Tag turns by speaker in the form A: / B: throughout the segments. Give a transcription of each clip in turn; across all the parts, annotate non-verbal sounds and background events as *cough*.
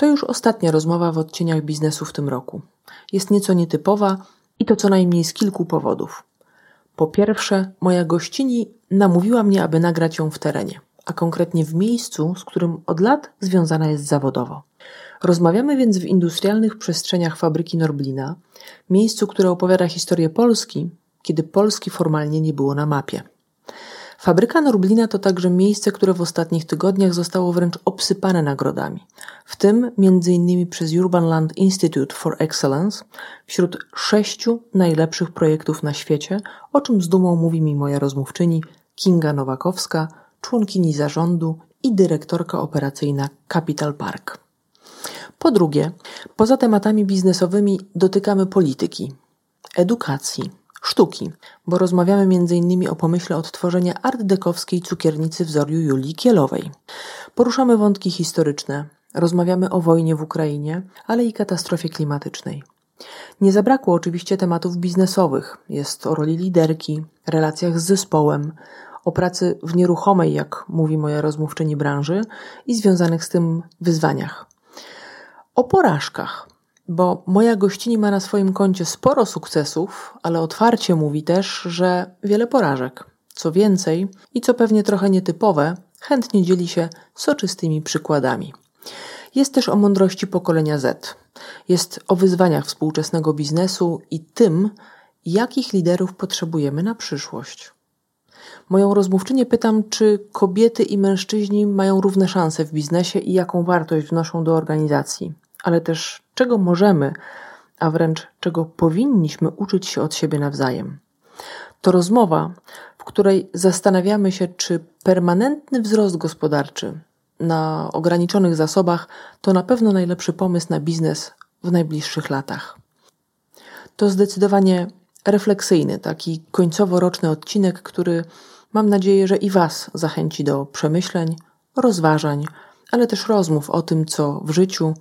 A: To już ostatnia rozmowa w odcieniach biznesu w tym roku. Jest nieco nietypowa i to co najmniej z kilku powodów. Po pierwsze, moja gościni namówiła mnie, aby nagrać ją w terenie, a konkretnie w miejscu, z którym od lat związana jest zawodowo. Rozmawiamy więc w industrialnych przestrzeniach fabryki Norblina, miejscu, które opowiada historię Polski, kiedy Polski formalnie nie było na mapie. Fabryka Norblina to także miejsce, które w ostatnich tygodniach zostało wręcz obsypane nagrodami, w tym m.in. przez Urban Land Institute for Excellence wśród sześciu najlepszych projektów na świecie, o czym z dumą mówi mi moja rozmówczyni Kinga Nowakowska, członkini zarządu i dyrektorka operacyjna Capital Park. Po drugie, poza tematami biznesowymi dotykamy polityki, edukacji, sztuki, bo rozmawiamy m.in. o pomyśle odtworzenia art-dekowskiej cukiernicy wzoru Julii Kielowej. Poruszamy wątki historyczne, rozmawiamy o wojnie w Ukrainie, ale i katastrofie klimatycznej. Nie zabrakło oczywiście tematów biznesowych. Jest o roli liderki, relacjach z zespołem, o pracy w nieruchomej, jak mówi moja rozmówczyni branży, i związanych z tym wyzwaniach. O porażkach, bo moja gościni ma na swoim koncie sporo sukcesów, ale otwarcie mówi też, że wiele porażek. Co więcej, i co pewnie trochę nietypowe, chętnie dzieli się soczystymi przykładami. Jest też o mądrości pokolenia Z. Jest o wyzwaniach współczesnego biznesu i tym, jakich liderów potrzebujemy na przyszłość. Moją rozmówczynię pytam, czy kobiety i mężczyźni mają równe szanse w biznesie i jaką wartość wnoszą do organizacji ale też czego możemy, a wręcz czego powinniśmy uczyć się od siebie nawzajem. To rozmowa, w której zastanawiamy się, czy permanentny wzrost gospodarczy na ograniczonych zasobach to na pewno najlepszy pomysł na biznes w najbliższych latach. To zdecydowanie refleksyjny, taki końcowo-roczny odcinek, który mam nadzieję, że i Was zachęci do przemyśleń, rozważań, ale też rozmów o tym, co w życiu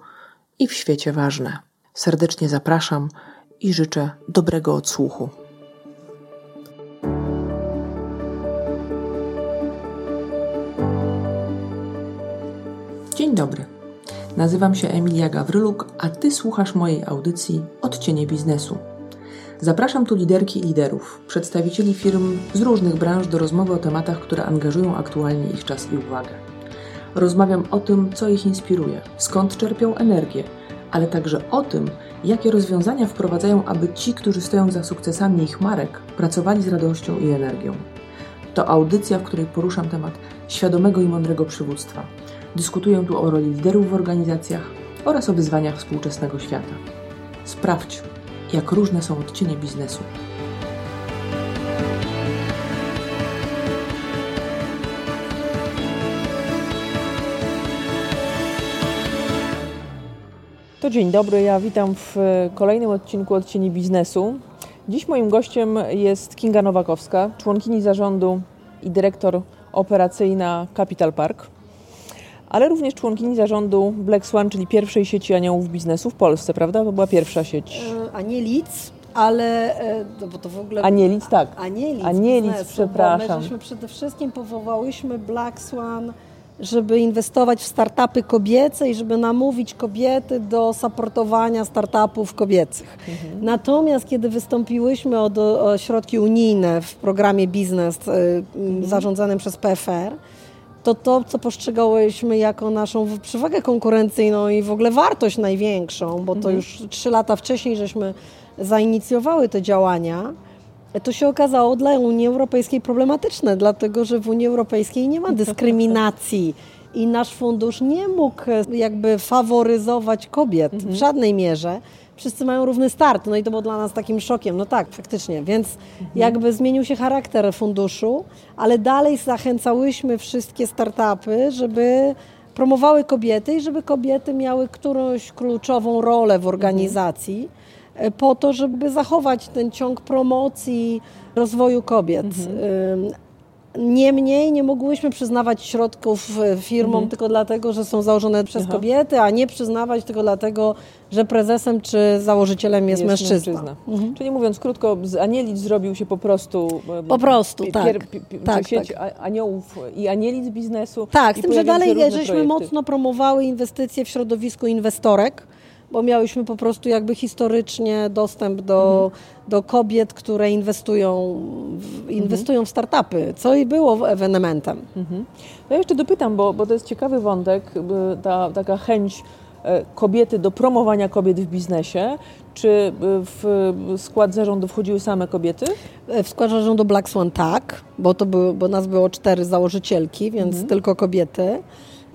A: i w świecie ważne. Serdecznie zapraszam i życzę dobrego odsłuchu. Dzień dobry. Nazywam się Emilia Gawryluk, a Ty słuchasz mojej audycji Odcienie Biznesu. Zapraszam tu liderki i liderów, przedstawicieli firm z różnych branż do rozmowy o tematach, które angażują aktualnie ich czas i uwagę. Rozmawiam o tym, co ich inspiruje, skąd czerpią energię, ale także o tym, jakie rozwiązania wprowadzają, aby ci, którzy stoją za sukcesami ich marek, pracowali z radością i energią. To audycja, w której poruszam temat świadomego i mądrego przywództwa. Dyskutuję tu o roli liderów w organizacjach oraz o wyzwaniach współczesnego świata. Sprawdź, jak różne są odcienie biznesu. To dzień dobry, ja witam w kolejnym odcinku Odcieni Biznesu. Dziś moim gościem jest Kinga Nowakowska, członkini zarządu i dyrektor operacyjna Capital Park, ale również członkini zarządu Black Swan, czyli pierwszej sieci aniołów biznesu w Polsce, prawda? To była pierwsza sieć.
B: E, Anielic, ale no bo to w ogóle...
A: Anielic, tak.
B: Anielic,
A: Anielic biznesu, przepraszam.
B: My żeśmy przede wszystkim powołałyśmy Black Swan żeby inwestować w startupy kobiece i żeby namówić kobiety do supportowania startupów kobiecych. Mhm. Natomiast kiedy wystąpiłyśmy o, do, o, środki unijne w programie biznes y, mhm. zarządzanym przez PFR, to to, co postrzegałyśmy jako naszą przewagę konkurencyjną i w ogóle wartość największą, bo to mhm. już trzy lata wcześniej żeśmy zainicjowały te działania, to się okazało dla Unii Europejskiej problematyczne, dlatego że w Unii Europejskiej nie ma dyskryminacji i nasz fundusz nie mógł jakby faworyzować kobiet mhm. w żadnej mierze. Wszyscy mają równy start, no i to było dla nas takim szokiem. No tak, faktycznie, więc mhm. jakby zmienił się charakter funduszu, ale dalej zachęcałyśmy wszystkie startupy, żeby promowały kobiety i żeby kobiety miały którąś kluczową rolę w organizacji po to, żeby zachować ten ciąg promocji rozwoju kobiet. Mhm. Niemniej nie mogłyśmy przyznawać środków e, firmom mhm. tylko dlatego, że są założone przez Aha. kobiety, a nie przyznawać tylko dlatego, że prezesem czy założycielem jest, jest mężczyzna. mężczyzna.
C: Mhm. Czyli mówiąc krótko, z Anielic zrobił się po prostu...
B: Po prostu, tak. Pier,
C: tak, sieć tak. aniołów i Anielic biznesu.
B: Tak, z tym, że dalej żeśmy projekty. mocno promowały inwestycje w środowisku inwestorek bo miałyśmy po prostu jakby historycznie dostęp do, mhm. do kobiet, które inwestują w, inwestują w startupy, co i było ewenementem. Mhm.
C: Ja jeszcze dopytam, bo, bo to jest ciekawy wątek, ta taka chęć e, kobiety do promowania kobiet w biznesie. Czy e, w skład zarządu wchodziły same kobiety?
B: E, w skład zarządu Black Swan tak, bo, to było, bo nas było cztery założycielki, więc mhm. tylko kobiety.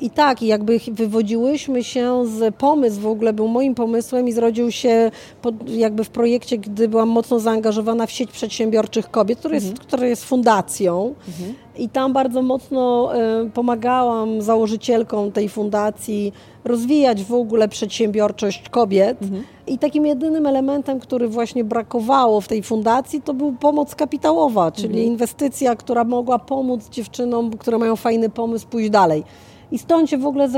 B: I tak, jakby wywodziłyśmy się z pomysł w ogóle był moim pomysłem i zrodził się pod, jakby w projekcie, gdy byłam mocno zaangażowana w sieć przedsiębiorczych kobiet, który jest, mhm. która jest fundacją. Mhm. I tam bardzo mocno y, pomagałam założycielkom tej fundacji rozwijać w ogóle przedsiębiorczość kobiet. Mhm. I takim jedynym elementem, który właśnie brakowało w tej fundacji, to był pomoc kapitałowa, czyli mhm. inwestycja, która mogła pomóc dziewczynom, które mają fajny pomysł, pójść dalej. I stąd się w ogóle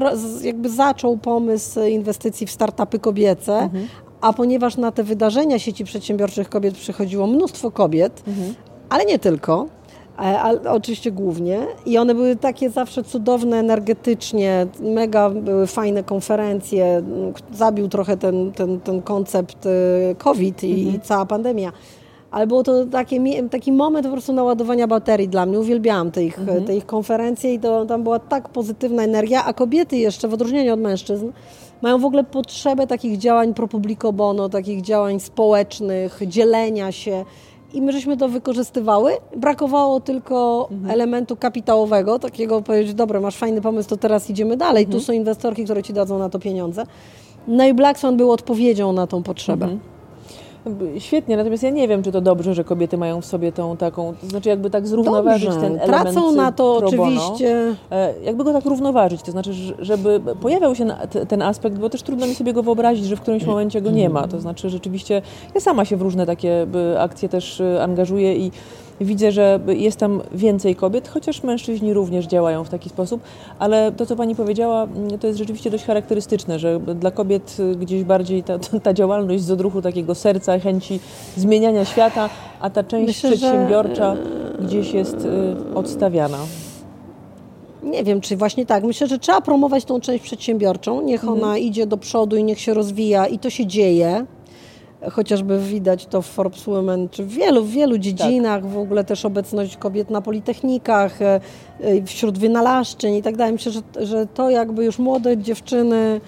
B: jakby zaczął pomysł inwestycji w startupy kobiece, mhm. a ponieważ na te wydarzenia sieci przedsiębiorczych kobiet przychodziło mnóstwo kobiet, mhm. ale nie tylko, ale oczywiście głównie. I one były takie zawsze cudowne energetycznie, mega były fajne konferencje. Zabił trochę ten, ten, ten koncept y, COVID i, mhm. i cała pandemia ale było to takie, taki moment po prostu naładowania baterii dla mnie. Uwielbiałam te ich, mhm. te ich konferencje i to, tam była tak pozytywna energia, a kobiety jeszcze, w odróżnieniu od mężczyzn, mają w ogóle potrzebę takich działań pro publico bono, takich działań społecznych, dzielenia się. I my żeśmy to wykorzystywały. Brakowało tylko mhm. elementu kapitałowego, takiego powiedzieć, dobra, masz fajny pomysł, to teraz idziemy dalej. Mhm. Tu są inwestorki, które ci dadzą na to pieniądze. No i Black Swan był odpowiedzią na tą potrzebę.
C: Świetnie, natomiast ja nie wiem, czy to dobrze, że kobiety mają w sobie tą taką, to znaczy jakby tak zrównoważyć dobrze. ten element
B: Tracą na to oczywiście.
C: E, jakby go tak równoważyć, to znaczy, żeby pojawiał się ten aspekt, bo też trudno mi sobie go wyobrazić, że w którymś momencie go nie ma. To znaczy rzeczywiście, ja sama się w różne takie akcje też e, angażuję i Widzę, że jest tam więcej kobiet, chociaż mężczyźni również działają w taki sposób, ale to, co Pani powiedziała, mm, to jest rzeczywiście dość charakterystyczne, że dla kobiet gdzieś bardziej ta, *laughs* ta działalność z odruchu takiego serca, chęci zmieniania świata, a ta część Myślę, przedsiębiorcza że... gdzieś jest y, odstawiana.
B: Nie wiem, czy właśnie tak. Myślę, że trzeba promować tą część przedsiębiorczą. Niech ona mhm. idzie do przodu i niech się rozwija i to się dzieje chociażby widać to w Forbes Women, czy w wielu, wielu dziedzinach, tak. w ogóle też obecność kobiet na politechnikach, e, e, wśród wynalazczyń i tak dalej. Myślę, że, że to jakby już młode dziewczyny,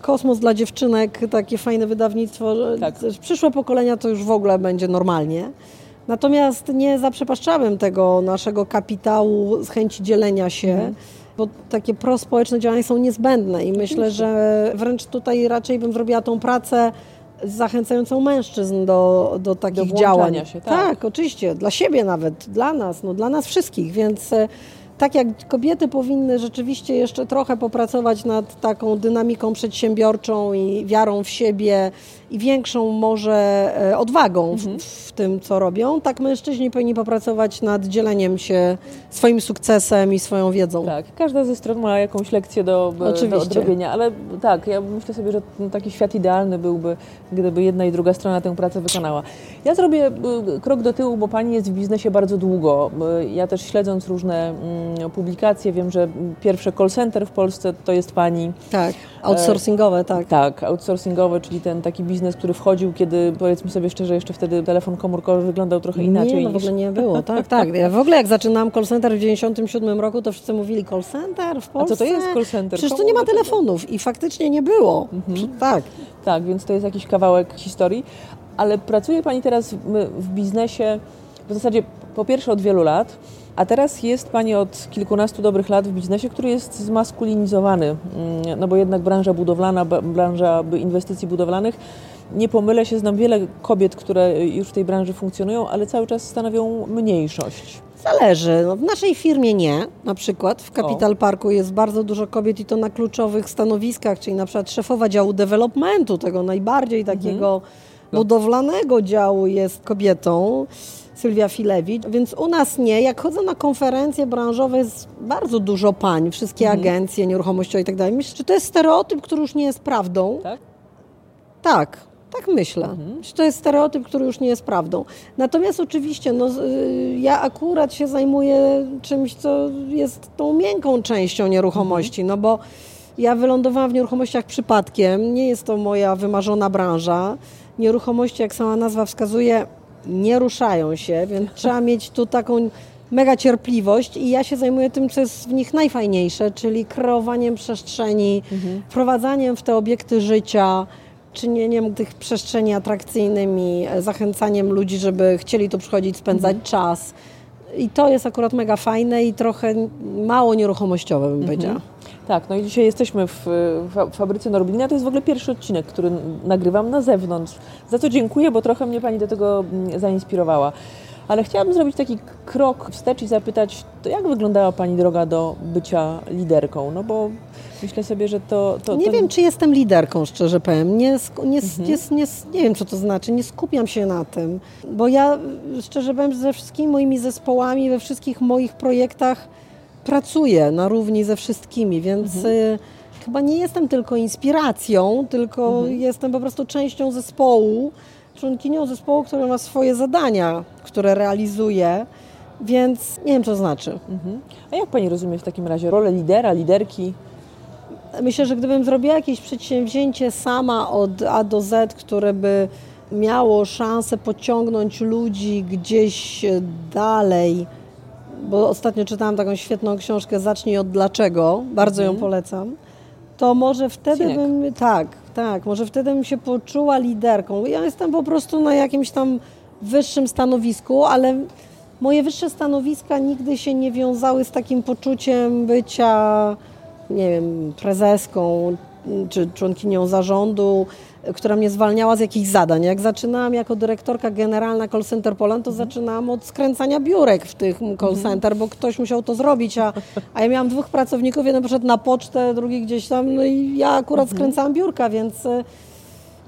B: kosmos dla dziewczynek, takie fajne wydawnictwo, tak. przyszłe pokolenia to już w ogóle będzie normalnie. Natomiast nie zaprzepaszczałem tego naszego kapitału z chęci dzielenia się. Mhm bo takie prospołeczne działania są niezbędne i myślę, że wręcz tutaj raczej bym zrobiła tą pracę zachęcającą mężczyzn do, do takich do działań.
C: Się, tak.
B: tak, oczywiście, dla siebie nawet, dla nas, no, dla nas wszystkich, więc e, tak jak kobiety powinny rzeczywiście jeszcze trochę popracować nad taką dynamiką przedsiębiorczą i wiarą w siebie i większą może e, odwagą mhm. w, w, tym, co robią, tak mężczyźni powinni popracować nad dzieleniem się swoim sukcesem i swoją wiedzą.
C: Tak, każda ze stron ma jakąś lekcję do, do odrobienia, ale tak, ja myślę sobie, że taki świat idealny byłby, gdyby jedna i druga strona tę pracę wykonała. Ja zrobię y, krok do tyłu, bo Pani jest w biznesie bardzo długo. Y, ja też śledząc różne mm, publikacje, wiem, że pierwsze call center w Polsce to jest Pani.
B: Tak, outsourcingowe, tak.
C: Tak, outsourcingowe, czyli ten taki biznes biznes, który wchodził, kiedy powiedzmy sobie szczerze, jeszcze wtedy telefon komórkowy wyglądał trochę inaczej.
B: Nie, no w ogóle nie było, tak, tak. Ja w ogóle jak zaczynałam call center w 97 roku, to wszyscy mówili call center w Polsce.
C: A co to jest call center?
B: Przecież tu nie ma telefonów i faktycznie nie było. Mhm. Tak.
C: Tak, więc to jest jakiś kawałek historii. Ale pracuje Pani teraz w, biznesie w zasadzie po pierwsze od wielu lat, a teraz jest Pani od kilkunastu dobrych lat w biznesie, który jest zmaskulinizowany, mm, no bo jednak branża budowlana, branża inwestycji budowlanych, nie pomylę się, znam wiele kobiet, które już w tej branży funkcjonują, ale cały czas stanowią mniejszość.
B: Zależy. No, w naszej firmie nie. Na przykład w Capital Parku jest bardzo dużo kobiet i to na kluczowych stanowiskach, czyli na przykład szefowa działu developmentu, tego najbardziej takiego mhm budowlanego działu jest kobietą. Sylwia Filewicz, więc u nas nie. Jak chodzę na konferencje branżowe, jest bardzo dużo pań, wszystkie mhm. agencje nieruchomościowe i tak dalej. Myślę, że to jest stereotyp, który już nie jest prawdą.
C: Tak?
B: Tak. Tak myślę. Mhm. To jest stereotyp, który już nie jest prawdą. Natomiast oczywiście no, y, ja akurat się zajmuję czymś, co jest tą miękką częścią nieruchomości, mhm. no bo ja wylądowałam w nieruchomościach przypadkiem. Nie jest to moja wymarzona branża. Nieruchomości, jak sama nazwa wskazuje, nie ruszają się, więc *laughs* trzeba mieć tu taką mega cierpliwość i ja się zajmuję tym, co jest w nich najfajniejsze, czyli kreowaniem przestrzeni, mhm. wprowadzaniem w te obiekty życia, czynieniem tych przestrzeni atrakcyjnymi, zachęcaniem ludzi, żeby chcieli tu przychodzić, spędzać mhm. czas. I to jest akurat mega fajne i trochę mało nieruchomościowe, bym mhm. powiedziała.
C: Tak, no i dzisiaj jesteśmy w, fabryce Norblina. To jest w ogóle pierwszy odcinek, który nagrywam na zewnątrz. Za co dziękuję, bo trochę mnie Pani do tego mm, zainspirowała. Ale chciałabym zrobić taki krok wstecz i zapytać, to jak wyglądała Pani droga do bycia liderką? No bo myślę sobie, że to... to
B: nie
C: to...
B: wiem, czy jestem liderką, szczerze powiem. Nie, nie, mhm. nie, nie, nie wiem, co to znaczy. Nie skupiam się na tym. Bo ja, szczerze powiem, ze wszystkimi moimi zespołami, we wszystkich moich projektach pracuję na równi ze wszystkimi, więc mhm. Y, chyba nie jestem tylko inspiracją, tylko mhm. jestem po prostu częścią zespołu, członkinią zespołu, który ma swoje zadania, które realizuje. Więc nie wiem, co znaczy.
C: Mhm. A jak Pani rozumie w takim razie rolę lidera, liderki?
B: Myślę, że gdybym zrobiła jakieś przedsięwzięcie sama od A do Z, które by miało szansę pociągnąć ludzi gdzieś dalej, bo ostatnio czytałam taką świetną książkę Zacznij od dlaczego, bardzo mhm. ją polecam, to może wtedy Cinek. bym, tak, tak, może wtedy bym się poczuła liderką. Ja jestem po prostu na jakimś tam wyższym stanowisku, ale moje wyższe stanowiska nigdy się nie wiązały z takim poczuciem bycia, nie wiem, prezeską czy członkinią zarządu, która mnie zwalniała z jakichś zadań. Jak zaczynałam jako dyrektorka generalna call center Poland, to mhm. zaczynałam od skręcania biurek w tych call mhm. center, bo ktoś musiał to zrobić, a, a ja miałam dwóch pracowników, jeden poszedł na pocztę, drugi gdzieś tam, no i ja akurat mhm. skręcałam biurka, więc e,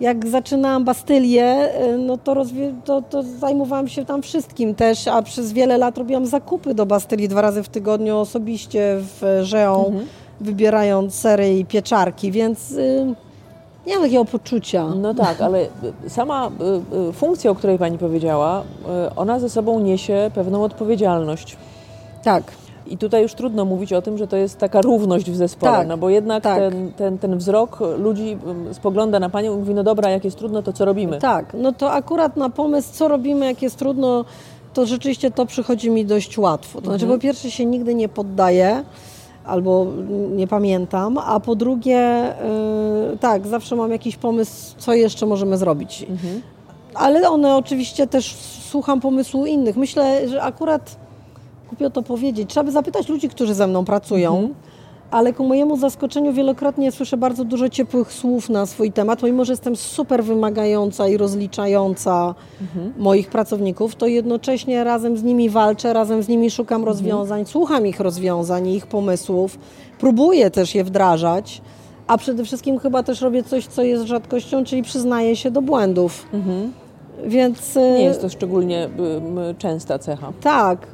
B: jak zaczynałam Bastylię, e, no to, to, to, zajmowałam się tam wszystkim też, a przez wiele lat robiłam zakupy do Bastylii dwa razy w tygodniu osobiście w Żeą, mhm. wybierając sery i pieczarki, więc... Y, nie mam takiego poczucia.
C: No tak, ale sama y, y, funkcja, o której Pani powiedziała, y, ona ze sobą niesie pewną odpowiedzialność.
B: Tak.
C: I tutaj już trudno mówić o tym, że to jest taka równość w zespole, tak, no bo jednak tak. ten, ten, ten wzrok ludzi spogląda na Panią i mówi, no dobra, jak jest trudno, to co robimy?
B: Tak, no to akurat na pomysł, co robimy, jak jest trudno, to rzeczywiście to przychodzi mi dość łatwo. To znaczy, mhm. po pierwsze się nigdy nie poddaję, albo nie pamiętam, a po drugie, yy, tak, zawsze mam jakiś pomysł, co jeszcze możemy zrobić. Mhm. Ale one oczywiście też słucham pomysłu innych. Myślę, że akurat głupio to powiedzieć. Trzeba by zapytać ludzi, którzy ze mną pracują. Mhm ale ku mojemu zaskoczeniu wielokrotnie słyszę bardzo dużo ciepłych słów na swój temat, mimo że jestem super wymagająca i rozliczająca mhm. moich pracowników, to jednocześnie razem z nimi walczę, razem z nimi szukam mhm. rozwiązań, słucham ich rozwiązań, ich pomysłów, próbuję też je wdrażać, a przede wszystkim chyba też robię coś, co jest rzadkością, czyli przyznaję się do błędów. Mhm.
C: Więc, nie jest to szczególnie częsta cecha.
B: Tak,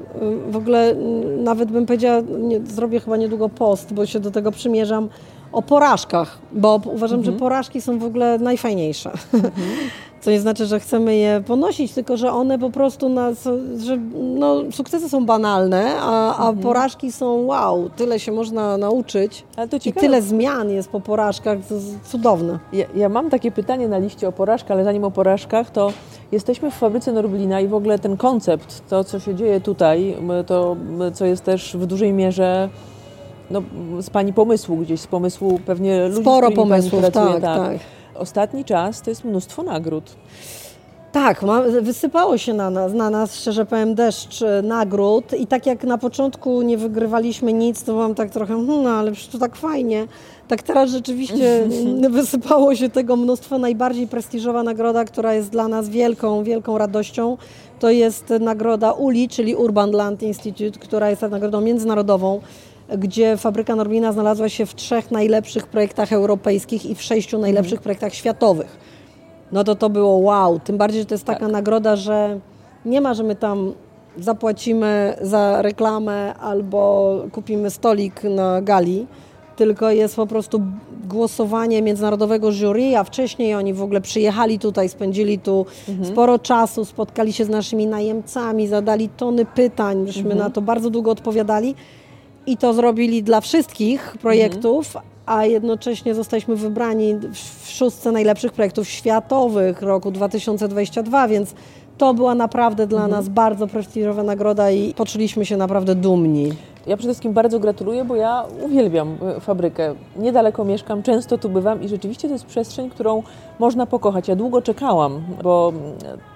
B: w ogóle nawet bym powiedziała, nie, zrobię chyba niedługo post, bo się do tego przymierzam, o porażkach, bo uważam, mhm. że porażki są w ogóle najfajniejsze. Mhm. *laughs* Co nie znaczy, że chcemy je ponosić, tylko że one po prostu, nas, że no, sukcesy są banalne, a, a mhm. porażki są wow, tyle się można nauczyć. I tyle zmian jest po porażkach, to jest cudowne.
C: Ja, ja, mam takie pytanie na liście o porażkach, ale zanim o porażkach, to jesteśmy w fabryce Norblina i w ogóle ten koncept, to co się dzieje tutaj, to co jest też w dużej mierze no, z Pani pomysłu gdzieś, z pomysłu pewnie ludzi,
B: Sporo pomysłów, pracuje, tak, tak. tak.
C: Ostatni czas to jest mnóstwo nagród.
B: Tak, wysypało się na nas, na nas, szczerze powiem, deszcz e, nagród i tak jak na początku nie wygrywaliśmy nic, to mam tak trochę, hmm, no ale przecież to tak fajnie. Tak teraz rzeczywiście *laughs* *laughs* wysypało się tego mnóstwo. Najbardziej prestiżowa nagroda, która jest dla nas wielką, wielką radością, to jest nagroda ULI, czyli Urban Land Institute, która jest nagrodą międzynarodową gdzie fabryka Norblina znalazła się w trzech najlepszych projektach europejskich i w sześciu najlepszych mhm. projektach światowych. no to to było wow. Tym bardziej, że to jest taka tak. nagroda, że nie ma, że my tam zapłacimy za reklamę albo kupimy stolik na gali, tylko jest po prostu głosowanie międzynarodowego jury, a wcześniej oni w ogóle przyjechali tutaj, spędzili tu mhm. sporo czasu, spotkali się z naszymi najemcami, zadali tony pytań, myśmy mhm. na to bardzo długo odpowiadali i to zrobili dla wszystkich projektów, mhm. a jednocześnie zostaliśmy wybrani w szóstce najlepszych projektów światowych roku 2022, więc to była naprawdę dla mhm. nas bardzo prestiżowa nagroda i poczuliśmy się naprawdę dumni.
C: Ja przede wszystkim bardzo gratuluję, bo ja uwielbiam e, fabrykę. Niedaleko mieszkam, często tu bywam i rzeczywiście to jest przestrzeń, którą można pokochać. Ja długo czekałam, bo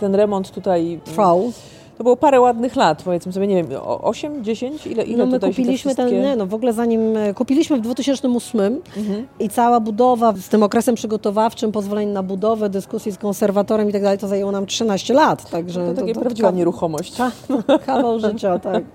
C: ten remont tutaj
B: trwał.
C: To było parę ładnych lat, powiedzmy sobie, nie wiem, 8, 10? Ile, ile
B: no my kupiliśmy ten, nie, no w ogóle zanim e, kupiliśmy w 2008 mhm. i cała budowa z tym okresem przygotowawczym, pozwolenie na budowę, dyskusji z konserwatorem i tak dalej, to zajęło nam 13 lat. Także
C: no to, to takie to, prawdziwa nieruchomość. *laughs*
B: Kawał życia, tak. *laughs*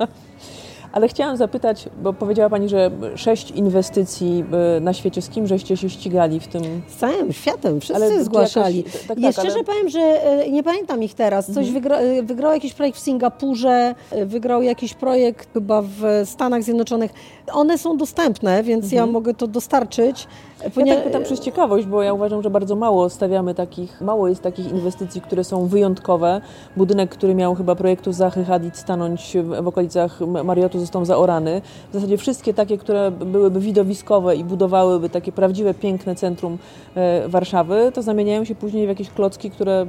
C: Ale chciałam zapytać, bo powiedziała Pani, że sześć inwestycji e, na świecie, z kim żeście się ścigali w tym?
B: Z całym światem, wszyscy ale zgłaszali. Jakaś, tak, tak, Jeszcze, ale... powiem, że e, nie pamiętam ich teraz. Coś mhm. wygra, e, wygrał jakiś projekt w Singapurze, wygrał jakiś projekt chyba w Stanach Zjednoczonych. One są dostępne, więc mhm. ja mogę to dostarczyć.
C: Ja tak pytam przez ciekawość, bo ja uważam, że bardzo mało stawiamy takich, mało jest takich inwestycji, które są wyjątkowe. Budynek, który miał chyba projektu Zachy Hadid stanąć w okolicach Mariotu został zaorany. W zasadzie wszystkie takie, które byłyby widowiskowe i budowałyby takie prawdziwe, piękne centrum e, Warszawy, to zamieniają się później w jakieś klocki, które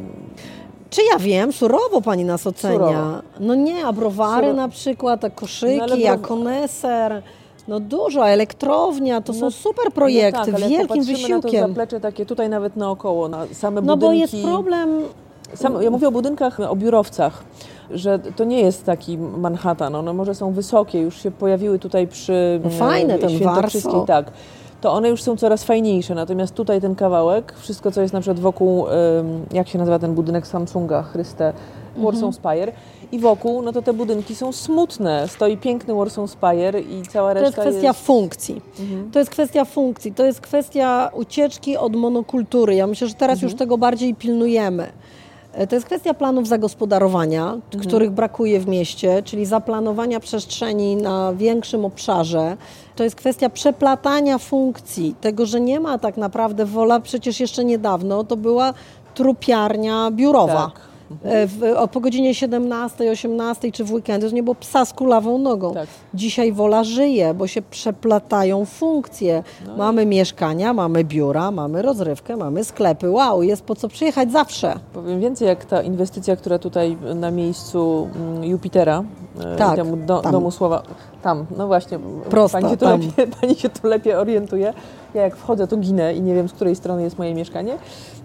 B: czy ja wiem, surowo pani nas ocenia. Surowo. No nie, a browary na przykład, a koszyki, no, a koneser. No dużo, elektrownia, to no, są super projekty, no tak, wielkim wysiłkiem.
C: na to zaplecze takie tutaj nawet naokoło, na same
B: no
C: budynki.
B: No bo jest problem...
C: Sam, ja mówię o budynkach, o biurowcach, że to nie jest taki Manhattan, one może są wysokie, już się pojawiły tutaj przy
B: no fajne, ten Warsaw.
C: tak to one już są coraz fajniejsze. Natomiast tutaj ten kawałek, wszystko co jest na przykład wokół, jak się nazywa ten budynek Samsunga, Chryste, Warsaw mhm. Spire, i wokół, no to te budynki są smutne. Stoi piękny Warsaw Spire i cała reszta.
B: To jest kwestia jest... funkcji. Mhm. To jest kwestia funkcji. To jest kwestia ucieczki od monokultury. Ja myślę, że teraz mhm. już tego bardziej pilnujemy. E, to jest kwestia planów zagospodarowania, mhm. których brakuje w mieście, czyli zaplanowania przestrzeni na większym obszarze. To jest kwestia przeplatania funkcji, tego, że nie ma tak naprawdę wola, przecież jeszcze niedawno to była trupiarnia biurowa. Tak. E, w, o, po godzinie 17, 18 czy w weekendy, to nie było psa z kulawą nogą. Tak. Dzisiaj wola żyje, bo się przeplatają funkcje. No mamy i... mieszkania, mamy biura, mamy rozrywkę, mamy sklepy. Wow, jest po co przyjechać zawsze.
C: Powiem więcej, jak ta inwestycja, która tutaj na miejscu mm, Jupitera, e, tak, temu do, domu Słowa, tam, no właśnie,
B: Prosta,
C: pani, się
B: tu
C: lepiej, *laughs* pani się tu lepiej orientuje. Ja jak wchodzę, to ginę i nie wiem, z której strony jest moje mieszkanie.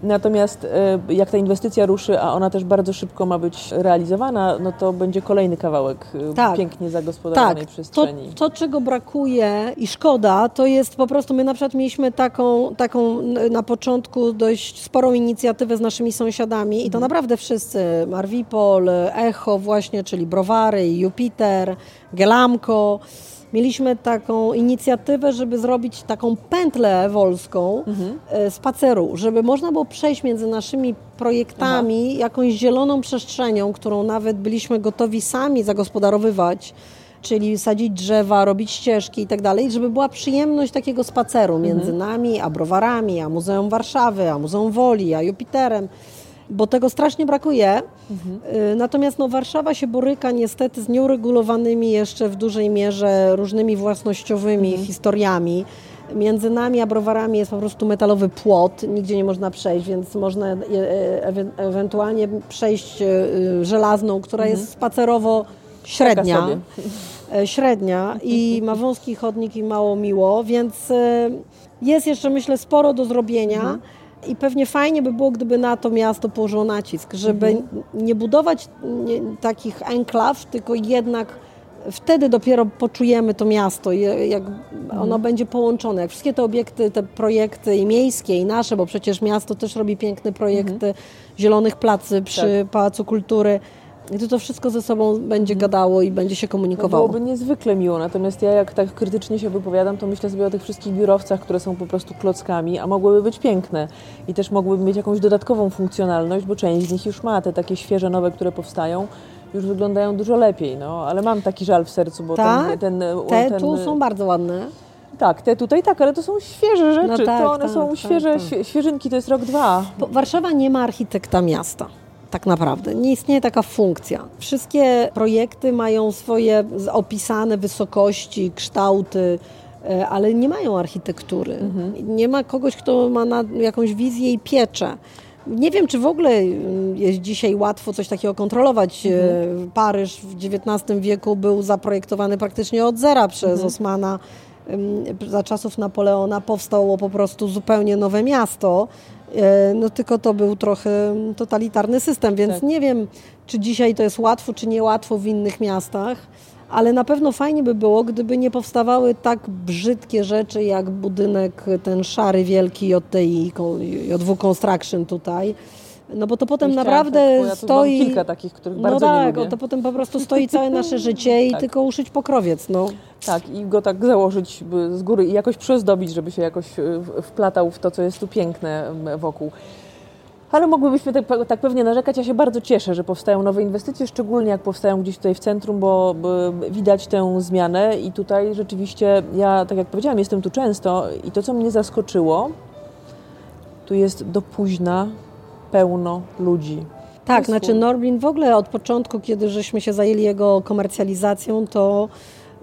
C: Natomiast e, jak ta inwestycja ruszy, a ona też bardzo szybko ma być realizowana, no to będzie kolejny kawałek e, tak. pięknie zagospodarowanej tak. przestrzeni.
B: To, to, czego brakuje i szkoda, to jest po prostu, my na przykład mieliśmy taką, taką na początku dość sporą inicjatywę z naszymi sąsiadami i to mhm. naprawdę wszyscy, Marwipol, Echo właśnie, czyli Browary, Jupiter, Gelamko, mieliśmy taką inicjatywę, żeby zrobić taką pętlę wolską mhm. E, spaceru, żeby można było przejść między naszymi projektami Aha. jakąś zieloną przestrzenią, którą nawet byliśmy gotowi sami zagospodarowywać czyli sadzić drzewa, robić ścieżki i tak dalej, żeby była przyjemność takiego spaceru między mhm. nami, a browarami, a Muzeum Warszawy, a Muzeum Woli, a Jupiterem bo tego strasznie brakuje. Mhm. Natomiast no, Warszawa się boryka niestety z nieuregulowanymi jeszcze w dużej mierze różnymi własnościowymi mhm. historiami. Między nami a browarami jest po prostu metalowy płot, nigdzie nie można przejść, więc można e, e, ewentualnie przejść żelazną, która mhm. jest spacerowo średnia. Średnia i ma wąski chodnik i mało miło, więc jest jeszcze myślę sporo do zrobienia. Mhm. I pewnie fajnie by było, gdyby na to miasto położyło nacisk, żeby mhm. nie budować nie, takich enklaw, tylko jednak wtedy dopiero poczujemy to miasto, jak ono mhm. będzie połączone. Jak wszystkie te obiekty, te projekty i miejskie, i nasze, bo przecież miasto też robi piękne projekty mhm. zielonych placy przy tak. Pałacu Kultury. I to wszystko ze sobą będzie gadało i będzie się komunikowało.
C: No byłoby niezwykle miło, natomiast ja jak tak krytycznie się wypowiadam, to myślę sobie o tych wszystkich biurowcach, które są po prostu klockami, a mogłyby być piękne i też mogłyby mieć jakąś dodatkową funkcjonalność, bo część z nich już ma te takie świeże, nowe, które powstają, już wyglądają dużo lepiej, no, ale mam taki żal w sercu, bo
B: Tak?
C: ten, ten,
B: Te
C: ten,
B: tu są bardzo ładne.
C: Tak, te tutaj tak, ale to są świeże rzeczy,
B: No tak,
C: to one
B: tak,
C: są
B: tak,
C: świeże,
B: tak.
C: świe- świeżynki, to jest rok, dwa.
B: Bo Warszawa nie ma architekta miasta. Tak naprawdę. Nie istnieje taka funkcja. Wszystkie projekty mają swoje opisane wysokości, kształty, e, ale nie mają architektury. Nie ma kogoś, kto ma jakąś wizję i piecze. Nie wiem, czy w ogóle mm, jest dzisiaj łatwo coś takiego kontrolować. E, Paryż w XIX wieku był zaprojektowany praktycznie od zera przez Osmana. Ym, Za czasów Napoleona powstało po prostu zupełnie nowe miasto. E, No tylko to był trochę totalitarny system, więc
C: Tak.
B: nie wiem, czy dzisiaj to jest łatwo, czy niełatwo w innych miastach, ale na pewno fajnie by było, gdyby nie powstawały tak brzydkie rzeczy jak budynek ten szary wielki JTI, JW Construction tutaj. No bo to potem naprawdę
C: tak, ja
B: stoi...
C: Mam kilka takich, których
B: no
C: bardzo
B: tak,
C: nie lubię.
B: to potem po prostu stoi całe nasze życie i *laughs*
C: Tak.
B: tylko uszyć pokrowiec. No.
C: Tak, i go tak założyć z góry i jakoś przyozdobić, żeby się jakoś y, wplatał w to, co jest tu piękne wokół. Ale mogłybyśmy tak, tak pewnie narzekać. Ja się bardzo cieszę, że powstają nowe inwestycje, szczególnie jak powstają gdzieś tutaj w centrum, bo bo widać tę zmianę i tutaj rzeczywiście, ja tak jak powiedziałam, jestem tu często i to, co mnie zaskoczyło, tu jest do późna pełno ludzi.
B: Tak,
C: Jest
B: znaczy. Norblin w ogóle od początku, kiedy żeśmy się zajęli jego komercjalizacją, to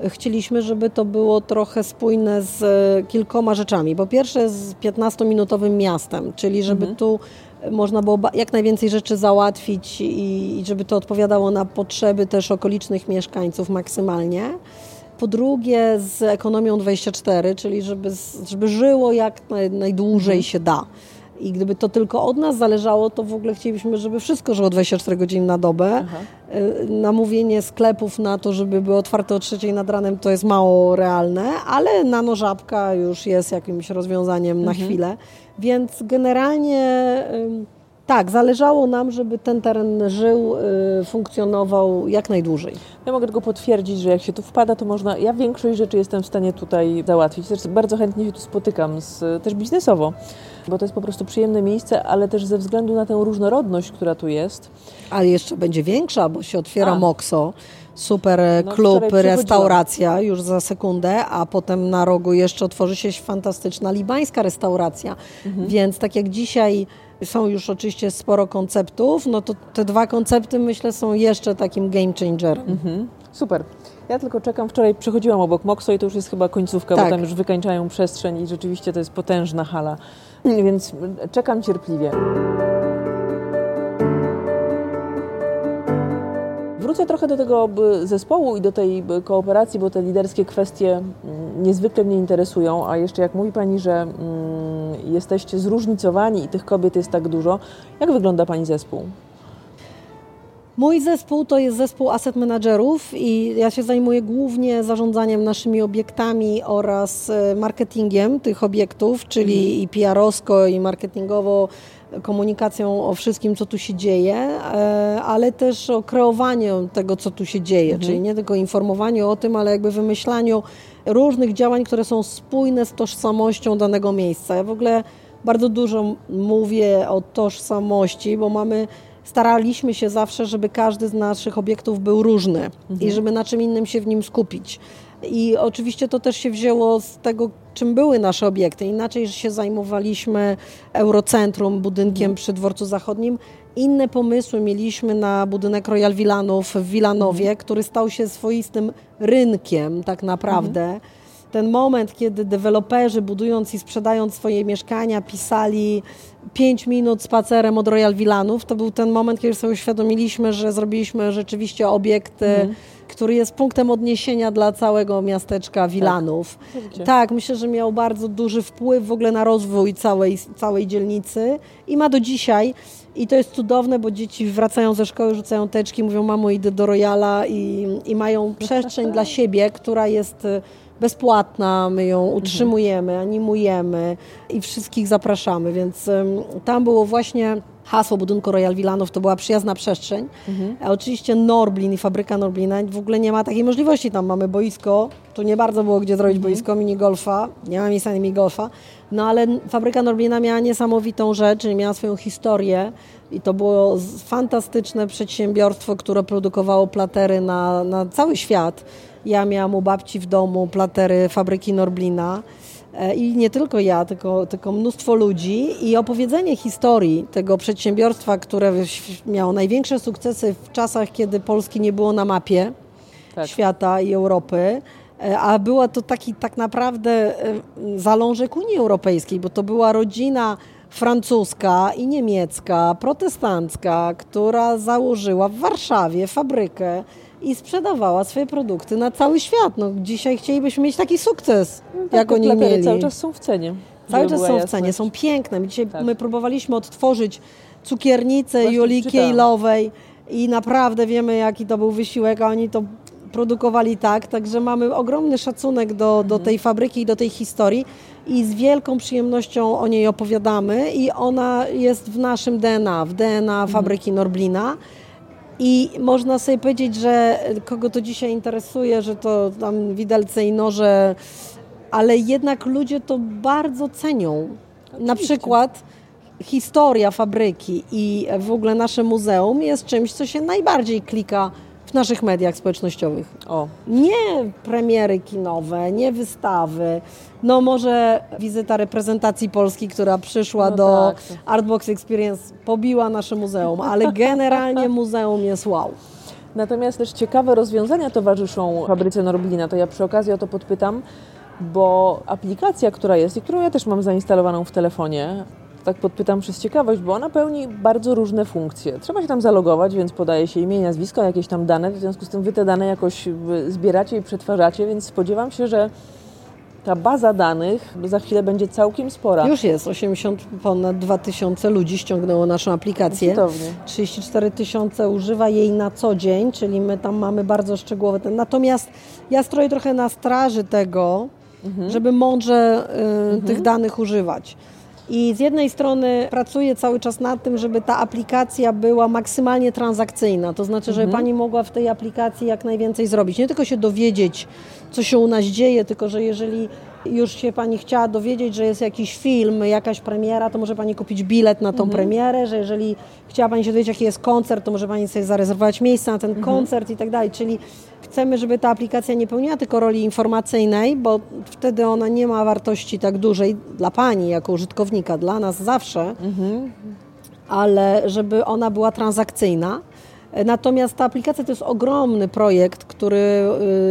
B: chcieliśmy, żeby to było trochę spójne z e, kilkoma rzeczami. Po pierwsze z 15-minutowym miastem, czyli żeby
C: Mhm.
B: tu można było jak najwięcej rzeczy załatwić i, i żeby to odpowiadało na potrzeby też okolicznych mieszkańców maksymalnie. Po drugie z ekonomią 24, czyli żeby, żeby żyło jak naj, najdłużej
C: Mhm.
B: się da. I gdyby to tylko od nas zależało, to w ogóle chcielibyśmy, żeby wszystko żyło 24 godziny na dobę.
C: Aha.
B: Y, Namówienie sklepów na to, żeby były otwarte o trzeciej nad ranem, to jest mało realne, ale nanożabka już jest jakimś rozwiązaniem na chwilę. Więc generalnie tak, zależało nam, żeby ten teren żył, y, funkcjonował jak najdłużej.
C: Ja mogę tylko potwierdzić, że jak się tu wpada, to można. Ja większość rzeczy jestem w stanie tutaj załatwić. Też bardzo chętnie się tu spotykam, z, też biznesowo, bo to jest po prostu przyjemne miejsce, ale też ze względu na tę różnorodność, która tu jest.
B: Ale jeszcze będzie większa, bo się otwiera
C: A.
B: Moxo, super e,
C: No,
B: klub, restauracja już za sekundę, a potem na rogu jeszcze otworzy się fantastyczna libańska restauracja.
C: Mhm.
B: Więc tak jak dzisiaj są już oczywiście sporo konceptów, no to te dwa koncepty myślę są jeszcze takim game changerem.
C: Mhm. Super. Ja tylko czekam. Wczoraj przechodziłam obok Moxo i to już jest chyba końcówka,
B: Tak.
C: bo tam już wykańczają przestrzeń i rzeczywiście to jest potężna hala. Więc czekam cierpliwie. Wrócę trochę do tego zespołu i do tej kooperacji, bo te liderskie kwestie niezwykle mnie interesują, a jeszcze jak mówi Pani, że jesteście zróżnicowani i tych kobiet jest tak dużo, jak wygląda Pani zespół?
B: Mój zespół to jest zespół asset managerów i ja się zajmuję głównie zarządzaniem naszymi obiektami oraz e, marketingiem tych obiektów, czyli i PR-owsko, i marketingowo komunikacją o wszystkim, co tu się dzieje, e, ale też o kreowaniu tego, co tu się dzieje, czyli nie tylko informowaniu o tym, ale jakby wymyślaniu różnych działań, które są spójne z tożsamością danego miejsca. Ja w ogóle bardzo dużo mówię o tożsamości, bo mamy staraliśmy się zawsze, żeby każdy z naszych obiektów był różny i żeby na czym innym się w nim skupić. I oczywiście to też się wzięło z tego, czym były nasze obiekty. Inaczej, że się zajmowaliśmy Eurocentrum, budynkiem przy dworcu zachodnim. Inne pomysły mieliśmy na budynek Royal Villanów w Wilanowie, który stał się swoistym rynkiem tak naprawdę. Ten moment, kiedy deweloperzy budując i sprzedając swoje mieszkania pisali 5 minut spacerem od Royal Villanów, to był ten moment, kiedy sobie uświadomiliśmy, że zrobiliśmy rzeczywiście obiekt, e, który jest punktem odniesienia dla całego miasteczka Villanów.
C: Rzeczywiście.
B: Tak, myślę, że miał bardzo duży wpływ w ogóle na rozwój całej, całej dzielnicy i ma do dzisiaj. I to jest cudowne, bo dzieci wracają ze szkoły, rzucają teczki, mówią mamo idę do Royala i, i mają przestrzeń dla siebie, która jest e, bezpłatna, my ją utrzymujemy, animujemy i wszystkich zapraszamy, więc tam było właśnie hasło budynku Royal Villanów to była przyjazna przestrzeń. Mhm. A oczywiście Norblin i fabryka Norblina w ogóle nie ma takiej możliwości. Tam mamy boisko, tu nie bardzo było gdzie zrobić mhm. boisko minigolfa, nie ma miejsca na minigolfa. No ale fabryka Norblina miała niesamowitą rzecz, czyli miała swoją historię i to było fantastyczne przedsiębiorstwo, które produkowało platery na, na cały świat. Ja miałam u babci w domu platery fabryki Norblina. E, I nie tylko ja, tylko, tylko mnóstwo ludzi. I opowiedzenie historii tego przedsiębiorstwa, które miało największe sukcesy w czasach, kiedy Polski nie było na mapie tak. świata i Europy. E, a była to taki tak naprawdę e, zalążek Unii Europejskiej, bo to była rodzina francuska i niemiecka, protestancka, która założyła w Warszawie fabrykę i sprzedawała swoje produkty na cały świat. No, dzisiaj chcielibyśmy mieć taki sukces, no, tak, jak oni mieli.
C: cały czas są w cenie.
B: Cały czas są w cenie, są piękne. My dzisiaj tak. my próbowaliśmy odtworzyć cukiernicę Właśnie Julii Kiejlowej i naprawdę wiemy, jaki to był wysiłek, a oni to produkowali tak, także mamy ogromny szacunek do, do mhm. tej fabryki i do tej historii i z wielką przyjemnością o niej opowiadamy i ona jest w naszym DNA, w DNA mhm. fabryki Norblina. I można sobie powiedzieć, że kogo to dzisiaj interesuje, że to tam widelce i noże, ale jednak ludzie to bardzo cenią. Oczywiście. Na przykład historia fabryki i w ogóle nasze muzeum jest czymś, co się najbardziej klika w naszych mediach społecznościowych. O. Nie premiery kinowe, nie wystawy. No może wizyta reprezentacji Polski, która przyszła no do tak. Artbox Experience, pobiła nasze muzeum, ale generalnie muzeum jest wow.
C: Natomiast też ciekawe rozwiązania towarzyszą fabryce Norblina, to ja przy okazji o to podpytam, bo aplikacja, która jest i którą ja też mam zainstalowaną w telefonie, tak podpytam przez ciekawość, bo ona pełni bardzo różne funkcje. Trzeba się tam zalogować, więc podaje się imię, nazwisko, jakieś tam dane, w związku z tym wy te dane jakoś zbieracie i przetwarzacie, więc spodziewam się, że ta baza danych za chwilę będzie całkiem spora.
B: Już jest, 80, ponad 2000 ludzi ściągnęło naszą aplikację.
C: Cudownie.
B: 34 tysiące używa jej na co dzień, czyli my tam mamy bardzo szczegółowe. Ten. Natomiast ja stroję trochę na straży tego, mhm. żeby mądrze y, mhm. tych danych używać. I z jednej strony pracuję cały czas nad tym, żeby ta aplikacja była maksymalnie transakcyjna, to znaczy, żeby mhm. Pani mogła w tej aplikacji jak najwięcej zrobić. Nie tylko się dowiedzieć, co się u nas dzieje, tylko że jeżeli już się Pani chciała dowiedzieć, że jest jakiś film, jakaś premiera, to może Pani kupić bilet na tą mhm. premierę, że jeżeli chciała Pani się dowiedzieć, jaki jest koncert, to może Pani sobie zarezerwować miejsce na ten mhm. koncert i tak dalej. Czyli chcemy, żeby ta aplikacja nie pełniła tylko roli informacyjnej, bo wtedy ona nie ma wartości tak dużej dla Pani jako użytkownika, dla nas zawsze, mhm. ale żeby ona była transakcyjna Natomiast ta aplikacja to jest ogromny projekt, który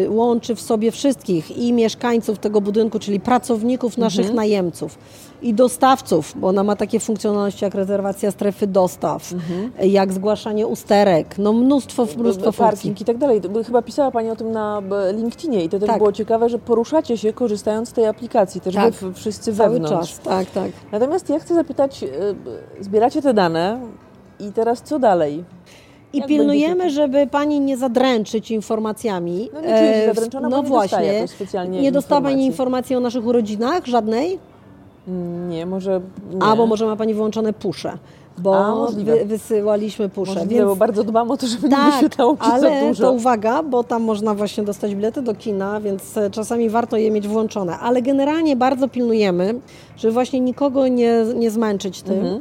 B: y, łączy w sobie wszystkich i mieszkańców tego budynku, czyli pracowników naszych mhm. najemców i dostawców, bo ona ma takie funkcjonalności jak rezerwacja strefy dostaw, mhm. jak zgłaszanie usterek, no mnóstwo, mnóstwo
C: Parking i tak dalej. Chyba pisała Pani o tym na LinkedInie i to też tak. było ciekawe, że poruszacie się korzystając z tej aplikacji, też tak. wy wszyscy
B: Cały
C: wewnątrz.
B: czas, tak, tak.
C: Natomiast ja chcę zapytać, y, zbieracie te dane i teraz co dalej?
B: I pilnujemy, żeby pani nie zadręczyć informacjami.
C: No nie czuje się e, zadręczona, no właśnie. Nie, specjalnie
B: nie dostała pani informacji o naszych urodzinach? Żadnej?
C: Nie, może nie.
B: Albo może ma pani wyłączone pusze bo A, wy, wysyłaliśmy pusze.
C: Możliwe, więc... bo bardzo dbam o to, żeby tak, nie wyświetlało
B: ale
C: dużo.
B: to uwaga, bo tam można właśnie dostać bilety do kina, więc e, czasami warto je mieć włączone. Ale generalnie bardzo pilnujemy, żeby właśnie nikogo nie, nie zmęczyć tym. Mhm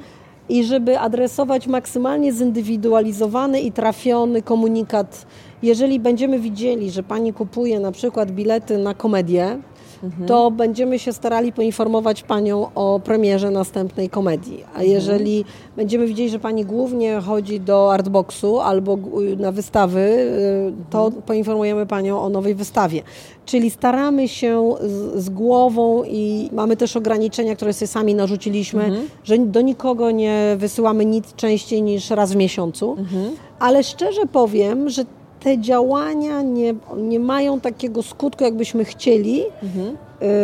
B: i żeby adresować maksymalnie zindywidualizowany i trafiony komunikat. Jeżeli będziemy widzieli, że pani kupuje na przykład bilety na komedię, mhm. to będziemy się starali poinformować Panią o premierze następnej komedii. A mhm. jeżeli będziemy widzieli, że Pani głównie chodzi do artboxu albo na wystawy, y, to mhm. poinformujemy Panią o nowej wystawie. Czyli staramy się z, z, głową i mamy też ograniczenia, które sobie sami narzuciliśmy, mhm. że do nikogo nie wysyłamy nic częściej niż raz w miesiącu. Mhm. Ale szczerze powiem, że te działania nie, nie mają takiego skutku, jakbyśmy chcieli, mhm.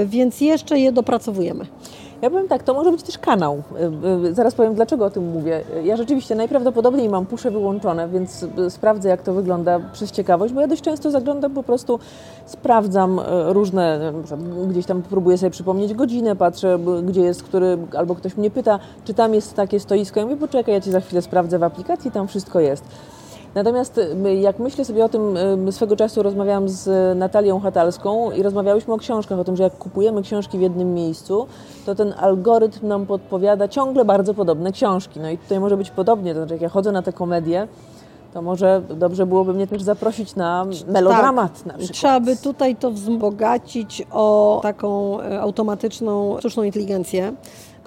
B: Więc jeszcze je dopracowujemy.
C: Ja powiem tak, to może być też kanał. Y, y, zaraz powiem, dlaczego o tym mówię. Ja rzeczywiście najprawdopodobniej mam pusze wyłączone, więc sprawdzę, jak to wygląda przez ciekawość, bo ja dość często zaglądam, po prostu sprawdzam różne, gdzieś tam próbuję sobie przypomnieć godzinę, patrzę, gdzie jest, który, albo ktoś mnie pyta, czy tam jest takie stoisko. Ja mówię, poczekaj, ja Ci za chwilę sprawdzę w aplikacji, tam wszystko jest. Natomiast y, jak myślę sobie o tym, y, swego czasu rozmawiałam z Natalią Hatalską i rozmawiałyśmy o książkach, o tym, że jak kupujemy książki w jednym miejscu, to ten algorytm nam podpowiada ciągle bardzo podobne książki. No i tutaj może być podobnie, to znaczy jak ja chodzę na te komedie, to może dobrze byłoby mnie też zaprosić na melodramat tak. na przykład.
B: Trzeba by tutaj to wzbogacić o taką e, automatyczną sztuczną inteligencję,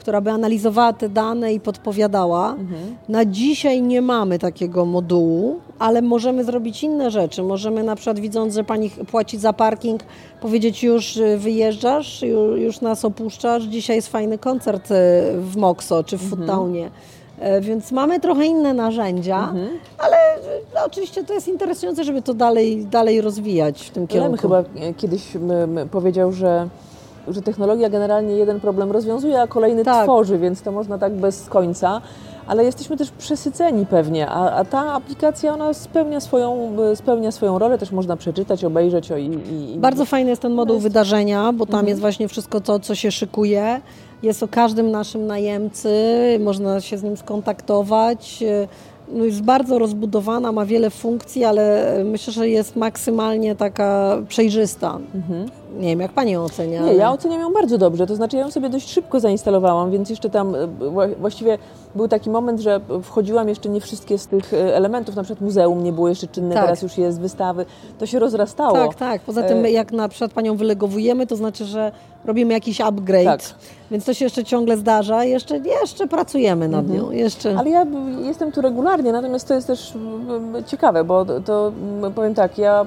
B: która by analizowała te dane i podpowiadała. Mhm. Na dzisiaj nie mamy takiego modułu, ale możemy zrobić inne rzeczy. Możemy na przykład widząc, że pani płaci za parking, powiedzieć już y, wyjeżdżasz, już nas opuszczasz, dzisiaj jest fajny koncert y, w Moxo czy w mhm. Footownie. E, więc mamy trochę inne narzędzia, mhm. ale no, oczywiście to jest interesujące, żeby to dalej, dalej rozwijać w tym kierunku.
C: Lem chyba kiedyś powiedział, że że technologia generalnie jeden problem rozwiązuje, a kolejny tak. tworzy, więc to można tak bez końca. Ale jesteśmy też przesyceni pewnie, a, a ta aplikacja ona spełnia swoją, spełnia swoją rolę, też można przeczytać, obejrzeć. O, i, i,
B: Bardzo fajny jest ten moduł jest... wydarzenia, bo tam mhm. jest właśnie wszystko to, co się szykuje. Jest o każdym naszym najemcy, można się z nim skontaktować no jest bardzo rozbudowana, ma wiele funkcji, ale myślę, że jest maksymalnie taka przejrzysta. Mhm. Nie wiem, jak Pani ją ocenia?
C: Nie, ja oceniam ją bardzo dobrze. To znaczy, ja ją sobie dość szybko zainstalowałam, więc jeszcze tam e, właściwie był taki moment, że wchodziłam jeszcze nie wszystkie z tych e, elementów, na przykład muzeum nie było jeszcze czynne, tak. teraz już jest, wystawy. To się rozrastało.
B: Tak, tak. Poza tym, e, jak na przykład Panią wylegowujemy, to znaczy, że robimy jakiś upgrade. Tak. Więc to się jeszcze ciągle zdarza. Jeszcze, jeszcze pracujemy nad mhm. nią. Jeszcze.
C: Ale ja jestem tu regularnie, natomiast to jest też ciekawe, bo to powiem tak, ja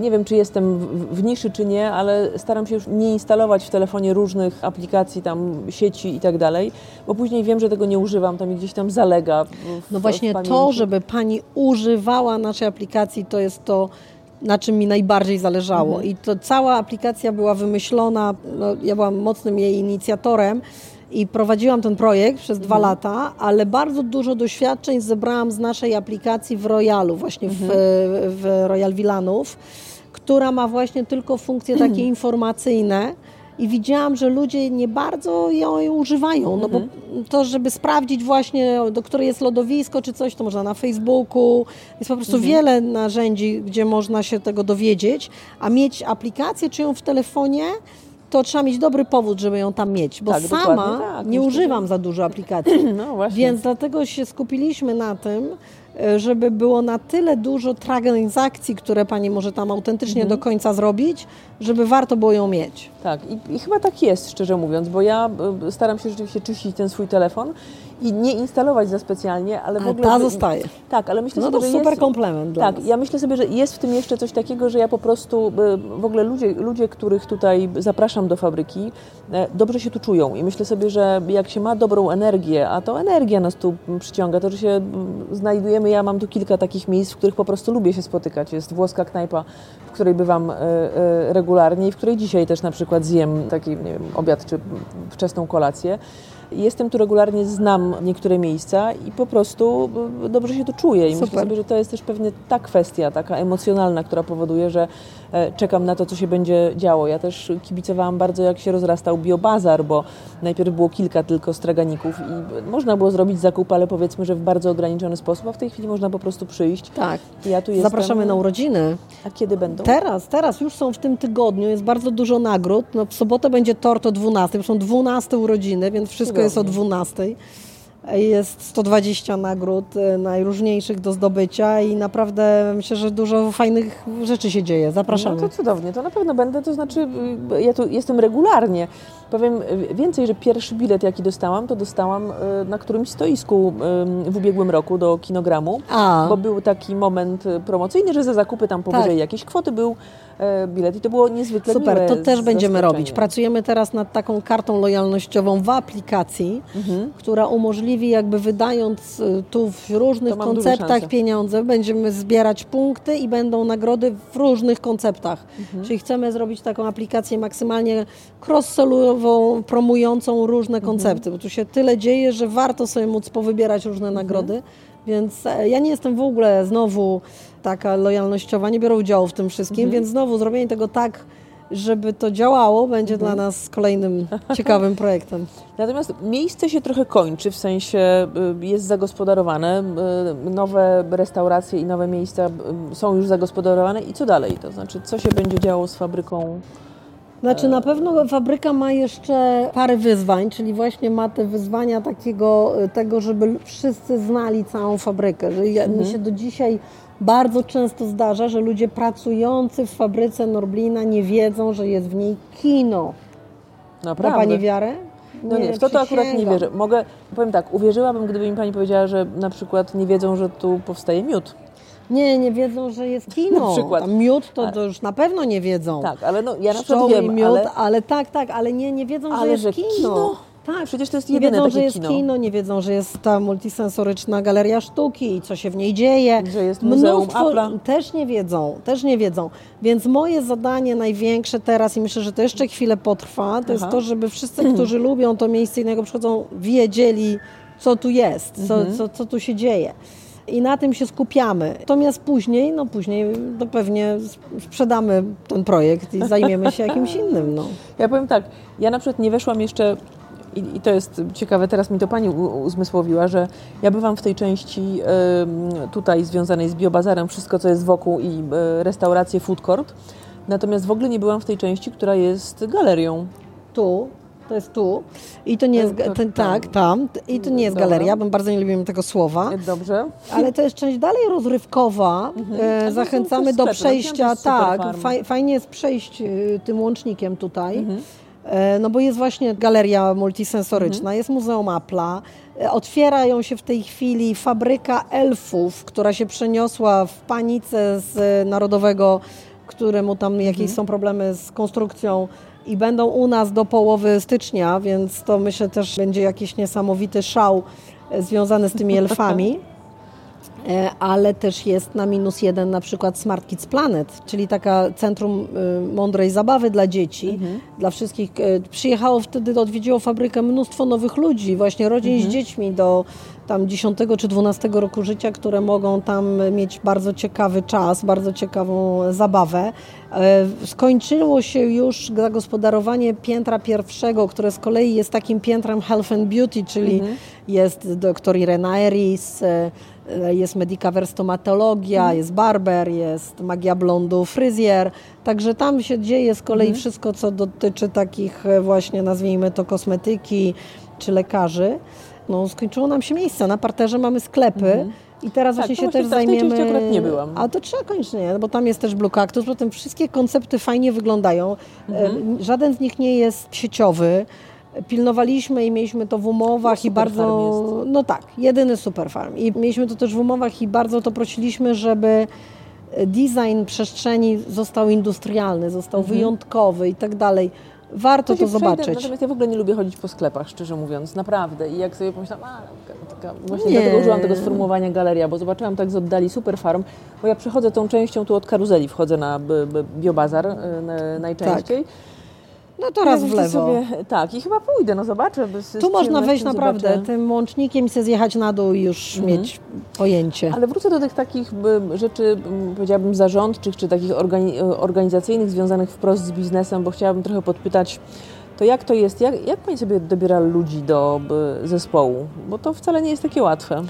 C: nie wiem, czy jestem w, niszy, czy nie, ale staram się już nie instalować w telefonie różnych aplikacji, tam sieci i tak dalej, bo później wiem, że tego nie używam, tam gdzieś tam zalega. W,
B: no właśnie to, żeby Pani używała naszej aplikacji, to jest to, na czym mi najbardziej zależało. Mhm. I to cała aplikacja była wymyślona, no, ja byłam mocnym jej inicjatorem, i prowadziłam ten projekt przez dwa mhm. lata, ale bardzo dużo doświadczeń zebrałam z naszej aplikacji w Royalu, właśnie mhm. w, w Royal Villanów, która ma właśnie tylko funkcje takie mhm. informacyjne i widziałam, że ludzie nie bardzo ją używają, no bo mhm. to, żeby sprawdzić właśnie, do której jest lodowisko czy coś, to można na Facebooku, jest po prostu mhm. wiele narzędzi, gdzie można się tego dowiedzieć, a mieć aplikację czy ją w telefonie, to trzeba mieć dobry powód, żeby ją tam mieć, bo tak, sama tak, nie używam za dużo aplikacji. *clears throat* No, Więc dlatego się skupiliśmy na tym, e, żeby było na tyle dużo transakcji, które Pani może tam autentycznie mhm. do końca zrobić, żeby warto było ją mieć.
C: Tak, I, i chyba tak jest, szczerze mówiąc, bo ja e, staram się rzeczywiście czyścić ten swój telefon i nie instalować za specjalnie, ale w ogóle...
B: ta zostaje.
C: Tak, ale myślę
B: no
C: sobie,
B: to super jest, komplement
C: Tak,
B: nas.
C: ja myślę sobie, że jest w tym jeszcze coś takiego, że ja po prostu, w ogóle ludzie, ludzie, których tutaj zapraszam do fabryki, e, dobrze się tu czują i myślę sobie, że jak się ma dobrą energię, a to energia nas tu przyciąga, to, że się znajdujemy, ja mam tu kilka takich miejsc, w których po prostu lubię się spotykać. Jest włoska knajpa, w której bywam e, e, regularnie i w której dzisiaj też na przykład zjem taki nie wiem, obiad czy wczesną kolację. Jestem tu regularnie, znam niektóre miejsca i po prostu dobrze się tu czuję. I Super. myślę sobie, że to jest też pewnie ta kwestia, taka emocjonalna, która powoduje, że e, czekam na to, co się będzie działo. Ja też kibicowałam bardzo, jak się rozrastał biobazar, bo najpierw było kilka tylko straganików i można było zrobić zakup, ale powiedzmy, że w bardzo ograniczony sposób, a w tej chwili można po prostu przyjść.
B: Tak. Ja tu jestem. Zapraszamy na urodziny.
C: A kiedy będą?
B: Teraz, teraz już są w tym tygodniu, jest bardzo dużo nagród. No, w sobotę będzie tort o 12, są 12 urodziny, więc wszystko jest o 12. Jest 120 nagród e, najróżniejszych do zdobycia i naprawdę myślę, że dużo fajnych rzeczy się dzieje. Zapraszamy.
C: No to cudownie, to na pewno będę, to znaczy y, ja tu jestem regularnie. Powiem y, więcej, że pierwszy bilet jaki dostałam, to dostałam y, na którymś stoisku w ubiegłym roku do kinogramu, A. bo był taki moment promocyjny, że za zakupy tam powyżej tak. jakiejś kwoty był E, bilet i to było niezwykle
B: Super, to też będziemy robić. Pracujemy teraz nad taką kartą lojalnościową w aplikacji, mhm. która umożliwi jakby wydając tu w różnych konceptach pieniądze, będziemy zbierać punkty i będą nagrody w różnych konceptach. Mhm. Czyli chcemy zrobić taką aplikację maksymalnie cross promującą różne koncepty, bo tu się tyle dzieje, że warto sobie móc powybierać różne nagrody. Więc e, ja nie jestem w ogóle znowu taka lojalnościowa, nie biorę udziału w tym wszystkim, więc znowu zrobienie tego tak, żeby to działało, będzie dla nas kolejnym ciekawym projektem. *laughs*
C: Natomiast miejsce się trochę kończy, w sensie y, jest zagospodarowane, y, nowe restauracje i nowe miejsca y, są już zagospodarowane i co dalej? To znaczy, co się będzie działo z fabryką?
B: Znaczy na pewno fabryka ma jeszcze parę wyzwań, czyli właśnie ma te wyzwania takiego, tego, żeby wszyscy znali całą fabrykę. Że ja, mi się do dzisiaj bardzo często zdarza, że ludzie pracujący w fabryce Norblina nie wiedzą, że jest w niej kino.
C: Naprawdę?
B: Pani wiarę?
C: No nie, w to to akurat nie wierzę. Mogę, powiem tak, uwierzyłabym, gdyby mi Pani powiedziała, że na przykład nie wiedzą, że tu powstaje miód.
B: Nie, nie wiedzą, że jest kino.
C: Na przykład.
B: Tam miód to, to już na pewno nie wiedzą.
C: Tak, ale no ja na przykład wiem,
B: miód,
C: ale...
B: ale... tak, tak, ale nie, nie wiedzą, że
C: Ale
B: jest
C: że
B: kino.
C: kino?
B: Tak,
C: Przecież to jest
B: nie
C: jedyne
B: wiedzą,
C: takie
B: że jest
C: kino.
B: kino. nie wiedzą, że jest ta multisensoryczna galeria sztuki i co się w niej dzieje.
C: Że jest Muzeum
B: Mnóstwo-. Też nie wiedzą, też nie wiedzą. Więc moje zadanie największe teraz i myślę, że to jeszcze chwilę potrwa, to jest
C: Aha.
B: to, żeby wszyscy, którzy lubią to miejsce i na niego przychodzą, wiedzieli, co tu jest, co,
C: Mhm.
B: co, co tu się dzieje. I na tym się skupiamy. Natomiast później, no później to pewnie s- sprzedamy ten projekt i zajmiemy się jakimś innym. No.
C: Ja powiem tak, ja na przykład nie weszłam jeszcze i, to jest ciekawe, teraz mi to Pani uzmysłowiła, że ja bywam w tej części tutaj związanej z biobazarem, wszystko co jest wokół i e, restauracje, food court, natomiast w ogóle nie byłam w tej części, która jest galerią.
B: Tu, to jest tu. I to nie jest,
C: To- to
B: tak, tam. I to nie jest
C: Dobra.
B: galeria, bo bardzo nie lubimy tego słowa.
C: Dobrze?
B: Ale to jest część dalej rozrywkowa. E,
C: to są
B: Zachęcamy do
C: sklepy.
B: przejścia. Tak, faj, fajnie jest przejść e, tym łącznikiem tutaj. E, No bo jest właśnie galeria multisensoryczna, jest Muzeum Apple'a. E, Otwierają się w tej chwili fabryka elfów, która się przeniosła w panice z e, Narodowego, któremu tam jakieś są problemy z konstrukcją i będą u nas do połowy stycznia, więc to myślę też będzie jakiś niesamowity szał e, związany z tymi elfami. *laughs* E, ale też jest na minus jeden na przykład Smart Kids Planet, czyli taka centrum y, mądrej zabawy dla dzieci, dla wszystkich. E, Przyjechało wtedy, odwiedziło fabrykę mnóstwo nowych ludzi, właśnie rodzin z dziećmi do tam 10 czy 12 roku życia, które mogą tam mieć bardzo ciekawy czas, bardzo ciekawą zabawę. E, Skończyło się już zagospodarowanie piętra pierwszego, które z kolei jest takim piętrem health and beauty, czyli jest doktor Irena Eris, jest Medicaver stomatologia, jest barber, jest magia blondu, fryzjer. Także tam się dzieje z kolei wszystko, co dotyczy takich e, właśnie, nazwijmy to, kosmetyki czy lekarzy. No, skończyło nam się miejsce. Na parterze mamy sklepy. I teraz
C: Tak,
B: właśnie się też zajmiemy.
C: akurat nie byłam.
B: A to trzeba koniecznie, bo tam jest też Blue Cactus, potem wszystkie koncepty fajnie wyglądają.
C: Mhm.
B: E, Żaden z nich nie jest sieciowy. Pilnowaliśmy i mieliśmy to w umowach
C: No,
B: i bardzo.
C: Jest.
B: No tak, jedyny superfarm. I mieliśmy to też w umowach i bardzo to prosiliśmy, żeby design przestrzeni został industrialny, został wyjątkowy i tak dalej. Warto to,
C: przejdę,
B: zobaczyć.
C: Natomiast ja w ogóle nie lubię chodzić po sklepach, szczerze mówiąc, naprawdę. I jak sobie pomyślałam, a, taka, właśnie
B: Nie.
C: dlatego użyłam tego sformułowania galeria, bo zobaczyłam tak z oddali Superfarm, bo ja przechodzę tą częścią tu od karuzeli, wchodzę na biobazar na, najczęściej.
B: No to raz
C: Ja
B: w lewo.
C: Sobie, tak, i chyba pójdę, no zobaczę. Z
B: Tu można wejść naprawdę
C: zobaczę.
B: tym łącznikiem i sobie zjechać na dół i już mieć pojęcie.
C: Ale wrócę do tych takich rzeczy, m, powiedziałabym, zarządczych, czy takich organi organizacyjnych, związanych wprost z biznesem, bo chciałabym trochę podpytać, to jak to jest, jak, jak Pani sobie dobiera ludzi do zespołu? Bo to wcale nie jest takie łatwe.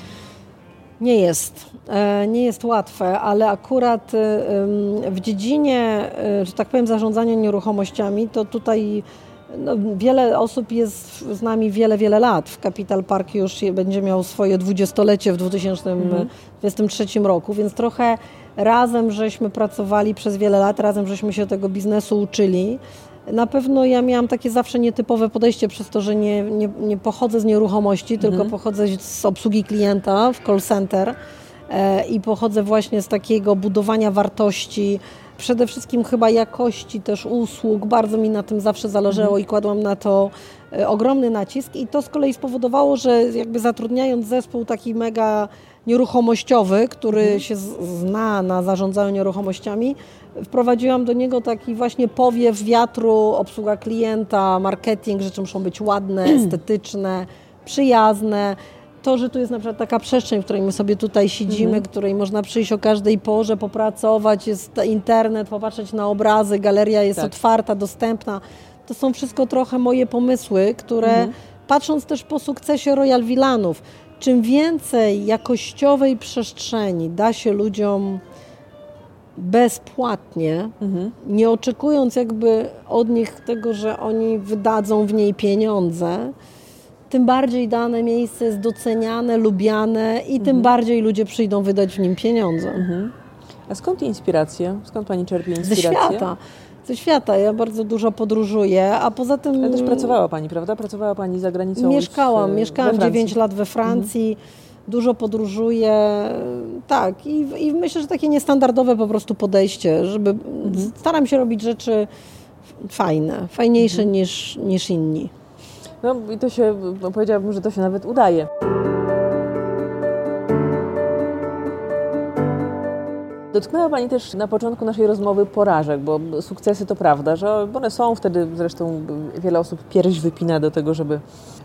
B: Nie jest. E, Nie jest łatwe, ale akurat em, w dziedzinie, e, że tak powiem, zarządzania nieruchomościami, to tutaj no, wiele osób jest z nami wiele, wiele lat. W Capital Park już będzie miał swoje dwudziestolecie w 2023 roku, więc trochę razem żeśmy pracowali przez wiele lat, razem żeśmy się tego biznesu uczyli. Na pewno ja miałam takie zawsze nietypowe podejście przez to, że nie, nie, nie pochodzę z nieruchomości, tylko pochodzę z obsługi klienta w call center i pochodzę właśnie z takiego budowania wartości, przede wszystkim chyba jakości też usług. Bardzo mi na tym zawsze zależało i kładłam na to e, ogromny nacisk i to z kolei spowodowało, że jakby zatrudniając zespół taki mega nieruchomościowy, który się z- zna na zarządzaniu nieruchomościami, wprowadziłam do niego taki właśnie powiew wiatru, obsługa klienta, marketing, rzeczy muszą być ładne, *clears throat* estetyczne, przyjazne. To, że tu jest na przykład taka przestrzeń, w której my sobie tutaj siedzimy, mhm. której można przyjść o każdej porze, popracować, jest internet, popatrzeć na obrazy, galeria jest tak. otwarta, dostępna. To są wszystko trochę moje pomysły, które mhm. patrząc też po sukcesie Royal Villanów, czym więcej jakościowej przestrzeni da się ludziom bezpłatnie, mhm. nie oczekując jakby od nich tego, że oni wydadzą w niej pieniądze, tym bardziej dane miejsce jest doceniane, lubiane i tym mhm. bardziej ludzie przyjdą wydać w nim pieniądze. Mhm.
C: A skąd inspiracje? Skąd Pani czerpie inspirację?
B: Ze świata. Ze świata. Ja bardzo dużo podróżuję, a poza tym...
C: Ale też pracowała Pani, prawda? Pracowała Pani za granicą
B: Mieszkałam. W, mieszkałam 9 lat we Francji. Mhm. Dużo podróżuję. Tak. I, I myślę, że takie niestandardowe po prostu podejście, żeby... Mhm. Staram się robić rzeczy fajne, fajniejsze mhm. niż, niż inni.
C: No i to się, powiedziałabym, że to się nawet udaje. Dotknęła Pani też na początku naszej rozmowy porażek, bo sukcesy to prawda, że one są, wtedy zresztą wiele osób pierś wypina do tego, żeby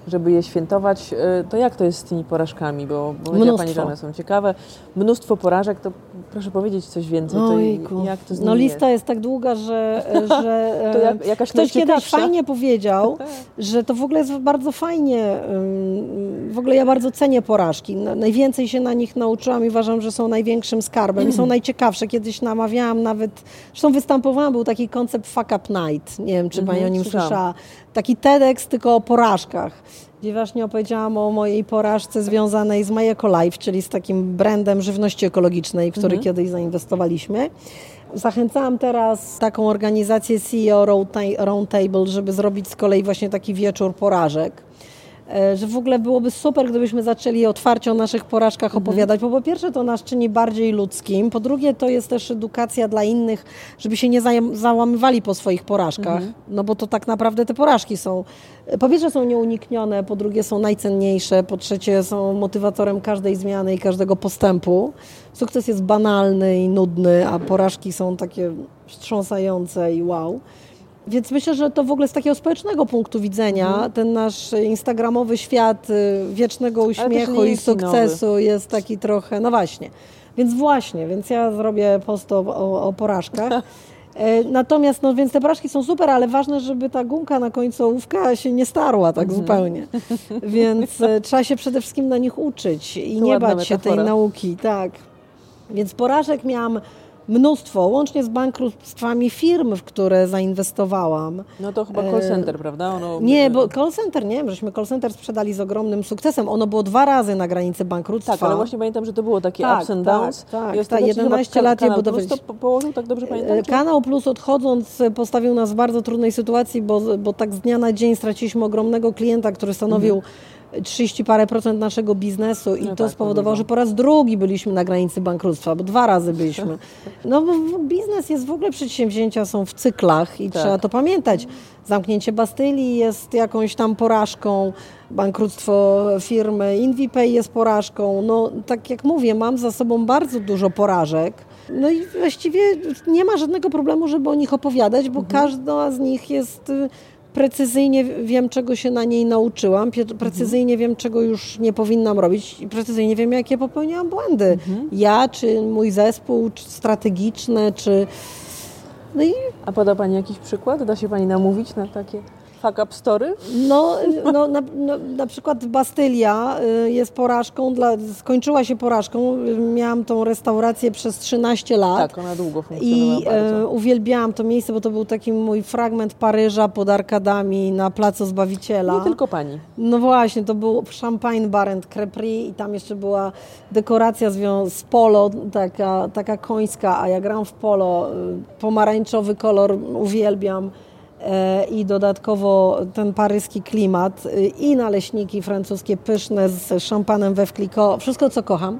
C: żeby je świętować. E, to jak to jest z tymi porażkami? Bo, bo powiedziała Pani, że one są ciekawe. Mnóstwo porażek, to proszę powiedzieć coś więcej. To, jak to z
B: no lista jest? jest tak długa, że, *laughs* że to jak, jakaś ktoś kiedyś fajnie powiedział, *laughs* tak. że to w ogóle jest bardzo fajnie. W ogóle ja bardzo cenię porażki. Najwięcej się na nich nauczyłam i uważam, że są największym skarbem i są *clears throat* najciekawsze. Kiedyś namawiałam nawet, zresztą występowałam, był taki koncept Fuck Up Night. Nie wiem, czy Pani mhm, o nim słyszała taki TEDx tylko o porażkach, gdzie właśnie opowiedziałam o mojej porażce związanej z My Life, czyli z takim brandem żywności ekologicznej, który mhm. kiedyś zainwestowaliśmy. Zachęcałam teraz taką organizację CEO Roundtable, żeby zrobić z kolei właśnie taki wieczór porażek że w ogóle byłoby super, gdybyśmy zaczęli otwarcie o naszych porażkach mhm. opowiadać, bo po pierwsze to nas czyni bardziej ludzkim, po drugie to jest też edukacja dla innych, żeby się nie załamywali po swoich porażkach, mhm. no bo to tak naprawdę te porażki są, e, po pierwsze są nieuniknione, po drugie są najcenniejsze, po trzecie są motywatorem każdej zmiany i każdego postępu. Sukces jest banalny i nudny, a porażki są takie wstrząsające i wow. Więc myślę, że to w ogóle z takiego społecznego punktu widzenia mhm. ten nasz instagramowy świat y, wiecznego uśmiechu i sukcesu nowy. jest taki trochę, no właśnie. Więc właśnie, więc ja zrobię post o, o, o porażkach. *laughs* E, natomiast, no więc te porażki są super, ale ważne, żeby ta gumka na końcu ołówka się nie starła tak mhm. zupełnie. *laughs* Więc e, trzeba się przede wszystkim na nich uczyć i to nie bać się tej nauki. Tak. Więc porażek miałam mnóstwo, łącznie z bankructwami firm, w które zainwestowałam.
C: No to chyba call center, e... prawda? Ono...
B: Nie, bo call center nie, żeśmy call center sprzedali z ogromnym sukcesem. Ono było dwa razy na granicy bankructwa.
C: Tak, ale właśnie pamiętam, że to było takie tak, ups and tak, downs.
B: Tak, tak, tak 11 lat je
C: budowaliśmy. to położył, tak dobrze pamiętam? E,
B: Kanał Plus odchodząc postawił nas w bardzo trudnej sytuacji, bo, bo tak z dnia na dzień straciliśmy ogromnego klienta, który stanowił mhm 30 parę procent naszego biznesu i no to tak, spowodowało, że po raz drugi byliśmy na granicy bankructwa, bo dwa razy byliśmy. No bo biznes jest w ogóle, przedsięwzięcia są w cyklach i tak. trzeba to pamiętać. Zamknięcie Bastylii jest jakąś tam porażką, bankructwo firmy Invipay jest porażką. No tak jak mówię, mam za sobą bardzo dużo porażek. No i właściwie nie ma żadnego problemu, żeby o nich opowiadać, bo mhm. każda z nich jest precyzyjnie wiem, czego się na niej nauczyłam, precyzyjnie wiem, czego już nie powinnam robić i precyzyjnie wiem, jakie popełniałam błędy. Mhm. Ja, czy mój zespół, czy strategiczne, czy...
C: No i... A poda Pani jakiś przykład? Da się Pani namówić na takie fuck up story?
B: No, no, na, no, na przykład Bastylia y, jest porażką, dla, skończyła się porażką. Miałam tą restaurację przez 13 lat.
C: Tak, ona długo funkcjonowała
B: I bardzo. uwielbiałam to miejsce, bo to był taki mój fragment Paryża pod arkadami na Placu Zbawiciela.
C: Nie tylko pani.
B: No właśnie, to był Champagne Bar and i tam jeszcze była dekoracja z polo, taka, taka końska, a ja gram w polo. Y, pomarańczowy kolor uwielbiam. E, i dodatkowo ten paryski klimat y, i naleśniki francuskie pyszne z szampanem we wkliko, wszystko co kocham.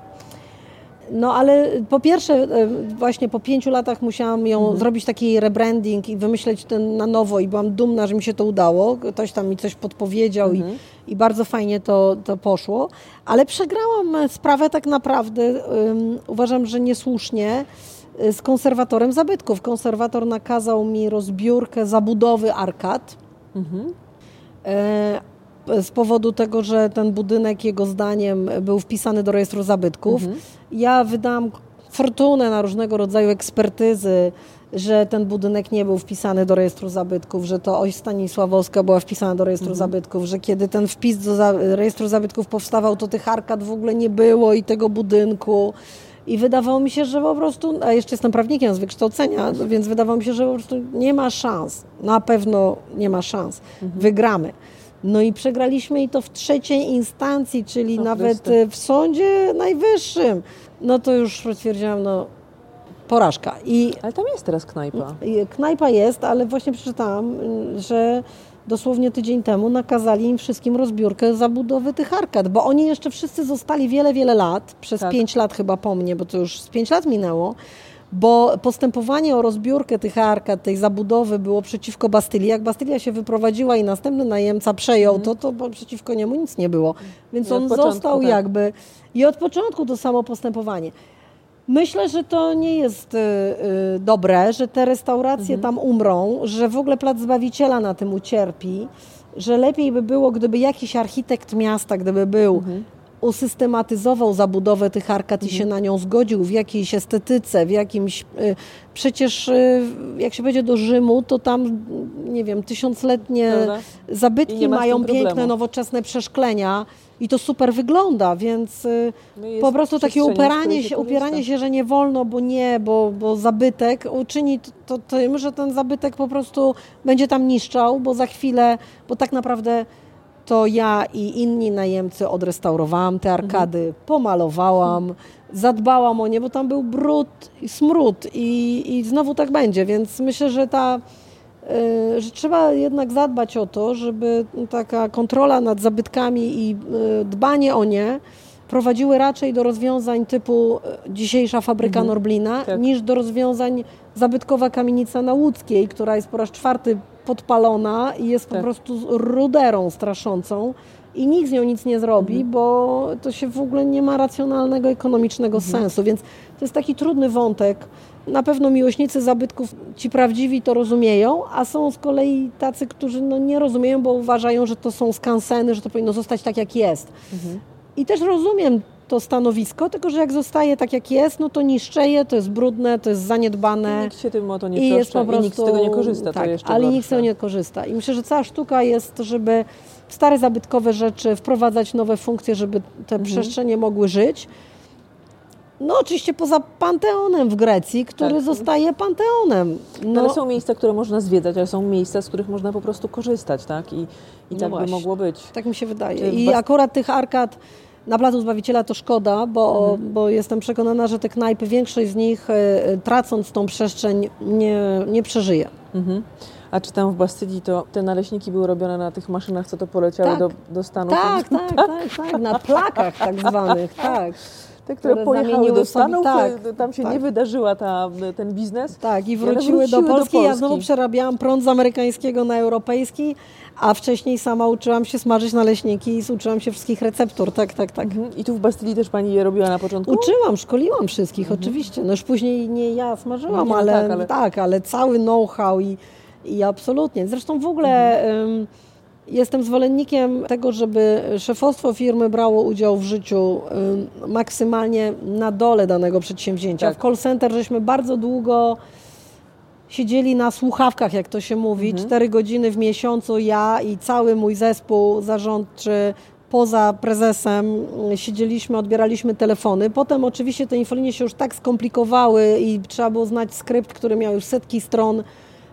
B: No ale po pierwsze e, właśnie po pięciu latach musiałam ją mhm. zrobić taki rebranding i wymyśleć ten na nowo i byłam dumna, że mi się to udało. Ktoś tam mi coś podpowiedział mhm. i, i bardzo fajnie to, to poszło. Ale przegrałam sprawę tak naprawdę, um, uważam, że niesłusznie z konserwatorem zabytków. Konserwator nakazał mi rozbiórkę zabudowy arkad. Mhm. Z powodu tego, że ten budynek, jego zdaniem, był wpisany do rejestru zabytków. Mhm. Ja wydałam fortunę na różnego rodzaju ekspertyzy, że ten budynek nie był wpisany do rejestru zabytków, że to oś Stanisławowska była wpisana do rejestru mhm. zabytków, że kiedy ten wpis do rejestru zabytków powstawał, to tych arkad w ogóle nie było i tego budynku. I wydawało mi się, że po prostu, a jeszcze jestem prawnikiem z wykształcenia, więc wydawało mi się, że po prostu nie ma szans. Na pewno nie ma szans. Mhm. Wygramy. No i przegraliśmy i to w trzeciej instancji, czyli o, nawet w sądzie najwyższym. No to już stwierdziłam, no porażka.
C: I, ale tam jest teraz knajpa.
B: Knajpa jest, ale właśnie przeczytałam, że dosłownie tydzień temu nakazali im wszystkim rozbiórkę zabudowy tych arkad, bo oni jeszcze wszyscy zostali wiele, wiele lat, przez tak. pięć lat chyba po mnie, bo to już z pięć lat minęło, bo postępowanie o rozbiórkę tych arkad, tej zabudowy było przeciwko Bastylii. Jak Bastylia się wyprowadziła i następny najemca przejął mm. to, to przeciwko niemu nic nie było. Więc on został tak. jakby... I od początku to samo postępowanie. Myślę, że to nie jest y, y, dobre, że te restauracje mhm. tam umrą, że w ogóle Plac Zbawiciela na tym ucierpi, że lepiej by było, gdyby jakiś architekt miasta, gdyby był, mhm. usystematyzował zabudowę tych arkad mhm. i się mhm. na nią zgodził w jakiejś estetyce, w jakimś... Y, przecież jak się będzie do Rzymu, to tam, nie wiem, tysiącletnie zabytki mają piękne, nowoczesne przeszklenia i to super wygląda, więc y, no po prostu takie upieranie się, upieranie się, że nie wolno, bo nie, bo, bo zabytek uczyni to tym, że ten zabytek po prostu będzie tam niszczał, bo za chwilę, bo tak naprawdę to ja i inni najemcy odrestaurowałam te arkady, mhm. pomalowałam, zadbałam o nie, bo tam był brud i smród i, i znowu tak będzie, więc myślę, że ta że trzeba jednak zadbać o to, żeby taka kontrola nad zabytkami i e, dbanie o nie prowadziły raczej do rozwiązań typu e, dzisiejsza fabryka mhm. Norblina, tak. niż do rozwiązań zabytkowa kamienica na Łódzkiej, która jest po raz czwarty podpalona i jest tak. po prostu ruderą straszącą i nikt z nią nic nie zrobi, mhm. bo to się w ogóle nie ma racjonalnego, ekonomicznego mhm. sensu, więc to jest taki trudny wątek. Na pewno miłośnicy zabytków, ci prawdziwi to rozumieją, a są z kolei tacy, którzy no nie rozumieją, bo uważają, że to są skanseny, że to powinno zostać tak, jak jest. Mhm. I też rozumiem to stanowisko, tylko że jak zostaje tak, jak jest, no to niszczeje, to jest brudne, to jest zaniedbane.
C: I nikt się tym o to nie i jest po prostu, i nikt z tego nie korzysta.
B: Tak, ale gorsze. nikt z tego nie korzysta. I myślę, że cała sztuka jest, żeby stare zabytkowe rzeczy wprowadzać nowe funkcje, żeby te mhm. przestrzenie mogły żyć. No oczywiście poza Panteonem w Grecji, który tak. zostaje Panteonem.
C: No. no. Ale są miejsca, które można zwiedzać, ale są miejsca, z których można po prostu korzystać, tak? I, i no tak właśnie. by mogło być.
B: Tak mi się wydaje. I akurat tych arkad na Placu Zbawiciela to szkoda, bo, mhm. bo jestem przekonana, że te knajpy, większość z nich e, tracąc tą przestrzeń nie, nie przeżyje. Mhm.
C: A czy tam w Bastylii to te naleśniki były robione na tych maszynach, co to poleciały tak. do, do Stanów?
B: Tak, tak, *laughs* tak, tak, tak, na plakach tak zwanych, tak
C: te, które, które pojechały do Stanów, tak, tam się tak. nie wydarzyła ta, ten biznes.
B: Tak, i wróciły, do, Polski. do Polski. Ja znowu przerabiałam prąd z amerykańskiego na europejski, a wcześniej sama uczyłam się smażyć naleśniki i uczyłam się wszystkich receptur, tak, tak, tak. Mhm.
C: I tu w Bastylii też Pani je robiła na początku?
B: Uczyłam, szkoliłam wszystkich, mhm. oczywiście. No już później nie ja smażyłam, no, ale, tak, ale... tak, ale cały know-how i, i absolutnie. Zresztą w ogóle... Mhm. Jestem zwolennikiem tego, żeby szefostwo firmy brało udział w życiu maksymalnie na dole danego przedsięwzięcia. Tak. W call center żeśmy bardzo długo siedzieli na słuchawkach, jak to się mówi, mhm. cztery godziny w miesiącu ja i cały mój zespół zarządczy poza prezesem siedzieliśmy, odbieraliśmy telefony. Potem oczywiście te infolinie się już tak skomplikowały i trzeba było znać skrypt, który miał już setki stron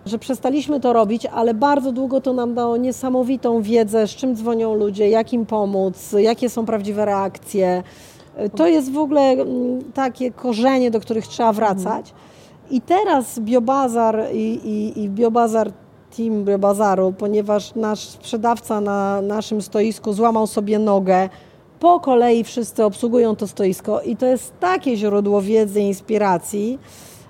B: że przestaliśmy to robić, ale bardzo długo to nam dało niesamowitą wiedzę, z czym dzwonią ludzie, jak im pomóc, jakie są prawdziwe reakcje. To jest w ogóle mm, takie korzenie, do których trzeba wracać. I teraz Biobazar i, i, i Biobazar Team Biobazaru, ponieważ nasz sprzedawca na naszym stoisku złamał sobie nogę, po kolei wszyscy obsługują to stoisko i to jest takie źródło wiedzy inspiracji,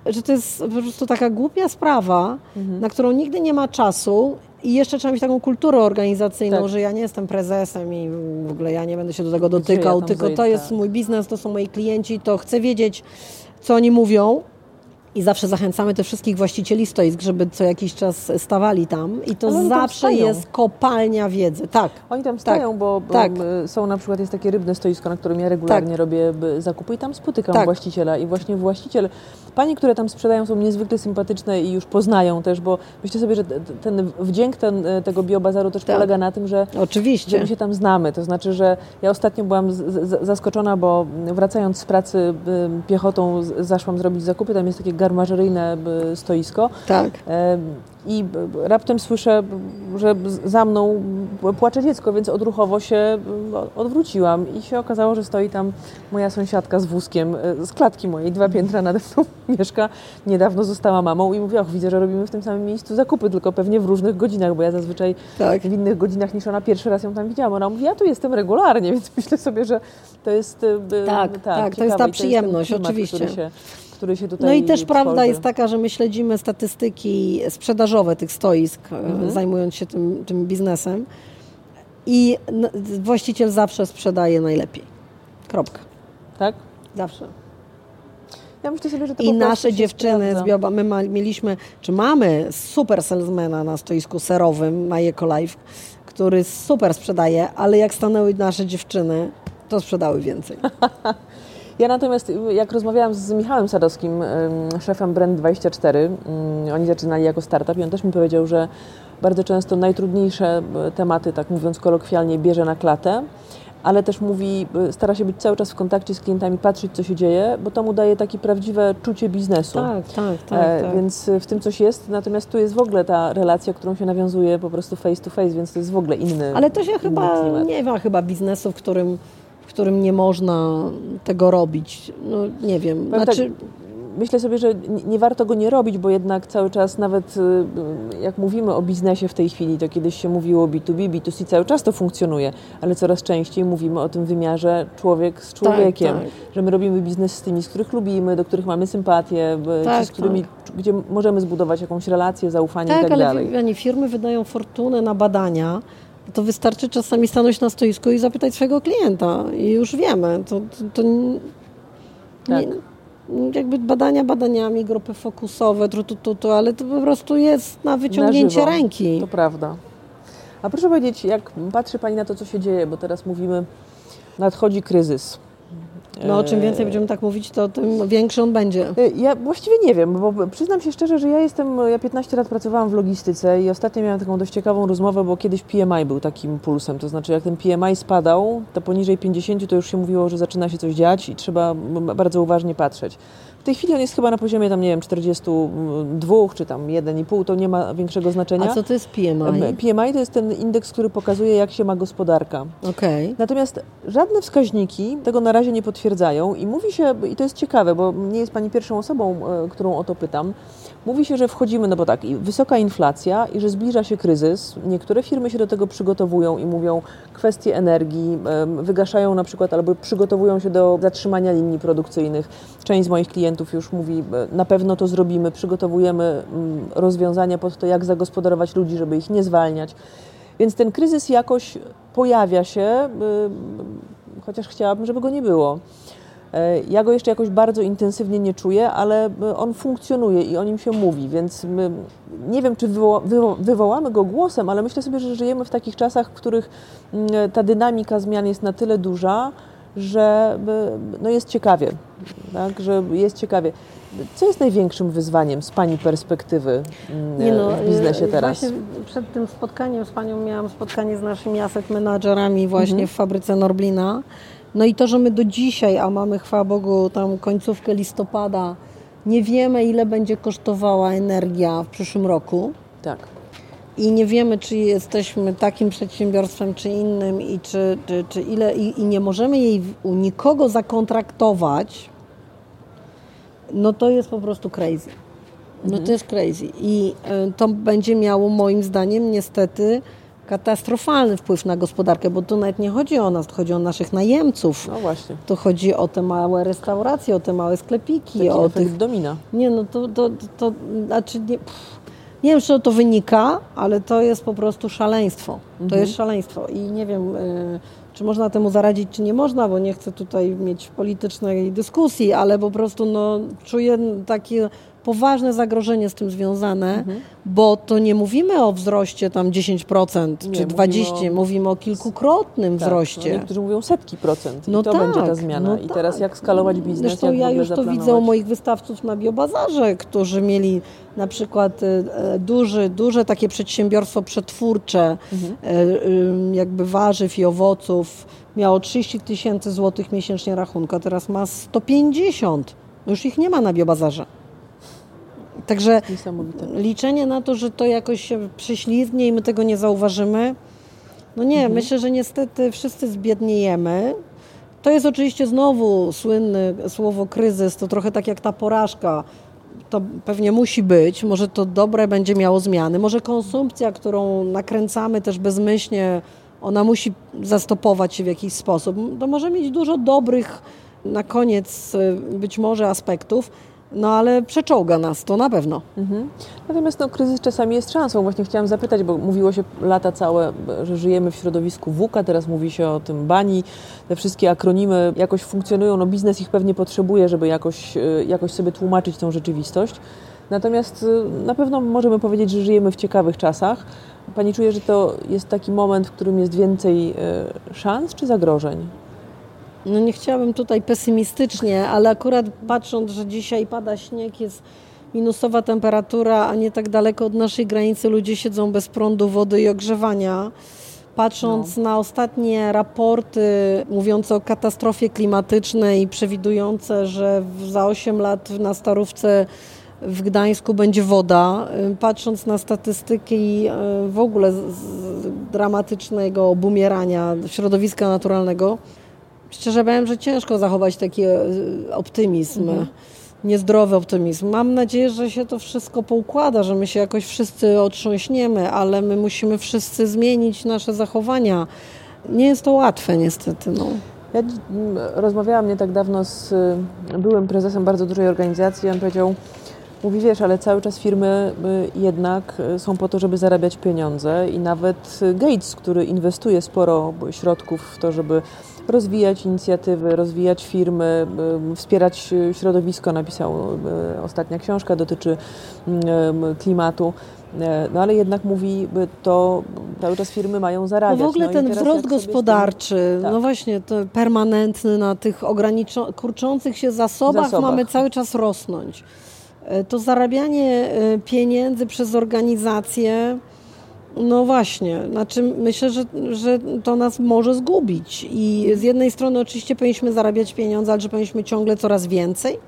B: że to jest po prostu taka głupia sprawa, mhm. na którą nigdy nie ma czasu i jeszcze trzeba mieć taką kulturę organizacyjną, tak. że ja nie jestem prezesem i w ogóle ja nie będę się do tego dotykał, ja tylko to jest mój biznes, to są moi klienci, to chcę wiedzieć, co oni mówią. I zawsze zachęcamy tych wszystkich właścicieli stoisk, żeby co jakiś czas stawali tam. I to zawsze jest kopalnia wiedzy. Tak.
C: Oni tam stają,
B: Tak,
C: bo, bo
B: tak.
C: są na przykład jest takie rybne stoisko, na którym ja regularnie
B: Tak.
C: robię zakupy i tam spotykam
B: Tak.
C: właściciela i właśnie właściciel, panie, które tam sprzedają są niezwykle sympatyczne i już poznają też, bo myślę sobie, że ten wdzięk ten, e, tego biobazaru też
B: Tak.
C: polega na tym, że że
B: Oczywiście.
C: my się tam znamy. To znaczy, że ja ostatnio byłam z, z, zaskoczona, bo wracając z pracy piechotą zaszłam zrobić zakupy, tam jest takie garmażeryjne y, stoisko.
B: Tak.
C: I b- raptem słyszę, że za mną płacze dziecko, więc odruchowo się m, odwróciłam i się okazało, że stoi tam moja sąsiadka z wózkiem e, z klatki mojej, dwa piętra nade mną *laughs* mieszka. Niedawno została mamą i mówiła, och, widzę, że robimy w tym samym miejscu zakupy, tylko pewnie w różnych godzinach, bo ja zazwyczaj
B: Tak.
C: w innych godzinach niż ona pierwszy raz ją tam widziałam. Ona mówi, ja tu jestem regularnie, *laughs* więc myślę sobie, że to jest e, b-
B: Tak, tak, to jest ta przyjemność,
C: klimat,
B: oczywiście.
C: Który się, tutaj
B: No i też prawda jest taka, że my śledzimy statystyki sprzedażowe tych stoisk, e,
C: Mhm.
B: zajmując się tym, tym biznesem. I właściciel zawsze sprzedaje najlepiej. Kropka.
C: Tak?
B: Zawsze.
C: Ja myślę sobie, że to
B: I nasze dziewczyny z Bioba, my ma, mieliśmy, czy mamy super salesmana na stoisku serowym na Ecolife, który super sprzedaje, ale jak stanęły nasze dziewczyny, to sprzedały więcej. *laughs*
C: Ja natomiast, jak rozmawiałam z Michałem Sadowskim, szefem Brand24, ym, oni zaczynali jako startup i on też mi powiedział, że bardzo często najtrudniejsze y, tematy, tak mówiąc kolokwialnie, bierze na klatę, ale też mówi, y, stara się być cały czas w kontakcie z klientami, patrzeć co się dzieje, bo to mu daje takie prawdziwe czucie biznesu.
B: Tak, tak, tak.
C: E,
B: tak.
C: Więc y, w tym coś jest, natomiast tu jest w ogóle ta relacja, którą się nawiązuje po prostu face to face, więc to jest w ogóle inny
B: Ale to się chyba,
C: klimat.
B: nie ma chyba biznesu, w którym, którym nie można tego robić. No nie wiem, znaczy...
C: tak, myślę sobie, że nie, warto go nie robić, bo jednak cały czas nawet y, jak mówimy o biznesie w tej chwili, to kiedyś się mówiło o B2B, B2C, cały czas to funkcjonuje, ale coraz częściej mówimy o tym wymiarze człowiek z człowiekiem,
B: tak.
C: że my robimy biznes z tymi, z których lubimy, do których mamy sympatię, y,
B: Tak,
C: ci, z którymi, gdzie możemy zbudować jakąś relację, zaufanie i
B: Tak,
C: tak
B: ale
C: dalej.
B: pani, firmy wydają fortunę na badania. To wystarczy czasami stanąć na stoisku i zapytać swojego klienta i już wiemy. To, to, to nie,
C: Tak.
B: jakby badania badaniami, grupy fokusowe, tru, tu, tu, tu, ale to po prostu jest na wyciągnięcie
C: żywo.
B: ręki.
C: To prawda. A proszę powiedzieć, jak patrzy Pani na to, co się dzieje, bo teraz mówimy, nadchodzi kryzys.
B: No, czym
C: E,
B: więcej będziemy tak mówić, to tym większy on będzie.
C: E, Ja właściwie nie wiem, bo przyznam się szczerze, że ja jestem, ja 15 lat pracowałam w logistyce i ostatnio miałam taką dość ciekawą rozmowę, bo kiedyś PMI był takim pulsem, to znaczy jak ten PMI spadał, to poniżej 50 to już się mówiło, że zaczyna się coś dziać i trzeba bardzo uważnie patrzeć. W tej chwili on jest chyba na poziomie tam, nie wiem, 42 czy tam 1,5, to nie ma większego znaczenia.
B: A co to jest PMI?
C: PMI to jest ten indeks, który pokazuje, jak się ma gospodarka.
B: Okej.
C: Natomiast żadne wskaźniki tego na razie nie potwierdzają i mówi się, i to jest ciekawe, bo nie jest Pani pierwszą osobą, e, którą o to pytam, mówi się, że wchodzimy, no bo tak, wysoka inflacja i że zbliża się kryzys. Niektóre firmy się do tego przygotowują i mówią kwestie energii, wygaszają na przykład albo przygotowują się do zatrzymania linii produkcyjnych. Część z moich klientów już mówi, na pewno to zrobimy, przygotowujemy mm, rozwiązania pod to, jak zagospodarować ludzi, żeby ich nie zwalniać. Więc ten kryzys jakoś pojawia się, chociaż chciałabym, żeby go nie było. E, Ja go jeszcze jakoś bardzo intensywnie nie czuję, ale y, on funkcjonuje i o nim się mówi, więc my, nie wiem, czy wywo, wywo, wywołamy go głosem, ale myślę sobie, że żyjemy w takich czasach, w których mm, ta dynamika zmian jest na tyle duża, że y, no jest ciekawie, tak? że jest ciekawie. Co jest największym wyzwaniem z Pani perspektywy mm, w biznesie
B: e,
C: teraz?
B: Właśnie przed tym spotkaniem z Panią miałam spotkanie z naszymi asset menadżerami właśnie
C: Mhm.
B: w fabryce Norblina. No i to, że my do dzisiaj, a mamy chwała Bogu tam końcówkę listopada, nie wiemy ile będzie kosztowała energia w przyszłym roku
C: Tak.
B: i nie wiemy, czy jesteśmy takim przedsiębiorstwem, czy innym i czy, czy, czy ile i, i nie możemy jej u nikogo zakontraktować, no to jest po prostu crazy. No to jest crazy. I y, to będzie miało moim zdaniem niestety katastrofalny wpływ na gospodarkę, bo tu nawet nie chodzi o nas, to chodzi o naszych najemców.
C: No właśnie.
B: To chodzi o te małe restauracje, o te małe sklepiki,
C: Taki
B: o tych
C: domina.
B: nie, no to, to, to, to znaczy nie, pff, nie wiem, czego to wynika, ale to jest po prostu szaleństwo. To jest szaleństwo i nie wiem, y, czy można temu zaradzić, czy nie można, bo nie chcę tutaj mieć politycznej dyskusji, ale po prostu no, czuję takie poważne zagrożenie z tym związane, bo to nie mówimy o wzroście tam 10%
C: Nie,
B: czy
C: mówimy
B: 20%, mówimy
C: o-
B: o, kilkukrotnym
C: Tak,
B: wzroście.
C: No, niektórzy mówią setki procent.
B: No
C: I to
B: tak,
C: będzie ta zmiana.
B: no
C: I teraz
B: tak.
C: jak skalować biznes,
B: Zresztą ja już to widzę u moich wystawców na Biobazarze, którzy mieli na przykład e, e, duży, duże takie przedsiębiorstwo przetwórcze,
C: Mhm.
B: e, jakby warzyw i owoców. Miało 30 tysięcy złotych miesięcznie rachunku, a teraz ma 150. Już ich nie ma na Biobazarze. Także liczenie na to, że to jakoś się prześlizgnie i my tego nie zauważymy, no nie, myślę, że niestety wszyscy zbiedniejemy. To jest oczywiście znowu słynne słowo kryzys, to trochę tak jak ta porażka. To pewnie musi być, może to dobre będzie miało zmiany, może konsumpcja, którą nakręcamy też bezmyślnie, ona musi zastopować się w jakiś sposób. To może mieć dużo dobrych na koniec y, być może aspektów, no ale przeczołga nas to na pewno.
C: Mhm. Natomiast no, kryzys czasami jest szansą. Właśnie chciałam zapytać, bo mówiło się lata całe, że żyjemy w środowisku WUKA, teraz mówi się o tym bani. Te wszystkie akronimy jakoś funkcjonują, no biznes ich pewnie potrzebuje, żeby jakoś, y, jakoś sobie tłumaczyć tą rzeczywistość. Natomiast y, na pewno możemy powiedzieć, że żyjemy w ciekawych czasach. Pani czuje, że to jest taki moment, w którym jest więcej y, szans czy zagrożeń?
B: No nie chciałabym tutaj pesymistycznie, ale akurat patrząc, że dzisiaj pada śnieg, jest minusowa temperatura, a nie tak daleko od naszej granicy ludzie siedzą bez prądu, wody i ogrzewania. Patrząc na ostatnie raporty mówiące o katastrofie klimatycznej i przewidujące, że za 8 lat na Starówce w Gdańsku będzie woda, y, patrząc na statystyki y, w ogóle dramatycznego obumierania środowiska naturalnego, Szczerze powiem, że ciężko zachować taki e, optymizm, niezdrowy optymizm. Mam nadzieję, że się to wszystko poukłada, że my się jakoś wszyscy otrząśniemy, ale my musimy wszyscy zmienić nasze zachowania. Nie jest to łatwe niestety. No.
C: Ja rozmawiałam nie tak dawno z y, byłym prezesem bardzo dużej organizacji. On powiedział, mówi, wiesz, ale cały czas firmy y, jednak y, są po to, żeby zarabiać pieniądze i nawet Gates, który inwestuje sporo środków w to, żeby rozwijać inicjatywy, rozwijać firmy, wspierać środowisko, napisał ostatnia książka, dotyczy klimatu. E, No ale jednak mówi, to cały czas firmy mają
B: No
C: zarabiać.
B: w ogóle
C: i
B: ten wzrost
C: z tym-
B: gospodarczy,
C: Tak.
B: no właśnie, to permanentny na tych ograniczo- kurczących się zasobach,
C: Zasobach.
B: mamy cały czas rosnąć. E, To zarabianie e, pieniędzy przez organizacje, no właśnie, znaczy myślę, że, że to nas może zgubić. I z jednej strony oczywiście powinniśmy zarabiać pieniądze, ale że powinniśmy ciągle coraz więcej.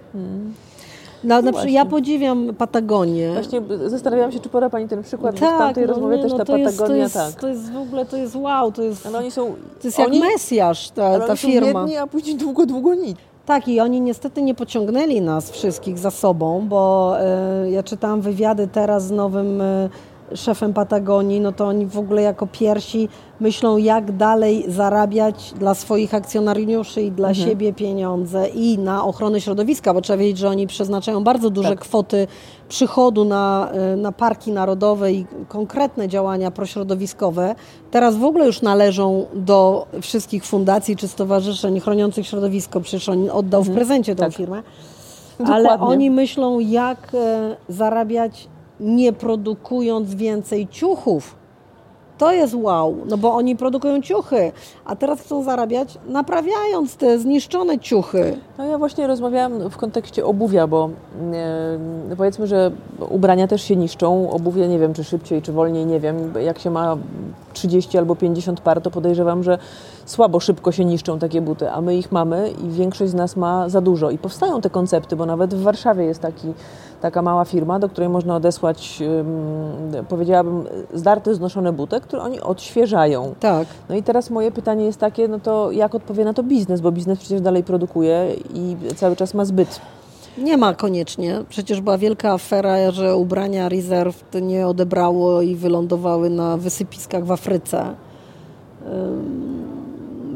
B: No, na przykład
C: właśnie.
B: ja podziwiam Patagonię.
C: Właśnie zastanawiałam się, czy poda Pani ten przykład, bo w
B: tak,
C: tamtej
B: no
C: rozmowie
B: nie,
C: też
B: no
C: ta
B: to jest, to
C: Patagonia,
B: jest,
C: tak.
B: To jest w ogóle, to jest wow, to jest,
C: Ale oni są,
B: to jest jak
C: oni,
B: Mesjasz, ta,
C: ale
B: ta
C: oni są
B: firma.
C: biedni, a później długo, długo nic.
B: Tak, i oni niestety nie pociągnęli nas wszystkich za sobą, bo e, ja czytałam wywiady teraz z nowym e, szefem Patagonii, no to oni w ogóle jako pierwsi myślą, jak dalej zarabiać dla swoich akcjonariuszy i dla siebie pieniądze i na ochronę środowiska, bo trzeba wiedzieć, że oni przeznaczają bardzo duże
C: Tak.
B: kwoty przychodu na, e, na parki narodowe i konkretne działania prośrodowiskowe. Teraz w ogóle już należą do wszystkich fundacji czy stowarzyszeń chroniących środowisko, przecież on oddał w prezencie tę
C: Tak.
B: firmę. Ale
C: Dokładnie.
B: oni myślą, jak e, zarabiać nie produkując więcej ciuchów. To jest wow, no bo oni produkują ciuchy, a teraz chcą zarabiać naprawiając te zniszczone ciuchy.
C: No ja właśnie rozmawiałam w kontekście obuwia, bo e, powiedzmy, że ubrania też się niszczą, obuwie nie wiem, czy szybciej, czy wolniej, nie wiem. Jak się ma 30 albo 50 par, to podejrzewam, że słabo, szybko się niszczą takie buty, a my ich mamy i większość z nas ma za dużo. I powstają te koncepty, bo nawet w Warszawie jest taki, taka mała firma, do której można odesłać, ym, powiedziałabym, zdarte, znoszone buty, które oni odświeżają.
B: Tak.
C: No i teraz moje pytanie jest takie, no to jak odpowie na to biznes, bo biznes przecież dalej produkuje i cały czas ma zbyt.
B: Nie ma koniecznie. Przecież była wielka afera, że ubrania rezerw to nie odebrało i wylądowały na wysypiskach w Afryce.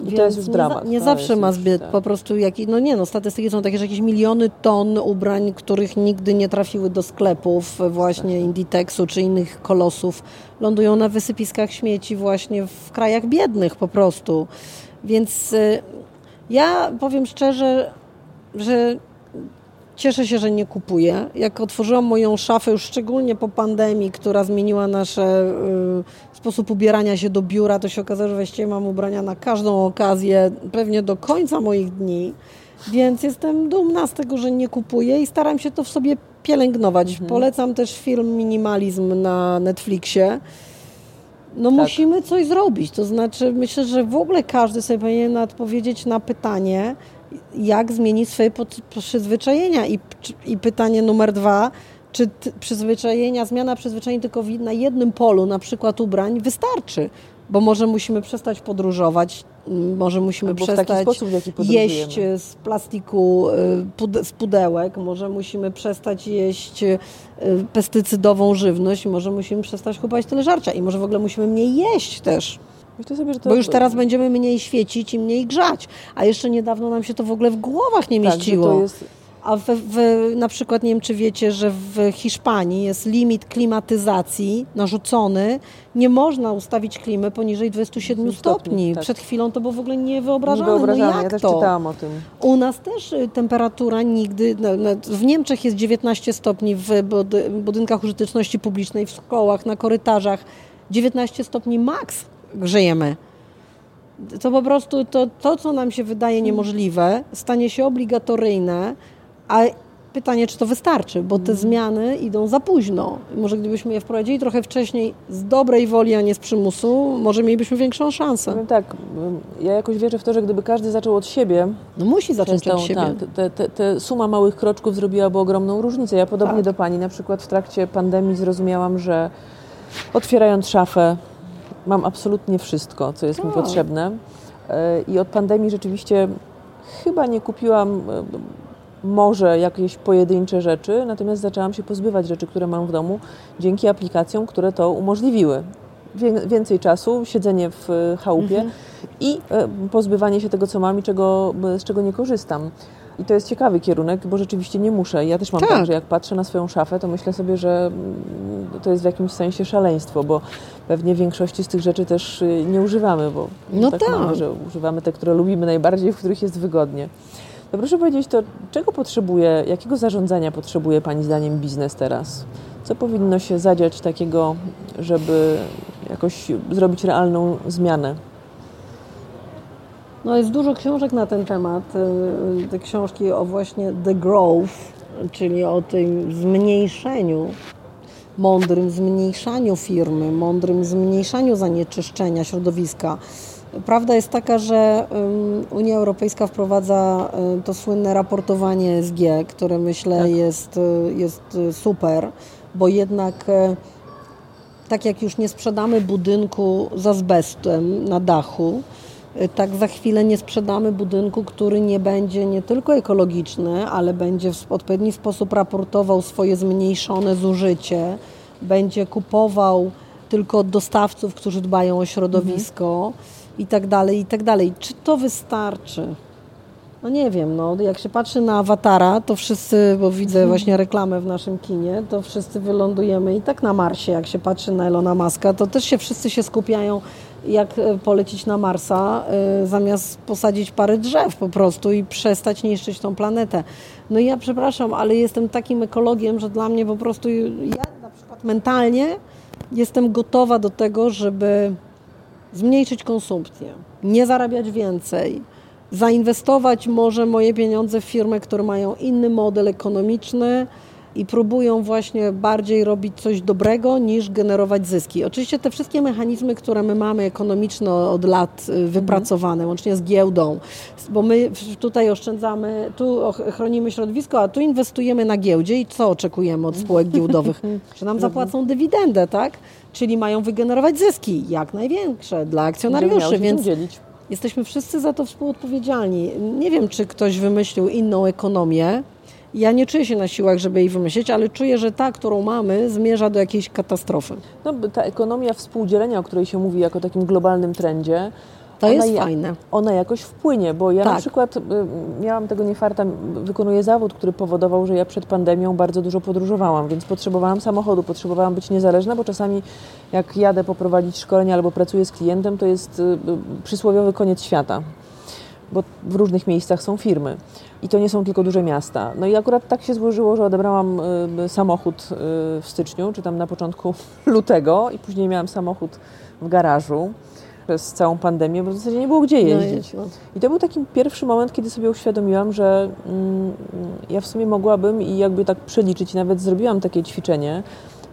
C: I to jest już dramat.
B: Nie, nie zawsze ma zbyt.
C: tak.
B: Po prostu jaki, no nie no, statystyki są takie, że jakieś miliony ton ubrań, których nigdy nie trafiły do sklepów właśnie Inditexu czy innych kolosów, lądują na wysypiskach śmieci właśnie w krajach biednych po prostu. Więc y, ja powiem szczerze, że Cieszę się, że nie kupuję. Jak otworzyłam moją szafę, już szczególnie po pandemii, która zmieniła nasz y, sposób ubierania się do biura, to się okazało, że właściwie mam ubrania na każdą okazję, pewnie do końca moich dni. Więc jestem dumna z tego, że nie kupuję i staram się to w sobie pielęgnować. Mhm. Polecam też film Minimalizm na Netflixie. No tak. musimy coś zrobić. To znaczy, myślę, że w ogóle każdy sobie powinien odpowiedzieć na pytanie, jak zmienić swoje przyzwyczajenia. I, i pytanie numer dwa, czy przyzwyczajenia, zmiana przyzwyczajeń tylko na jednym polu, na przykład ubrań, wystarczy? Bo może musimy przestać podróżować, może musimy Albo przestać sposób, jeść z plastiku, y, z pudełek, może musimy przestać jeść y, pestycydową żywność, może musimy przestać kupować tyle żarcia i może w ogóle musimy mniej jeść też. Sobie, to... Bo już teraz będziemy mniej świecić i mniej grzać, a jeszcze niedawno nam się to w ogóle w głowach nie tak, mieściło. A w, w, na przykład, nie wiem czy wiecie, że w Hiszpanii jest limit klimatyzacji narzucony. Nie można ustawić klimy poniżej 27 stopni. stopni. Tak. Przed chwilą to było w ogóle niewyobrażalne. niewyobrażalne. No jak
C: ja też
B: to?
C: czytałam o tym.
B: U nas też y, temperatura nigdy, no, no, w Niemczech jest 19 stopni w budynkach użyteczności publicznej, w szkołach, na korytarzach. 19 stopni maks grzejemy to po prostu to, to, co nam się wydaje niemożliwe, stanie się obligatoryjne a pytanie, czy to wystarczy, bo te zmiany idą za późno. Może gdybyśmy je wprowadzili trochę wcześniej, z dobrej woli, a nie z przymusu, może mielibyśmy większą szansę.
C: No tak, ja jakoś wierzę w to, że gdyby każdy zaczął od siebie.
B: No musi zacząć od siebie.
C: Tak, te, te, te, suma małych kroczków zrobiłaby ogromną różnicę. Ja podobnie tak. do Pani, na przykład w trakcie pandemii zrozumiałam, że otwierając szafę, mam absolutnie wszystko, co jest tak. mi potrzebne. E, I od pandemii rzeczywiście chyba nie kupiłam e, może jakieś pojedyncze rzeczy, natomiast zaczęłam się pozbywać rzeczy, które mam w domu dzięki aplikacjom, które to umożliwiły. Więcej czasu, siedzenie w e, chałupie mhm. i e, pozbywanie się tego, co mam i czego, z czego nie korzystam. I to jest ciekawy kierunek, bo rzeczywiście nie muszę. Ja też mam tak, tak że jak patrzę na swoją szafę, to myślę sobie, że mm, to jest w jakimś sensie szaleństwo, bo pewnie większości z tych rzeczy też nie używamy, bo no tak, tak. mamy, że używamy te, które lubimy najbardziej, w których jest wygodnie. To proszę powiedzieć, to czego potrzebuje, jakiego zarządzania potrzebuje Pani zdaniem biznes teraz? Co powinno się zadziać takiego, żeby jakoś zrobić realną zmianę?
B: No jest dużo książek na ten temat. Y, te książki o właśnie the growth, czyli o tym zmniejszeniu, mądrym zmniejszaniu firmy, mądrym zmniejszaniu zanieczyszczenia środowiska. Prawda jest taka, że Unia Europejska wprowadza to słynne raportowanie SG, które myślę tak. jest, y, jest y, super, bo jednak e, tak jak już nie sprzedamy budynku z azbestem na dachu, tak za chwilę nie sprzedamy budynku, który nie będzie nie tylko ekologiczny, ale będzie w odpowiedni sposób raportował swoje zmniejszone zużycie, będzie kupował tylko od dostawców, którzy dbają o środowisko. Mhm i tak dalej, i tak dalej. Czy to wystarczy? No nie wiem, no, jak się patrzy na awatara, to wszyscy, bo widzę mhm. właśnie reklamę w naszym kinie, to wszyscy wylądujemy i tak na Marsie, jak się patrzy na Elona Muska, to też się wszyscy się skupiają, jak e, polecić na Marsa, y, zamiast posadzić parę drzew po prostu i przestać niszczyć tą planetę. No i ja przepraszam, ale jestem takim ekologiem, że dla mnie po prostu, ja na przykład mentalnie jestem gotowa do tego, żeby zmniejszyć konsumpcję, nie zarabiać więcej, zainwestować może moje pieniądze w firmy, które mają inny model ekonomiczny i próbują właśnie bardziej robić coś dobrego niż generować zyski. Oczywiście te wszystkie mechanizmy, które my mamy ekonomiczne od lat y, wypracowane, mhm. łącznie z giełdą, bo my tutaj oszczędzamy, tu chronimy środowisko, a tu inwestujemy na giełdzie i co oczekujemy od spółek giełdowych? *laughs* Że nam zapłacą dywidendę, tak? Czyli mają wygenerować zyski jak największe dla akcjonariuszy, więc jesteśmy wszyscy za to współodpowiedzialni. Nie wiem, czy ktoś wymyślił inną ekonomię. Ja nie czuję się na siłach, żeby jej wymyślić, ale czuję, że ta, którą mamy, zmierza do jakiejś katastrofy.
C: No, ta ekonomia współdzielenia, o której się mówi jako takim globalnym trendzie,
B: to ona jest fajne.
C: Ona jakoś wpłynie, bo ja tak. na przykład y, miałam tego niefarta, wykonuję zawód, który powodował, że ja przed pandemią bardzo dużo podróżowałam, więc potrzebowałam samochodu, potrzebowałam być niezależna, bo czasami jak jadę poprowadzić szkolenie albo pracuję z klientem, to jest y, y, przysłowiowy koniec świata. bo w różnych miejscach są firmy i to nie są tylko duże miasta. No i akurat tak się złożyło, że odebrałam y, samochód y, w styczniu, czy tam na początku *laughs* lutego i później miałam samochód w garażu przez całą pandemię, bo w zasadzie nie było gdzie no jeździć. I to był taki pierwszy moment, kiedy sobie uświadomiłam, że mm, ja w sumie mogłabym i jakby tak przeliczyć, nawet zrobiłam takie ćwiczenie,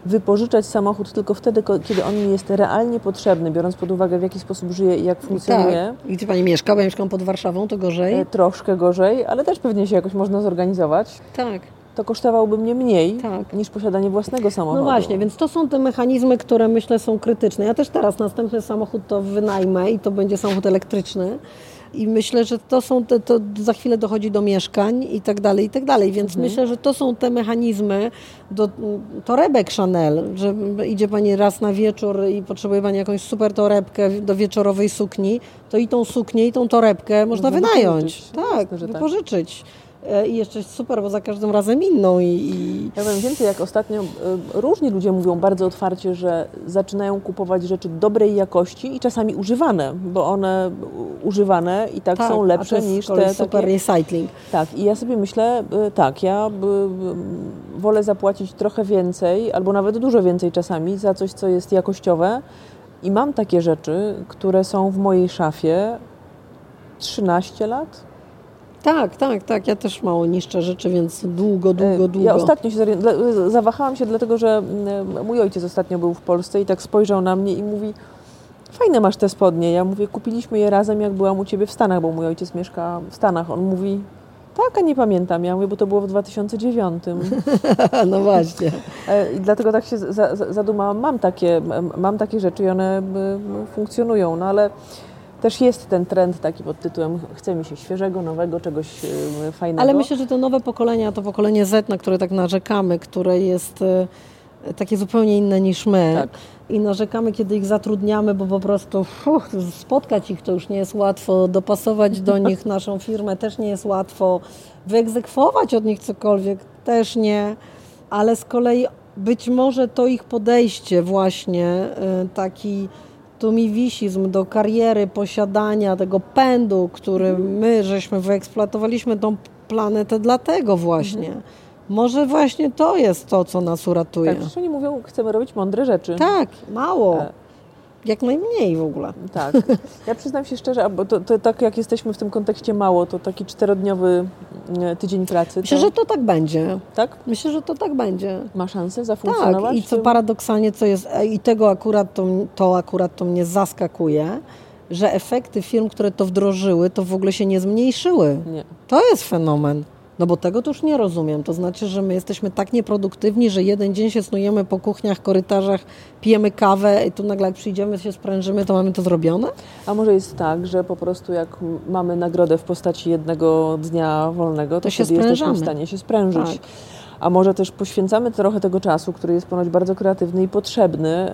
C: wypożyczać samochód tylko wtedy, kiedy on mi jest realnie potrzebny, biorąc pod uwagę, w jaki sposób żyje i jak funkcjonuje.
B: Tak. I gdzie Pani mieszka? Bo ja mieszkam pod Warszawą, to gorzej? E,
C: troszkę gorzej, ale też pewnie się jakoś można zorganizować.
B: Tak
C: to kosztowałoby mnie mniej tak. niż posiadanie własnego samochodu.
B: No właśnie, więc to są te mechanizmy, które myślę są krytyczne. Ja też teraz następny samochód to wynajmę i to będzie samochód elektryczny. I myślę, że to są te, to za chwilę dochodzi do mieszkań i tak dalej, i tak dalej. Więc mhm. myślę, że to są te mechanizmy do torebek Chanel, że idzie Pani raz na wieczór i potrzebuje Pani jakąś super torebkę do wieczorowej sukni, to i tą suknię, i tą torebkę można, można wynająć. Tak, Jasne, tak, wypożyczyć. E, i jeszcze super, bo za każdym razem inną. I, i...
C: Ja powiem więcej, jak ostatnio e, różni ludzie mówią bardzo otwarcie, że zaczynają kupować rzeczy dobrej jakości i czasami używane, bo one używane i tak, tak są lepsze niż te
B: super takie... recycling.
C: Tak, i ja sobie myślę, e, tak, ja wolę zapłacić trochę więcej, albo nawet dużo więcej czasami za coś, co jest jakościowe. I mam takie rzeczy, które są w mojej szafie 13 lat,
B: tak, tak, tak. Ja też mało niszczę rzeczy, więc długo, długo, długo.
C: Ja ostatnio się zawahałam się, dlatego że mój ojciec ostatnio był w Polsce i tak spojrzał na mnie i mówi fajne masz te spodnie. Ja mówię, kupiliśmy je razem, jak byłam u Ciebie w Stanach, bo mój ojciec mieszka w Stanach. On mówi, tak, a nie pamiętam. Ja mówię, bo to było w 2009. *laughs*
B: no właśnie.
C: E, I dlatego tak się zadumałam. Mam takie, mam takie rzeczy i one funkcjonują, no ale też jest ten trend taki pod tytułem chce mi się świeżego, nowego, czegoś e, fajnego.
B: Ale myślę, że to nowe pokolenia, to pokolenie Z, na które tak narzekamy, które jest e, takie zupełnie inne niż my. Tak. I narzekamy, kiedy ich zatrudniamy, bo po prostu uff, spotkać ich to już nie jest łatwo, dopasować do *laughs* nich naszą firmę też nie jest łatwo, wyegzekwować od nich cokolwiek też nie, ale z kolei być może to ich podejście właśnie e, taki tu mi wisizm do kariery, posiadania tego pędu, który my żeśmy wyeksploatowaliśmy tą planetę dlatego właśnie. Mhm. Może właśnie to jest to, co nas uratuje.
C: Tak, oni mówią, chcemy robić mądre rzeczy.
B: Tak, mało. Jak najmniej w ogóle.
C: Tak. Ja przyznam się szczerze, bo to, to, tak jak jesteśmy w tym kontekście mało, to taki czterodniowy e, tydzień pracy.
B: Myślę,
C: to...
B: że to tak będzie.
C: Tak?
B: Myślę, że to tak będzie.
C: Ma szansę zafunkcjonować?
B: Tak. I co paradoksalnie, co jest, e, i tego akurat to, to akurat to mnie zaskakuje, że efekty firm, które to wdrożyły, to w ogóle się nie zmniejszyły.
C: Nie.
B: To jest fenomen. No bo tego to już nie rozumiem. To znaczy, że my jesteśmy tak nieproduktywni, że jeden dzień się snujemy po kuchniach, korytarzach, pijemy kawę i tu nagle jak przyjdziemy, się sprężymy, to mamy to zrobione?
C: A może jest tak, że po prostu jak mamy nagrodę w postaci jednego dnia wolnego, to, to się wtedy jesteśmy w stanie się sprężyć. Tak a może też poświęcamy trochę tego czasu, który jest ponoć bardzo kreatywny i potrzebny,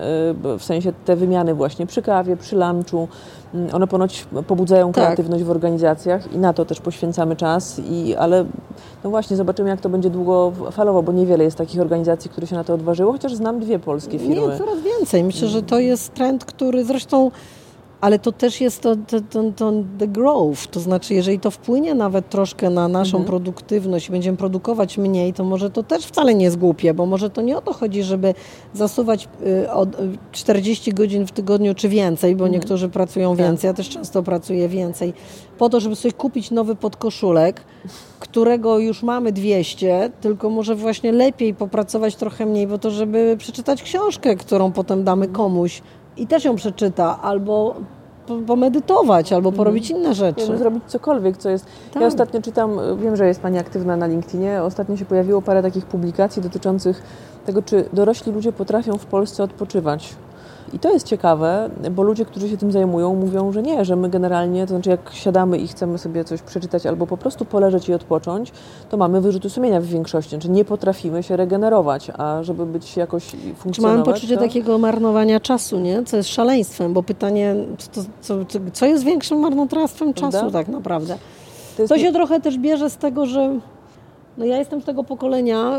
C: y, w sensie te wymiany właśnie przy kawie, przy lunchu, mm, one ponoć pobudzają tak. kreatywność w organizacjach i na to też poświęcamy czas, i, ale no właśnie zobaczymy jak to będzie długofalowo, bo niewiele jest takich organizacji, które się na to odważyło, chociaż znam dwie polskie firmy.
B: Nie, coraz więcej. Myślę, że to jest trend, który zresztą ale to też jest to, to, to, to, the growth, to znaczy jeżeli to wpłynie nawet troszkę na naszą mhm. produktywność będziemy produkować mniej, to może to też wcale nie jest głupie, bo może to nie o to chodzi, żeby zasuwać y, od 40 godzin w tygodniu czy więcej, bo mhm. niektórzy pracują tak. więcej, ja też często pracuję więcej, po to, żeby sobie kupić nowy podkoszulek, którego już mamy 200, tylko może właśnie lepiej popracować trochę mniej, bo to, żeby przeczytać książkę, którą potem damy komuś, i też ją przeczyta, albo pomedytować, albo mhm. porobić inne rzeczy.
C: Ja zrobić cokolwiek, co jest... Tak. Ja ostatnio czytam, wiem, że jest Pani aktywna na LinkedInie, ostatnio się pojawiło parę takich publikacji dotyczących tego, czy dorośli ludzie potrafią w Polsce odpoczywać. I to jest ciekawe, bo ludzie, którzy się tym zajmują, mówią, że nie, że my generalnie, to znaczy jak siadamy i chcemy sobie coś przeczytać albo po prostu poleżeć i odpocząć, to mamy wyrzuty sumienia w większości. Znaczy nie potrafimy się regenerować, a żeby być jakoś funkcjonować... Czy
B: mamy poczucie to... takiego marnowania czasu, nie? Co jest szaleństwem, bo pytanie, co, co, co jest większym marnotrawstwem czasu Prawda? tak naprawdę? To, jest... to się trochę też bierze z tego, że no ja jestem z tego pokolenia,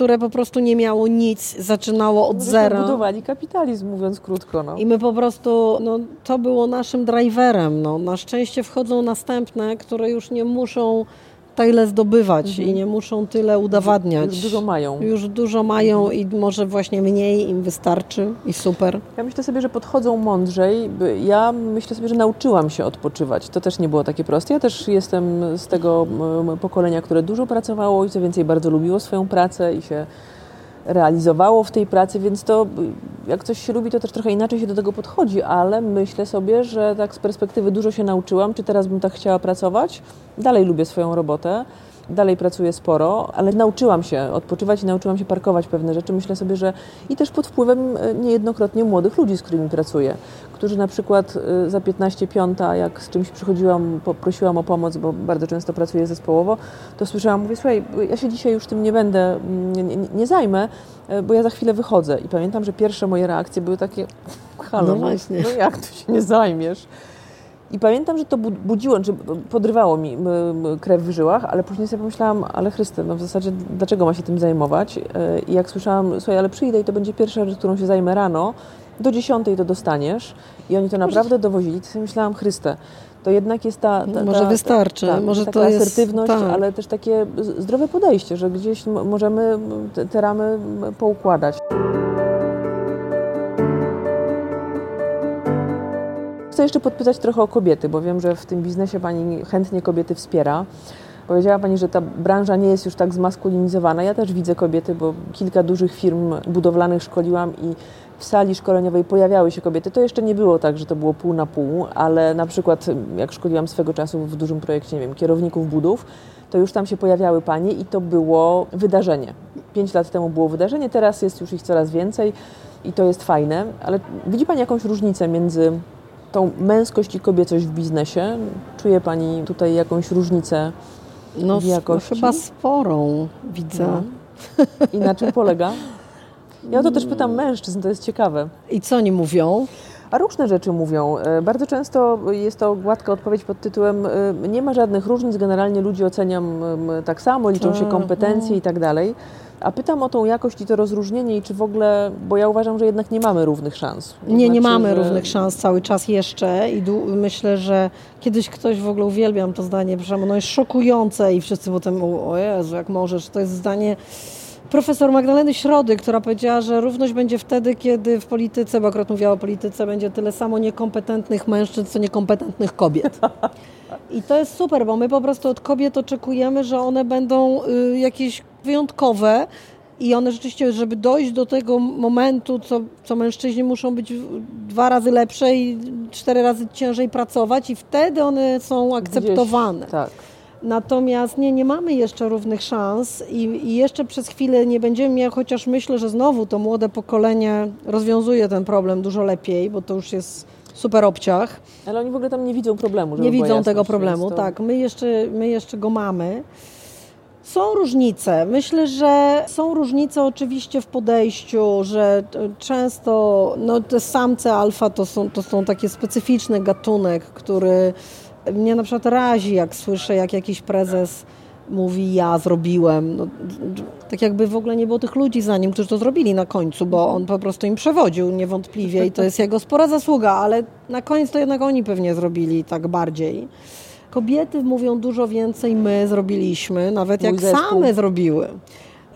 B: które po prostu nie miało nic, zaczynało od zera.
C: budowali kapitalizm, mówiąc krótko. No.
B: I my po prostu, no, to było naszym driverem. No. Na szczęście wchodzą następne, które już nie muszą tyle zdobywać i nie muszą tyle udowadniać.
C: Mhm. Już dużo mają.
B: Już dużo mają i może właśnie mniej im wystarczy i super.
C: Ja myślę sobie, że podchodzą mądrzej. Ja myślę sobie, że nauczyłam się odpoczywać. To też nie było takie proste. Ja też jestem z tego pokolenia, które dużo pracowało i co więcej bardzo lubiło swoją pracę i się realizowało w tej pracy, więc to jak coś się lubi, to też trochę inaczej się do tego podchodzi, ale myślę sobie, że tak z perspektywy dużo się nauczyłam. Czy teraz bym tak chciała pracować? Dalej lubię swoją robotę. Dalej pracuję sporo, ale nauczyłam się odpoczywać i nauczyłam się parkować pewne rzeczy. Myślę sobie, że i też pod wpływem e, niejednokrotnie młodych ludzi, z którymi pracuję, którzy na przykład e, za 15 piąta, jak z czymś przychodziłam, poprosiłam o pomoc, bo bardzo często pracuję zespołowo, to słyszałam, mówię, słuchaj, ja się dzisiaj już tym nie będę, mm, nie, nie, nie zajmę, e, bo ja za chwilę wychodzę. I pamiętam, że pierwsze moje reakcje były takie, halo,
B: No
C: no,
B: właśnie.
C: no jak tu się nie zajmiesz? I pamiętam, że to bu- budziło, czy podrywało mi krew w żyłach, ale później sobie pomyślałam, ale Chryste, no w zasadzie dlaczego ma się tym zajmować? E, I jak słyszałam, słuchaj, ale przyjdę i to będzie pierwsza rzecz, którą się zajmę rano, do dziesiątej to dostaniesz. I oni to naprawdę dowozili. To sobie myślałam, Chryste, to jednak jest ta... ta, ta
B: Może wystarczy,
C: ta,
B: może to jest-
C: asertywność,
B: tak.
C: ale też takie zdrowe podejście, że gdzieś możemy te, te ramy poukładać. Chcę jeszcze podpytać trochę o kobiety, bo wiem, że w tym biznesie Pani chętnie kobiety wspiera. Powiedziała Pani, że ta branża nie jest już tak zmaskulinizowana. Ja też widzę kobiety, bo kilka dużych firm budowlanych szkoliłam i w sali szkoleniowej pojawiały się kobiety. To jeszcze nie było tak, że to było pół na pół, ale na przykład jak szkoliłam swego czasu w dużym projekcie, nie wiem, kierowników budów, to już tam się pojawiały panie i to było wydarzenie. Pięć lat temu było wydarzenie, teraz jest już ich coraz więcej i to jest fajne, ale widzi Pani jakąś różnicę między tą męskość i kobiecość w biznesie? Czuje Pani tutaj jakąś różnicę
B: No,
C: w
B: no
C: jakości?
B: chyba sporą widzę.
C: No. i na czym polega? Ja to też pytam mężczyzn, to jest ciekawe.
B: I co oni mówią?
C: A różne rzeczy mówią. E, Bardzo często jest to gładka odpowiedź pod tytułem e, nie ma żadnych różnic, generalnie ludzi oceniam tak samo, liczą się
B: Tak,
C: kompetencje i tak dalej. A pytam o tą jakość i to rozróżnienie i czy w ogóle, bo ja uważam, że jednak nie mamy równych szans.
B: Nie, nie
C: znaczy,
B: mamy
C: że-
B: równych szans cały czas jeszcze i myślę, że kiedyś ktoś w ogóle uwielbiam to zdanie, że ono jest szokujące i wszyscy potem o Jezu, jak możesz, to jest zdanie profesor Magdaleny Środy, która powiedziała, że równość będzie wtedy, kiedy w polityce, bo akurat mówiła o polityce, będzie tyle samo niekompetentnych mężczyzn, co niekompetentnych kobiet. I to jest super, bo my po prostu od kobiet oczekujemy, że one będą y, jakieś wyjątkowe i one rzeczywiście, żeby dojść do tego momentu, co, co mężczyźni muszą być dwa razy lepsze i cztery razy ciężej pracować i wtedy one są akceptowane.
C: Gdzieś, tak.
B: Natomiast nie, nie mamy jeszcze równych szans i, i jeszcze przez chwilę nie będziemy chociaż myślę, że znowu to młode pokolenie rozwiązuje ten problem dużo lepiej, bo to już jest super obciach.
C: Ale oni w ogóle tam nie widzą problemu.
B: Nie widzą
C: jasność,
B: tego problemu,
C: to-
B: tak. My jeszcze, my jeszcze go mamy. Są różnice. Myślę, że są różnice oczywiście w podejściu, że t- często no, te samce alfa to są, to są taki specyficzny gatunek, który mnie na przykład razi, jak słyszę, jak jakiś prezes mówi ja zrobiłem. No, tak jakby w ogóle nie było tych ludzi za nim, którzy to zrobili na końcu, bo on po prostu im przewodził niewątpliwie i to jest jego spora zasługa, ale na koniec to jednak oni pewnie zrobili tak bardziej. Kobiety mówią dużo więcej my zrobiliśmy, nawet
C: Mój
B: jak
C: zespół.
B: same zrobiły.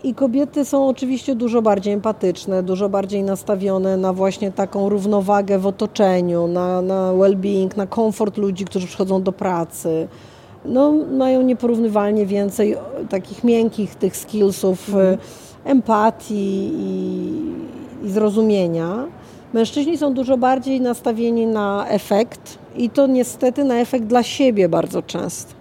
B: I kobiety są oczywiście dużo bardziej empatyczne, dużo bardziej nastawione na właśnie taką równowagę w otoczeniu, na, na well-being, na komfort ludzi, którzy przychodzą do pracy. No, mają nieporównywalnie więcej takich miękkich tych skillsów e, empatii i, i zrozumienia. Mężczyźni są dużo bardziej nastawieni na efekt i to niestety na efekt dla siebie bardzo często.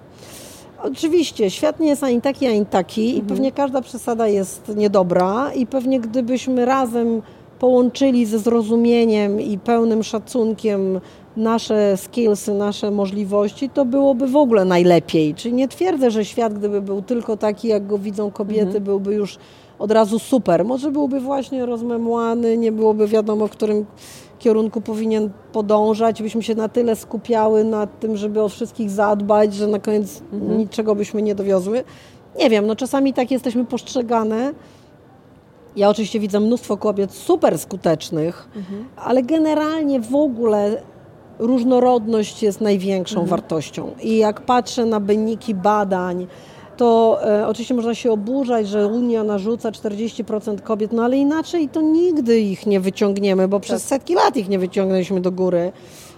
B: Oczywiście, świat nie jest ani taki, ani taki i pewnie każda przesada jest niedobra i pewnie gdybyśmy razem połączyli ze zrozumieniem i pełnym szacunkiem nasze skillsy, nasze możliwości, to byłoby w ogóle najlepiej. Czyli nie twierdzę, że świat, gdyby był tylko taki, jak go widzą kobiety, byłby już od razu super. Może byłby właśnie rozmemłany, nie byłoby wiadomo, w którym kierunku powinien podążać, byśmy się na tyle skupiały nad tym, żeby o wszystkich zadbać, że na koniec niczego byśmy nie dowiozły. Nie wiem, no czasami tak jesteśmy postrzegane, Ja oczywiście widzę mnóstwo kobiet super skutecznych, mhm. ale generalnie w ogóle różnorodność jest największą mhm. wartością. I jak patrzę na wyniki badań, to e, oczywiście można się oburzać, że Unia narzuca 40% kobiet, no ale inaczej to nigdy ich nie wyciągniemy, bo przez tak. setki lat ich nie wyciągnęliśmy do góry.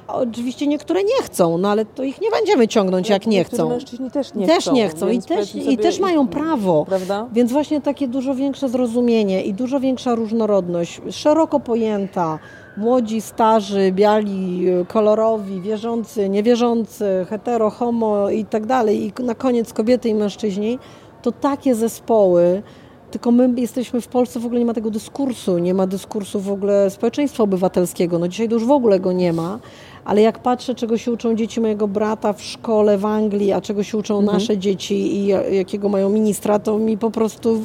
B: Oczywiście niektóre nie chcą, no ale to ich nie będziemy ciągnąć, jak nie chcą.
C: mężczyźni też nie
B: też
C: chcą.
B: Nie chcą i też, i też mają prawo.
C: Prawda?
B: Więc właśnie takie dużo większe zrozumienie i dużo większa różnorodność, szeroko pojęta, młodzi, starzy, biali, kolorowi, wierzący, niewierzący, hetero, homo i tak dalej, i na koniec kobiety i mężczyźni, to takie zespoły, tylko my jesteśmy w Polsce, w ogóle nie ma tego dyskursu, nie ma dyskursu w ogóle społeczeństwa obywatelskiego. No dzisiaj to już w ogóle go nie ma, ale jak patrzę, czego się uczą dzieci mojego brata w szkole w Anglii, a czego się uczą mhm. nasze dzieci i jakiego mają ministra, to mi po prostu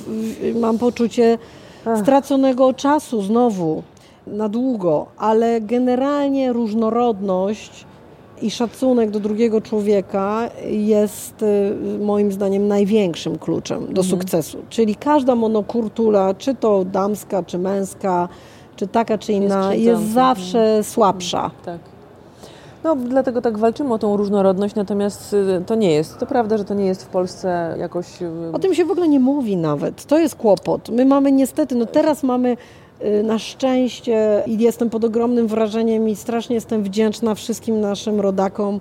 B: mam poczucie straconego czasu znowu na długo, ale generalnie różnorodność i szacunek do drugiego człowieka jest y, moim zdaniem największym kluczem do mhm. sukcesu. Czyli każda monokultura, czy to damska, czy męska, czy taka, czy inna, jest, jest zawsze mhm. słabsza.
C: Tak. No, dlatego tak walczymy o tą różnorodność, natomiast y, to nie jest. To prawda, że to nie jest w Polsce jakoś. Y,
B: o tym się w ogóle nie mówi nawet. To jest kłopot. My mamy niestety, no teraz mamy na szczęście i jestem pod ogromnym wrażeniem i strasznie jestem wdzięczna wszystkim naszym rodakom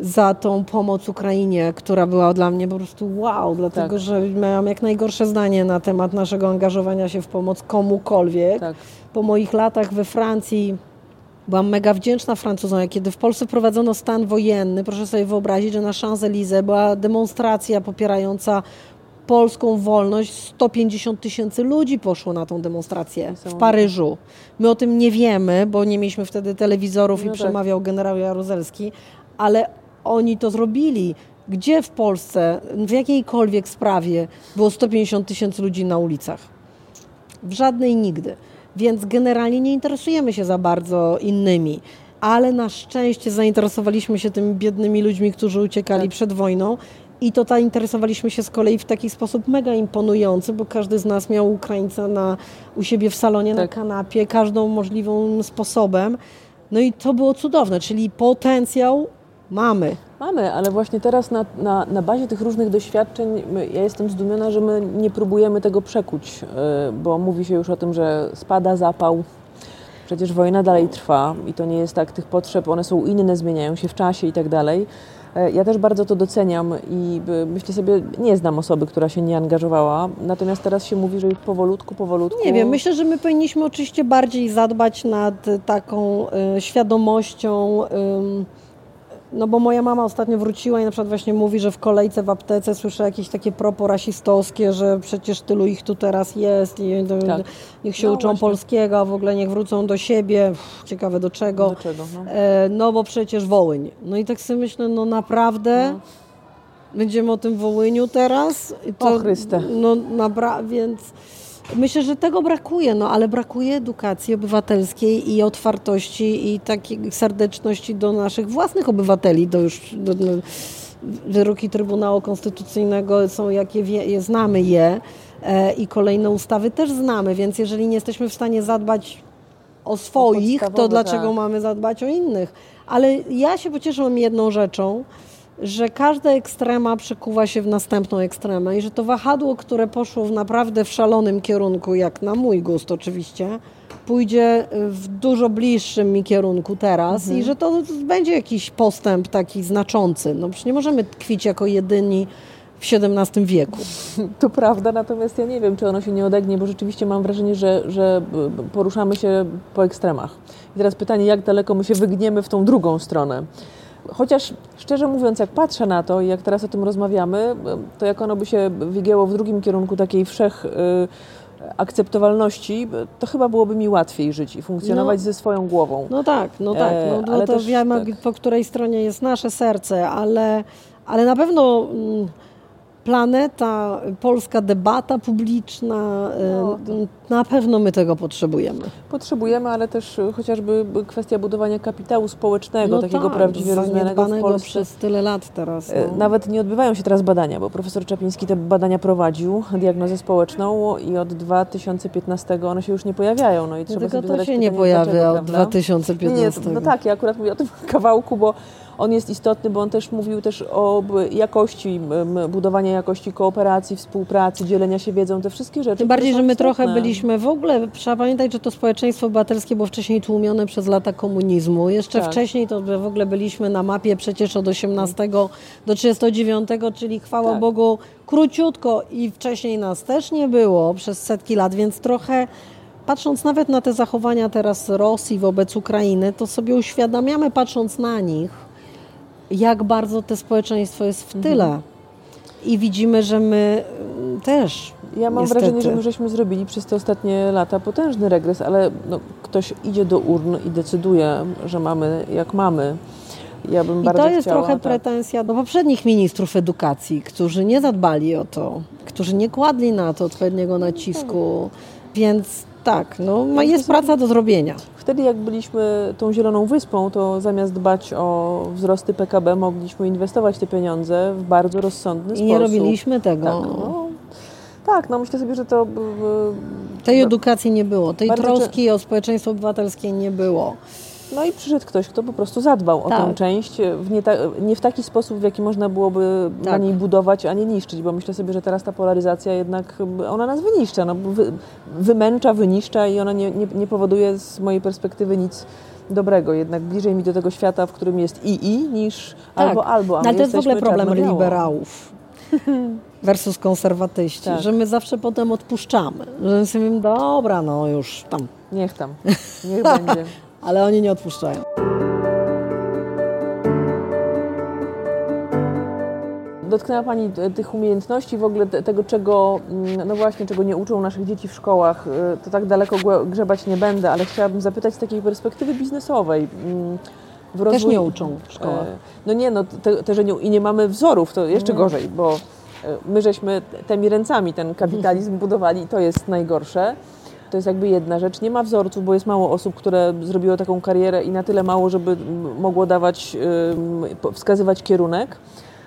B: za tą pomoc Ukrainie, która była dla mnie po prostu wow, dlatego tak. że miałam jak najgorsze zdanie na temat naszego angażowania się w pomoc komukolwiek. Tak. Po moich latach we Francji Byłam mega wdzięczna Francuzom, kiedy w Polsce wprowadzono stan wojenny. Proszę sobie wyobrazić, że na Champs-Élysées była demonstracja popierająca polską wolność 150 tysięcy ludzi poszło na tą demonstrację w Paryżu. My o tym nie wiemy, bo nie mieliśmy wtedy telewizorów no i tak. przemawiał generał Jaruzelski, ale oni to zrobili. Gdzie w Polsce, w jakiejkolwiek sprawie było 150 tysięcy ludzi na ulicach? W żadnej nigdy. Więc generalnie nie interesujemy się za bardzo innymi ale na szczęście zainteresowaliśmy się tymi biednymi ludźmi, którzy uciekali tak. przed wojną i to zainteresowaliśmy się z kolei w taki sposób mega imponujący, bo każdy z nas miał Ukraińca na, u siebie w salonie tak. na kanapie, każdą możliwą sposobem. No i to było cudowne, czyli potencjał mamy.
C: Mamy, ale właśnie teraz na, na, na bazie tych różnych doświadczeń ja jestem zdumiona, że my nie próbujemy tego przekuć, yy, bo mówi się już o tym, że spada zapał. Przecież wojna dalej trwa i to nie jest tak, tych potrzeb, one są inne, zmieniają się w czasie i tak dalej. E, ja też bardzo to doceniam i myślę sobie, nie znam osoby, która się nie angażowała, natomiast teraz się mówi, że powolutku, powolutku.
B: Nie wiem, myślę, że my powinniśmy oczywiście bardziej zadbać nad taką y, świadomością. No bo moja mama ostatnio wróciła i na przykład właśnie mówi, że w kolejce w aptece słyszę jakieś takie propo rasistowskie, że przecież tylu ich tu teraz jest i tak. niech się no uczą właśnie. polskiego, a w ogóle niech wrócą do siebie. Uff, ciekawe do czego.
C: Do czego no.
B: E, no bo przecież Wołyń. No i tak sobie myślę, no naprawdę... No. Będziemy o tym Wołyniu teraz?
C: I to, o Chryste.
B: No, nabra- więc Myślę, że tego brakuje, no ale brakuje edukacji obywatelskiej i otwartości i takiej serdeczności do naszych własnych obywateli, do już do, do, wyroki Trybunału Konstytucyjnego są jakie wie, znamy je e, i kolejne ustawy też znamy, więc jeżeli nie jesteśmy w stanie zadbać o swoich, to dlaczego tak. mamy zadbać o innych? Ale ja się pocieszyłam jedną rzeczą, że każda ekstrema przekuwa się w następną ekstremę i że to wahadło, które poszło w naprawdę w szalonym kierunku, jak na mój gust oczywiście, pójdzie w dużo bliższym mi kierunku teraz mhm. i że to będzie jakiś postęp taki znaczący. No przecież nie możemy tkwić jako jedyni w XVII wieku.
C: To prawda, natomiast ja nie wiem, czy ono się nie odegnie, bo rzeczywiście mam wrażenie, że, że poruszamy się po ekstremach. I teraz pytanie, jak daleko my się wygniemy w tą drugą stronę. Chociaż szczerze mówiąc, jak patrzę na to i jak teraz o tym rozmawiamy, to jak ono by się wygięło w drugim kierunku takiej wszech y, akceptowalności, to chyba byłoby mi łatwiej żyć i funkcjonować no, ze swoją głową.
B: No tak, no tak. No, no ale to też, wiemy, tak. po której stronie jest nasze serce, ale, ale na pewno mm, planeta, polska debata publiczna, no. na pewno my tego potrzebujemy.
C: Potrzebujemy, ale też chociażby kwestia budowania kapitału społecznego, no takiego tak, prawdziwie rozumianego w Polsce.
B: przez tyle lat teraz.
C: No. Nawet nie odbywają się teraz badania, bo profesor Czapiński te badania prowadził, diagnozę społeczną i od 2015 one się już nie pojawiają. No i trzeba
B: Tylko
C: sobie to
B: się nie pojawia od 2015.
C: Nie, no tak, ja akurat mówię o tym *laughs* kawałku, bo on jest istotny, bo on też mówił też o jakości, budowania jakości kooperacji, współpracy, dzielenia się wiedzą, te wszystkie rzeczy.
B: Tym bardziej, że my istotne. trochę byliśmy w ogóle, trzeba pamiętać, że to społeczeństwo obywatelskie było wcześniej tłumione przez lata komunizmu. Jeszcze tak. wcześniej to w ogóle byliśmy na mapie przecież od 18 do 39, czyli chwała tak. Bogu króciutko i wcześniej nas też nie było przez setki lat, więc trochę patrząc nawet na te zachowania teraz Rosji wobec Ukrainy, to sobie uświadamiamy, patrząc na nich, jak bardzo to społeczeństwo jest w tyle. Mhm. I widzimy, że my mm, też.
C: Ja mam
B: niestety.
C: wrażenie, że my żeśmy zrobili przez te ostatnie lata potężny regres, ale no, ktoś idzie do urn i decyduje, że mamy jak mamy. Ja bym
B: I
C: bardzo
B: to jest
C: chciała,
B: trochę
C: tak.
B: pretensja do poprzednich ministrów edukacji, którzy nie zadbali o to, którzy nie kładli na to odpowiedniego nacisku. Więc tak, no, jest praca do zrobienia.
C: Wtedy jak byliśmy tą zieloną wyspą, to zamiast dbać o wzrosty PKB, mogliśmy inwestować te pieniądze w bardzo rozsądny I
B: sposób. I nie robiliśmy tego.
C: Tak, no, tak, no myślę sobie, że to...
B: Tej edukacji nie było, tej troski o społeczeństwo obywatelskie nie było.
C: No i przyszedł ktoś, kto po prostu zadbał tak. o tę tak. część, w nie, ta, nie, w taki sposób, w jaki można byłoby tak. na niej budować, a nie niszczyć, bo myślę sobie, że teraz ta polaryzacja jednak, ona nas wyniszcza, no, wy, wymęcza, wyniszcza i ona nie, nie, nie powoduje z mojej perspektywy nic dobrego. Jednak bliżej mi do tego świata, w którym jest i i niż tak. albo albo. A
B: no, ale to jest w ogóle problem liberałów *laughs* versus konserwatyści, tak. że my zawsze potem odpuszczamy. Że sobie mówimy, dobra, no już tam.
C: Niech tam, *laughs* niech będzie
B: ale oni nie odpuszczają.
C: Dotknęła Pani tych umiejętności, w ogóle tego, czego, mm, no właśnie, czego nie uczą naszych dzieci w szkołach. Y, to tak daleko grzebać nie będę, ale chciałabym zapytać z takiej perspektywy biznesowej.
B: Mm, w rozwój... Też nie uczą w szkołach. E,
C: no nie, no te, te, że nie, i nie mamy wzorów, to jeszcze no. gorzej, bo e, my żeśmy tymi ręcami ten kapitalizm budowali i to jest najgorsze. To jest jakby jedna rzecz. Nie ma wzorców, bo jest mało osób, które zrobiło taką karierę i na tyle mało, żeby mogło dawać, wskazywać kierunek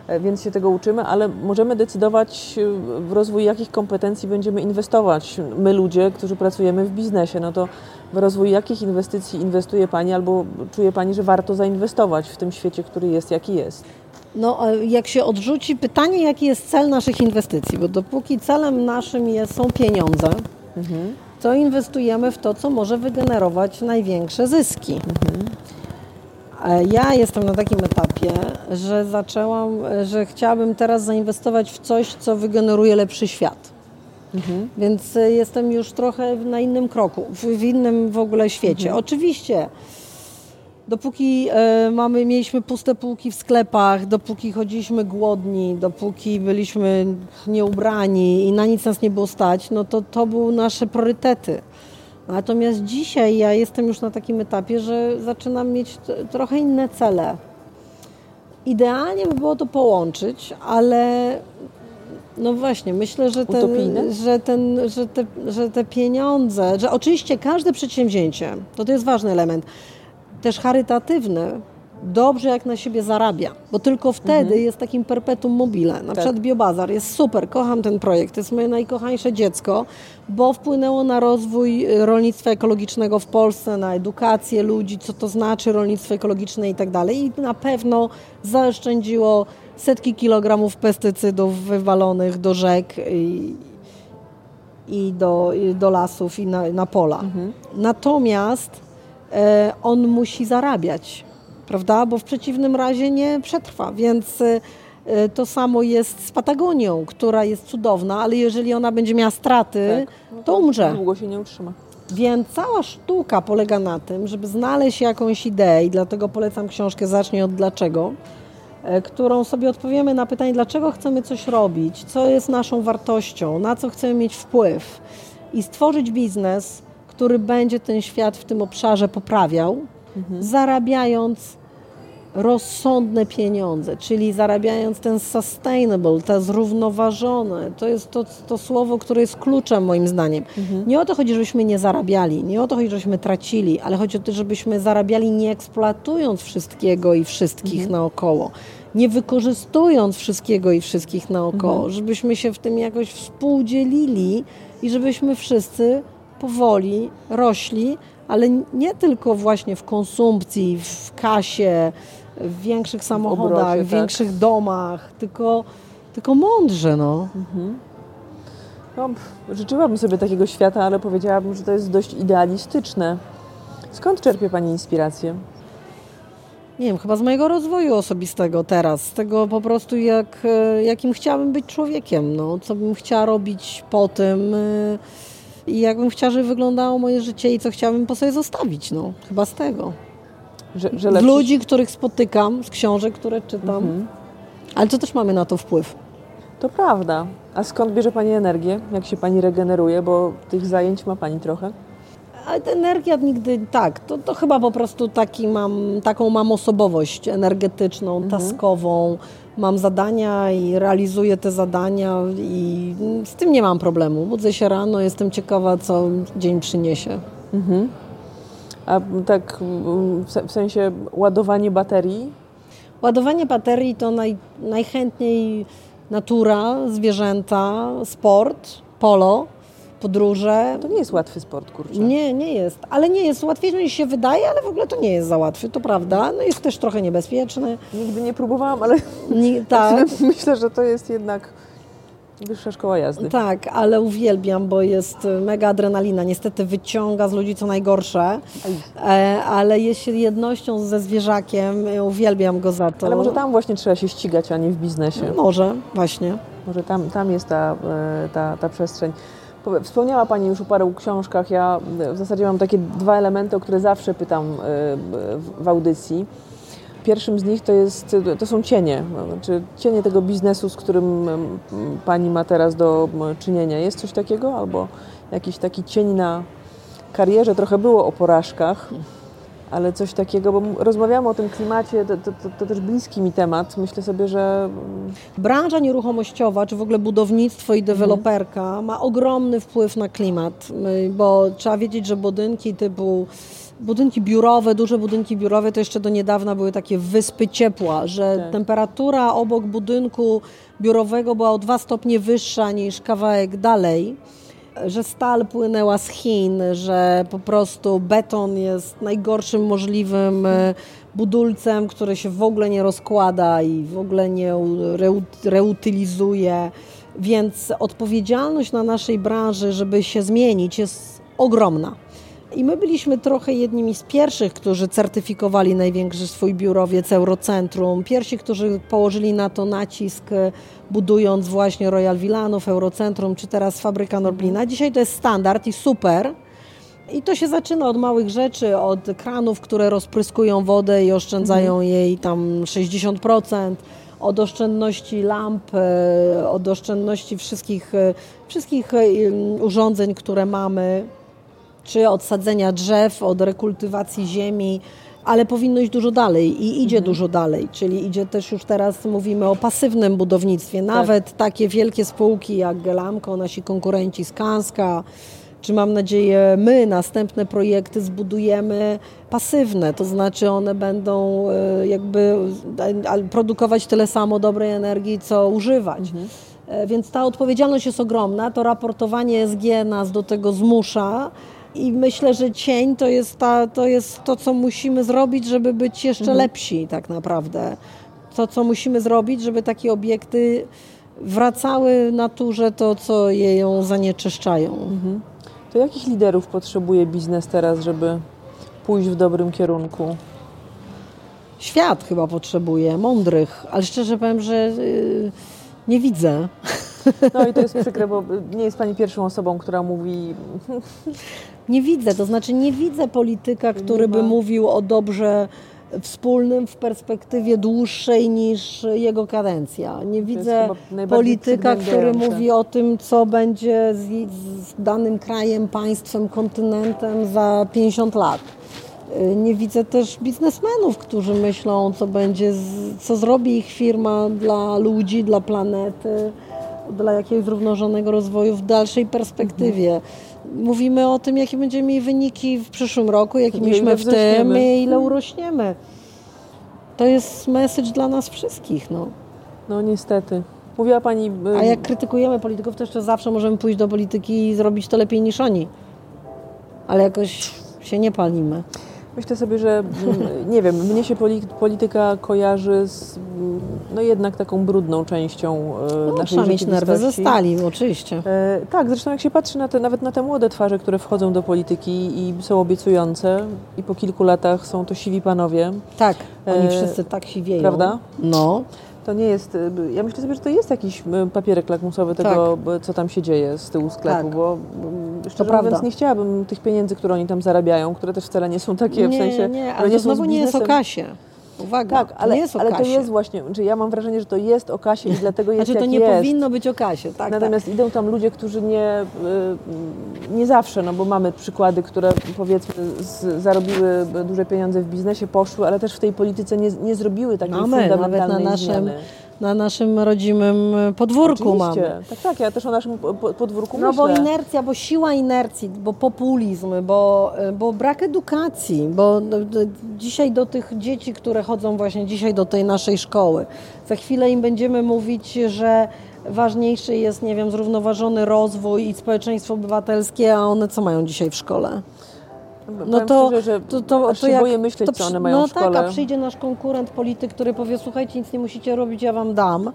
C: e, więc się tego uczymy, ale możemy decydować e, w rozwój jakich kompetencji będziemy inwestować. My ludzie, którzy pracujemy w biznesie, no to w rozwój jakich inwestycji inwestuje Pani albo czuje Pani, że warto zainwestować w tym świecie, który jest, jaki jest?
B: No, jak się odrzuci pytanie, jaki jest cel naszych inwestycji, bo dopóki celem naszym jest, są pieniądze, mhm to inwestujemy w to, co może wygenerować największe zyski. Mhm. Ja jestem na takim etapie, że zaczęłam, że chciałabym teraz zainwestować w coś, co wygeneruje lepszy świat. Mhm. Więc jestem już trochę na innym kroku, w, innym w ogóle świecie. Mhm. Oczywiście Dopóki e, mamy, mieliśmy puste półki w sklepach, dopóki chodziliśmy głodni, dopóki byliśmy nieubrani i na nic nas nie było stać, no to to były nasze priorytety. Natomiast dzisiaj ja jestem już na takim etapie, że zaczynam mieć trochę inne cele. Idealnie by było to połączyć, ale no właśnie, myślę, że, ten, że, ten, że, te, że te pieniądze, że oczywiście każde przedsięwzięcie, to to jest ważny element, też charytatywny dobrze jak na siebie zarabia, bo tylko wtedy mhm. jest takim perpetuum mobile. Na tak. przykład Biobazar jest super, kocham ten projekt, to jest moje najkochańsze dziecko, bo wpłynęło na rozwój y, rolnictwa ekologicznego w Polsce, na edukację ludzi, co to znaczy rolnictwo ekologiczne i tak dalej i na pewno zaoszczędziło setki kilogramów pestycydów wywalonych do rzek i, i, do, i do lasów i na, na pola. Mhm. Natomiast on musi zarabiać, prawda? Bo w przeciwnym razie nie przetrwa. Więc e, to samo jest z Patagonią, która jest cudowna, ale jeżeli ona będzie miała straty, tak. to, umrze.
C: Długo się nie utrzyma.
B: Więc cała sztuka polega na tym, żeby znaleźć jakąś ideę i dlatego polecam książkę Zacznij od dlaczego, e, którą sobie odpowiemy na pytanie, dlaczego chcemy coś robić, co jest naszą wartością, na co chcemy mieć wpływ i stworzyć biznes, który będzie ten świat w tym obszarze poprawiał, mhm. zarabiając rozsądne pieniądze, czyli zarabiając ten sustainable, te zrównoważone, to jest to, to słowo, które jest kluczem moim zdaniem. Mhm. Nie o to chodzi, żebyśmy nie zarabiali, nie o to chodzi, żebyśmy tracili, ale chodzi o to, żebyśmy zarabiali nie eksploatując wszystkiego i wszystkich mhm. naokoło, nie wykorzystując wszystkiego i wszystkich naokoło, mhm. żebyśmy się w tym jakoś współdzielili i żebyśmy wszyscy powoli rośli, ale nie tylko właśnie w konsumpcji, w kasie, w większych samochodach, w, obrocie, w tak. większych tak. domach, tylko, tylko mądrze. No. Mhm.
C: No, życzyłabym sobie takiego świata, ale powiedziałabym, że to jest dość idealistyczne. Skąd czerpie Pani inspirację?
B: Nie wiem, chyba z mojego rozwoju osobistego teraz, z tego po prostu jak, e, jakim chciałabym być człowiekiem, no, co bym chciała robić po tym e, i jakbym chciała, żeby wyglądało moje życie i co chciałabym po sobie zostawić, no, chyba z tego. Że, że. Z ludzi, których spotykam, z książek, które czytam. Mhm. Ale to też mamy na to wpływ.
C: To prawda. A skąd bierze Pani energię? Jak się Pani regeneruje? Bo tych zajęć ma Pani trochę.
B: A energia nigdy, tak, to, to chyba po prostu taki mam, taką mam osobowość energetyczną, mhm. taskową. Mam zadania i realizuję te zadania i z tym nie mam problemu. Budzę się rano, jestem ciekawa, co dzień przyniesie. Mhm.
C: A tak w sensie ładowanie baterii?
B: Ładowanie baterii to naj, najchętniej natura, zwierzęta, sport, polo, podróże.
C: To nie jest łatwy sport, kurczę.
B: Nie, nie jest. Ale nie jest łatwiejszy niż się wydaje, ale w ogóle to nie jest za łatwy, to prawda. No jest też trochę niebezpieczny.
C: Nigdy nie próbowałam, ale nie, *laughs* tak. *laughs* myślę, że to jest jednak Wyższa szkoła jazdy.
B: Tak, ale uwielbiam, bo jest mega adrenalina. Niestety wyciąga z ludzi co najgorsze, e, ale jest się jednością ze zwierzakiem. Uwielbiam go za to.
C: Ale może tam właśnie trzeba się ścigać, a nie w biznesie.
B: Może, właśnie.
C: Może tam, tam jest ta, e, ta, ta przestrzeń. Wspomniała Pani już o paru książkach. Ja w zasadzie mam takie dwa elementy, o które zawsze pytam e, w audycji. Pierwszym z nich to, jest, to są cienie, znaczy cienie tego biznesu, z którym Pani ma teraz do czynienia. Jest coś takiego? Albo jakiś taki cień na karierze? Trochę było o porażkach, ale coś takiego, bo rozmawiamy o tym klimacie, to, to, to, też bliski mi temat. Myślę sobie, że.
B: Branża nieruchomościowa, czy w ogóle budownictwo i deweloperka mhm. ma ogromny wpływ na klimat, bo trzeba wiedzieć, że budynki typu budynki biurowe, duże budynki biurowe to jeszcze do niedawna były takie wyspy ciepła, że tak. temperatura obok budynku biurowego była o dwa stopnie wyższa niż kawałek dalej że stal płynęła z Chin, że po prostu beton jest najgorszym możliwym e, budulcem, który się w ogóle nie rozkłada i w ogóle nie reutylizuje. Więc odpowiedzialność na naszej branży, żeby się zmienić, jest ogromna. I my byliśmy trochę jednymi z pierwszych, którzy certyfikowali największy swój biurowiec Eurocentrum. Pierwsi, którzy położyli na to nacisk, budując właśnie Royal Villanów, Eurocentrum, czy teraz fabryka Norblina. Dzisiaj to jest standard i super. I to się zaczyna od małych rzeczy, od kranów, które rozpryskują wodę i oszczędzają mhm. jej tam 60%, od oszczędności lamp, e, od oszczędności wszystkich, e, wszystkich e, urządzeń, które mamy czy od sadzenia drzew, od rekultywacji ziemi, ale powinno iść dużo dalej i idzie mhm. dużo dalej, czyli idzie też już teraz mówimy o pasywnym budownictwie. Tak. Nawet tak. takie wielkie spółki jak Gelamco, nasi konkurenci Skanska, czy mam nadzieję my następne projekty zbudujemy pasywne, to znaczy one będą e, jakby produkować tyle samo dobrej energii, co używać. Mhm. E, więc ta odpowiedzialność jest ogromna, to raportowanie SG nas do tego zmusza, i myślę, że cień to jest, ta, to jest to, co musimy zrobić, żeby być jeszcze mhm. lepsi tak naprawdę. To, co musimy zrobić, żeby takie obiekty wracały naturze to, co je ją zanieczyszczają. Mhm.
C: To jakich liderów potrzebuje biznes teraz, żeby pójść w dobrym kierunku?
B: Świat chyba potrzebuje, mądrych, ale szczerze powiem, że yy, nie widzę.
C: No i to jest przykre, bo nie jest Pani pierwszą osobą, która mówi... *laughs*
B: Nie widzę, to znaczy nie widzę polityka, który by mówił o dobrze wspólnym w perspektywie dłuższej niż jego kadencja. Nie widzę polityka, który mówi o tym, co będzie z, z danym krajem, państwem, kontynentem za 50 lat. Y, nie widzę też biznesmenów, którzy myślą, co będzie, co zrobi ich firma dla ludzi, dla planety, dla jakiegoś zrównoważonego rozwoju w dalszej perspektywie. Mhm. Mówimy o tym, jakie będziemy mieli wyniki w przyszłym roku, jakie mieliśmy w tym i ile urośniemy. To jest message dla nas wszystkich. No,
C: no niestety. Mówiła Pani...
B: A jak krytykujemy polityków, to jeszcze zawsze możemy pójść do polityki i zrobić to lepiej niż oni. Ale jakoś się nie palimy.
C: Myślę sobie, że mm, nie wiem, mnie się polityka kojarzy z mm, no jednak taką brudną częścią e, no, naszej trzeba mieć
B: nerwy ze stali, oczywiście. E,
C: tak, zresztą jak się patrzy na te, nawet na te młode twarze, które wchodzą do polityki i są obiecujące i po kilku latach są to siwi panowie.
B: Tak, oni e, wszyscy tak siwieją.
C: Prawda?
B: No.
C: To nie jest, y, ja myślę sobie, że to jest jakiś y, papierek lakmusowy tego, tak. co tam się dzieje z tyłu sklepu, tak. bo mm, szczerze to mówiąc prawda. nie chciałabym tych pieniędzy, które oni tam zarabiają, które też wcale nie są takie
B: nie,
C: w sensie...
B: Nie, ale nie to znowu nie jest o kasie. Uwaga,
C: tak, ale, to jest ale to jest właśnie, czy ja mam wrażenie, że to jest o kasie i dlatego jest
B: Znaczy to nie
C: jest.
B: powinno być o kasie, tak.
C: tak. Natomiast
B: tak.
C: idą tam ludzie, którzy nie, y, nie zawsze, no bo mamy przykłady, które powiedzmy z, zarobiły duże pieniądze w biznesie, poszły, ale też w tej polityce nie, nie zrobiły takiej mamy, fundamentalnej nawet na naszym, zmiany
B: na naszym rodzimym podwórku
C: Oczywiście.
B: mamy.
C: Tak, tak, ja też o naszym podwórku
B: no,
C: myślę.
B: No bo inercja, bo siła inercji, bo populizm, bo, bo brak edukacji, bo dzisiaj do tych dzieci, które chodzą właśnie dzisiaj do tej naszej szkoły, za chwilę im będziemy mówić, że ważniejszy jest, nie wiem, zrównoważony rozwój i społeczeństwo obywatelskie, a one co mają dzisiaj w szkole?
C: No to, szczerze, że to, to, to jak, myśleć, to, co one mają
B: no
C: w szkole.
B: No tak, a przyjdzie nasz konkurent polityk, który powie, słuchajcie, nic nie musicie robić, ja wam dam.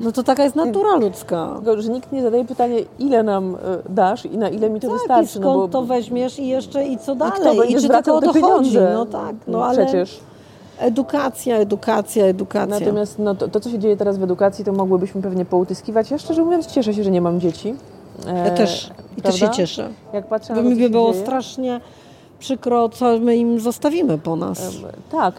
B: No to taka jest natura ludzka.
C: Tylko, że nikt nie zadaje pytania, ile nam e, dasz i na ile mi to
B: tak,
C: wystarczy.
B: I skąd no bo... to weźmiesz i jeszcze i co dalej? I, I czy tylko o to chodzi? No tak, no, no ale... Przecież. Edukacja, edukacja, edukacja.
C: Natomiast no, to, to, co się dzieje teraz w edukacji, to mogłybyśmy pewnie poutyskiwać. Ja szczerze mówiąc cieszę się, że nie mam dzieci.
B: Ja też. I też się cieszę.
C: Jak patrzę
B: Bo
C: mi
B: by było dzieje. strasznie przykro, co my im zostawimy po nas.
C: Tak.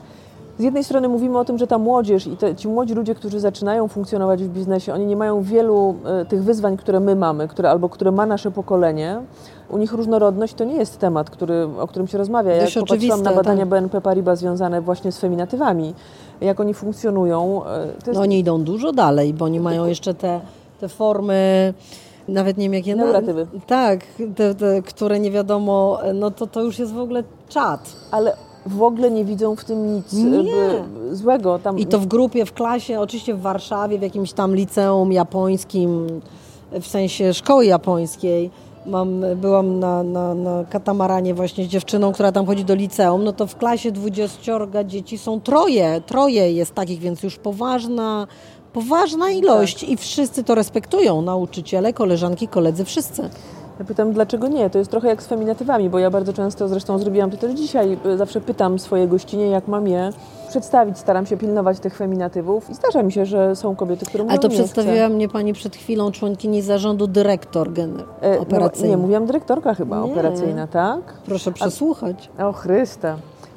C: Z jednej strony mówimy o tym, że ta młodzież i te, ci młodzi ludzie, którzy zaczynają funkcjonować w biznesie, oni nie mają wielu e, tych wyzwań, które my mamy, które, albo które ma nasze pokolenie. U nich różnorodność to nie jest temat, który, o którym się rozmawia. Ja popatrzyłam na badania tak. BNP Paribas związane właśnie z feminatywami, jak oni funkcjonują.
B: E, jest... No oni idą dużo dalej, bo oni mają jeszcze te, te formy nawet nie wiem jakie...
C: Neuratywy.
B: Na, tak, te, te, które nie wiadomo, no to to już jest w ogóle czat.
C: Ale w ogóle nie widzą w tym nic nie. złego.
B: Tam... I to w grupie, w klasie, oczywiście w Warszawie, w jakimś tam liceum japońskim, w sensie szkoły japońskiej. Mam, byłam na, na, na katamaranie właśnie z dziewczyną, która tam chodzi do liceum, no to w klasie dwudziestciorga dzieci są troje, troje jest takich, więc już poważna, Poważna ilość tak. i wszyscy to respektują, nauczyciele, koleżanki, koledzy, wszyscy.
C: Ja pytam, dlaczego nie? To jest trochę jak z feminatywami, bo ja bardzo często, zresztą zrobiłam to też dzisiaj, zawsze pytam swoje gościnie, jak mam je przedstawić, staram się pilnować tych feminatywów i zdarza mi się, że są kobiety, które mówią,
B: Ale to przedstawiła chcę. mnie Pani przed chwilą członkini zarządu dyrektor e, operacyjny.
C: No, nie, mówiłam dyrektorka chyba nie. operacyjna, tak?
B: Proszę przesłuchać.
C: A, o.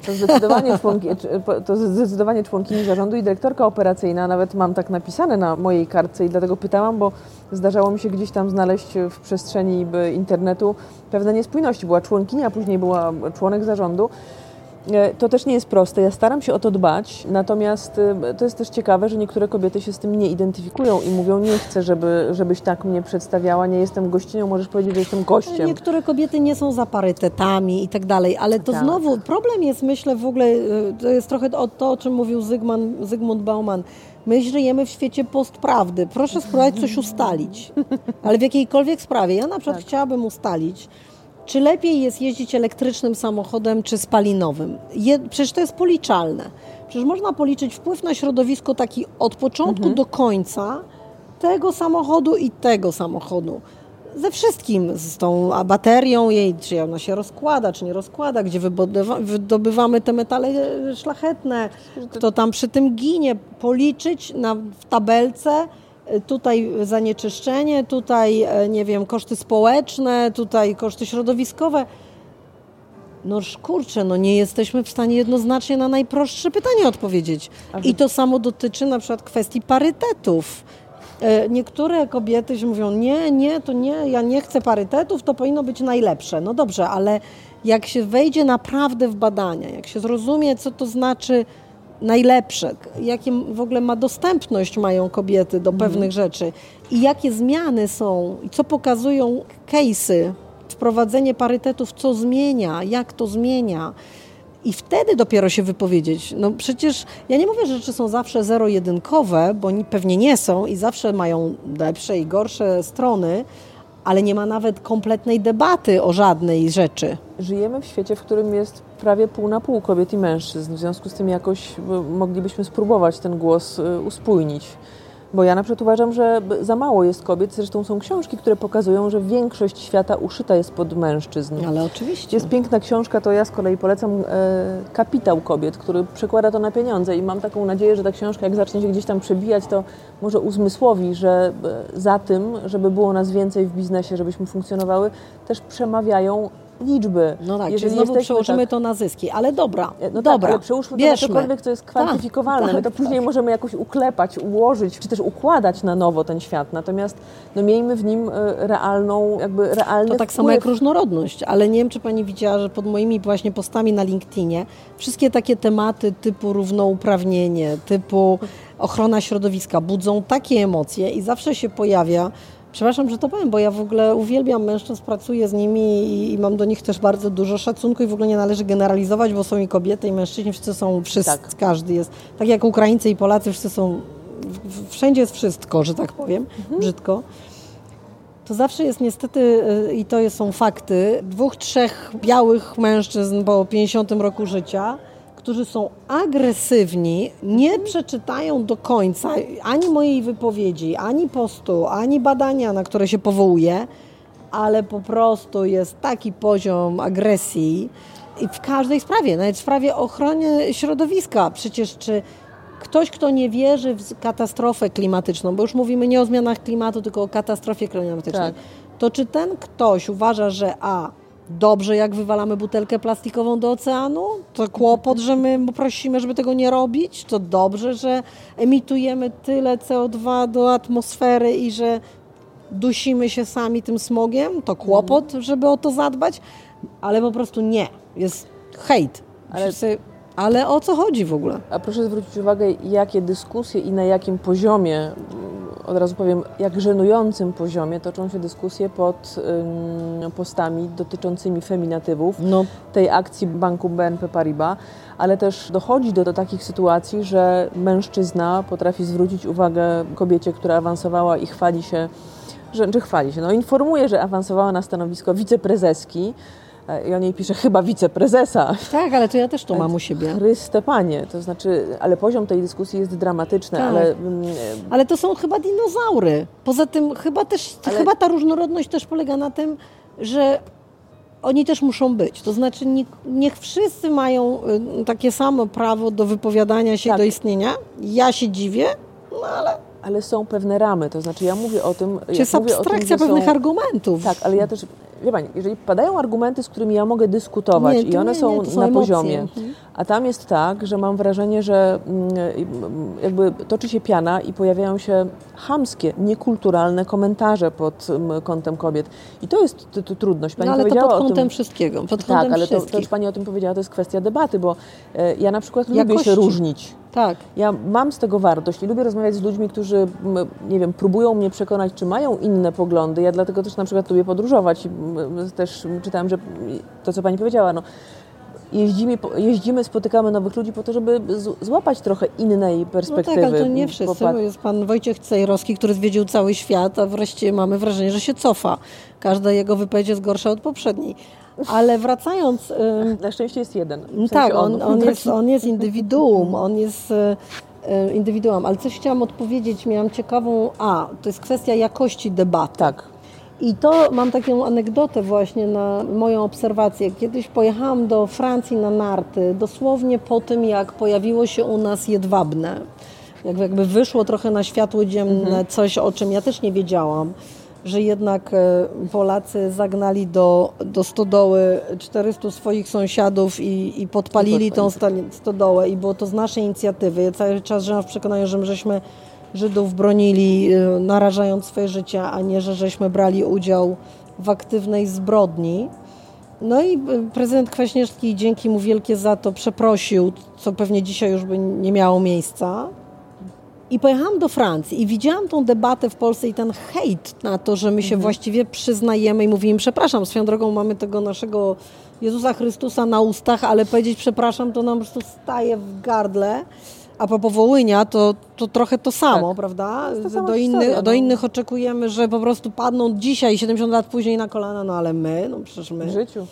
C: To zdecydowanie, *laughs* członki, to zdecydowanie członkini zarządu i dyrektorka operacyjna. Nawet mam tak napisane na mojej kartce i dlatego pytałam, bo zdarzało mi się gdzieś tam znaleźć w przestrzeni internetu pewne niespójności. Była członkini, a później była członek zarządu. E, to też nie jest proste. Ja staram się o to dbać, natomiast e, to jest też ciekawe, że niektóre kobiety się z tym nie identyfikują i mówią: Nie chcę, żeby, żebyś tak mnie przedstawiała, nie jestem gościnią, możesz powiedzieć, że jestem gościem.
B: Niektóre kobiety nie są za parytetami i tak dalej, ale to tak. znowu problem jest, myślę, w ogóle, e, to jest trochę o to, o czym mówił Zygmunt, Zygmunt Bauman. My żyjemy w świecie postprawdy. Proszę spróbować coś ustalić, *laughs* ale w jakiejkolwiek sprawie. Ja na przykład tak. chciałabym ustalić, czy lepiej jest jeździć elektrycznym samochodem czy spalinowym? Je, przecież to jest policzalne. Przecież można policzyć wpływ na środowisko taki od początku mhm. do końca tego samochodu i tego samochodu. Ze wszystkim, z tą baterią jej, czy ona się rozkłada, czy nie rozkłada, gdzie wydobywamy te metale szlachetne, kto tam przy tym ginie, policzyć na, w tabelce, tutaj zanieczyszczenie, tutaj, e, nie wiem, koszty społeczne, tutaj koszty środowiskowe. No kurczę, no nie jesteśmy w stanie jednoznacznie na najprostsze pytanie odpowiedzieć. I to samo dotyczy na przykład kwestii parytetów. E, niektóre kobiety się mówią, nie, nie, to nie, ja nie chcę parytetów, to powinno być najlepsze. No dobrze, ale jak się wejdzie naprawdę w badania, jak się zrozumie, co to znaczy najlepsze, jakie w ogóle ma dostępność mają kobiety do mhm. pewnych rzeczy i jakie zmiany są i co pokazują case'y, wprowadzenie parytetów, co zmienia, jak to zmienia, i wtedy dopiero się wypowiedzieć. No przecież ja nie mówię, że rzeczy są zawsze zero-jedynkowe, bo pewnie nie są i zawsze mają lepsze i gorsze strony, ale nie ma nawet kompletnej debaty o żadnej rzeczy.
C: Żyjemy w świecie, w którym jest prawie pół na pół kobiet i mężczyzn. W związku z tym jakoś moglibyśmy spróbować ten głos y, uspójnić. Bo ja na przykład uważam, że za mało jest kobiet. Zresztą są książki, które pokazują, że większość świata uszyta jest pod mężczyzn.
B: Ale oczywiście.
C: Jest piękna książka, to ja z kolei polecam e, Kapitał Kobiet, który przekłada to na pieniądze i mam taką nadzieję, że ta książka jak zacznie się gdzieś tam przebijać, to może uzmysłowi, że e, za tym, żeby było nas więcej w biznesie, żebyśmy funkcjonowały, też przemawiają liczby.
B: No tak, Jeżeli znowu przełożymy tak, to na zyski, ale dobra, no dobra, tak, ale
C: przełóżmy to na cokolwiek, co jest kwantyfikowalne. Tak, My to tak, później tak. możemy jakoś uklepać, ułożyć, czy też układać na nowo ten świat. Natomiast no, miejmy w nim e, realną, jakby realny
B: To tak
C: wpływ.
B: samo jak różnorodność, ale nie wiem, czy Pani widziała, że pod moimi właśnie postami na LinkedInie wszystkie takie tematy typu równouprawnienie, typu ochrona środowiska budzą takie emocje i zawsze się pojawia Przepraszam, że to powiem, bo ja w ogóle uwielbiam mężczyzn, pracuję z nimi i, mam do nich też bardzo dużo szacunku i w ogóle nie należy generalizować, bo są i kobiety, i mężczyźni, wszyscy są, wszyscy, tak. każdy jest. Tak jak Ukraińcy i Polacy, wszyscy są, wszędzie jest wszystko, że tak powiem, mhm. brzydko. To zawsze jest niestety, y, i to są fakty, dwóch, trzech białych mężczyzn po 50 roku życia, którzy są agresywni, nie przeczytają do końca ani mojej wypowiedzi, ani postu, ani badania, na które się powołuję, ale po prostu jest taki poziom agresji i w każdej sprawie, nawet w sprawie ochrony środowiska. Przecież czy ktoś, kto nie wierzy w katastrofę klimatyczną, bo już mówimy nie o zmianach klimatu, tylko o katastrofie klimatycznej, tak. to czy ten ktoś uważa, że a dobrze, jak wywalamy butelkę plastikową do oceanu, to kłopot, że my prosimy, żeby tego nie robić, to dobrze, że emitujemy tyle CO2 do atmosfery i że dusimy się sami tym smogiem, to kłopot, żeby o to zadbać, ale po prostu nie. Jest hejt. Ale ale o co chodzi w ogóle?
C: A proszę zwrócić uwagę, jakie dyskusje i na jakim poziomie, mm, od razu powiem, jak żenującym poziomie toczą się dyskusje pod ym, postami dotyczącymi feminatywów no. tej akcji banku BNP Paribas, ale też dochodzi do, do takich sytuacji, że mężczyzna potrafi zwrócić uwagę kobiecie, która awansowała i chwali się, że, czy chwali się, no informuje, że awansowała na stanowisko wiceprezeski, i on jej pisze chyba wiceprezesa.
B: Tak, ale to ja też to mam u siebie.
C: Chryste panie, to znaczy, ale poziom tej dyskusji jest dramatyczny, tak. ale... Mm,
B: ale to są chyba dinozaury. Poza tym chyba też, ale... chyba ta różnorodność też polega na tym, że oni też muszą być. To znaczy niech, wszyscy mają y, takie samo prawo do wypowiadania się tak. do istnienia. Ja się dziwię, no ale
C: ale są pewne ramy, to znaczy ja mówię o tym...
B: Czy jest abstrakcja tym, pewnych są, argumentów.
C: Tak, ale ja też wie Pani, jeżeli padają argumenty, z którymi ja mogę dyskutować nie, i one nie, są, nie, są, na emocje. poziomie, mhm. a tam jest tak, że mam wrażenie, że mm, jakby toczy się piana i pojawiają się chamskie, niekulturalne komentarze pod mm, kątem kobiet. I to jest to, to trudność.
B: Pani no, ale
C: powiedziała
B: to pod kątem tym, wszystkiego. Pod
C: tak, ale to, to już Pani o tym powiedziała, to jest kwestia debaty, bo e, ja na przykład Jakości. lubię się różnić.
B: Tak.
C: Ja mam z tego wartość i lubię rozmawiać z ludźmi, którzy, nie wiem, próbują mnie przekonać, czy mają inne poglądy. Ja dlatego też na przykład lubię podróżować. Też czytałam, że to, co Pani powiedziała, no, jeździmy, jeździmy, spotykamy nowych ludzi po to, żeby złapać trochę innej perspektywy.
B: No tak, ale to nie wszyscy, bo jest pan Wojciech Cejrowski, który zwiedził cały świat, a wreszcie mamy wrażenie, że się cofa. Każda jego wypowiedź jest gorsza od poprzedniej. Ale wracając...
C: Na szczęście jest jeden. W
B: sensie tak, on, on, *laughs* jest, on jest indywiduum, on jest e, e, indywiduum. Ale coś chciałam odpowiedzieć, miałam ciekawą... A, to jest kwestia jakości debaty.
C: Tak.
B: I to mam taką anegdotę właśnie na moją obserwację. Kiedyś pojechałam do Francji na narty, dosłownie po tym, jak pojawiło się u nas jedwabne. Jakby wyszło trochę na światło dzienne mhm. coś, o czym ja też nie wiedziałam że jednak e, Polacy zagnali do, do stodoły 400 swoich sąsiadów i, i podpalili tą stodołę i było to z naszej inicjatywy. Ja cały czas żyłam w przekonaniu, że my żeśmy Żydów bronili, y, narażając swoje życie, a nie, że żeśmy brali udział w aktywnej zbrodni. No i y, prezydent Kwaśniewski, dzięki mu wielkie za to, przeprosił, co pewnie dzisiaj już by nie miało miejsca. I pojechałam do Francji i widziałam tą debatę w Polsce i ten hejt na to, że my się mhm. właściwie przyznajemy i mówimy, przepraszam, swoją drogą mamy tego naszego Jezusa Chrystusa na ustach, ale powiedzieć przepraszam to nam po prostu staje w gardle. A po Wołynia to, to trochę to samo, tak. prawda?
C: To
B: do,
C: innych,
B: no. do innych oczekujemy, że po prostu padną dzisiaj, 70 lat później na kolana, no ale my, no przecież my.
C: W życiu.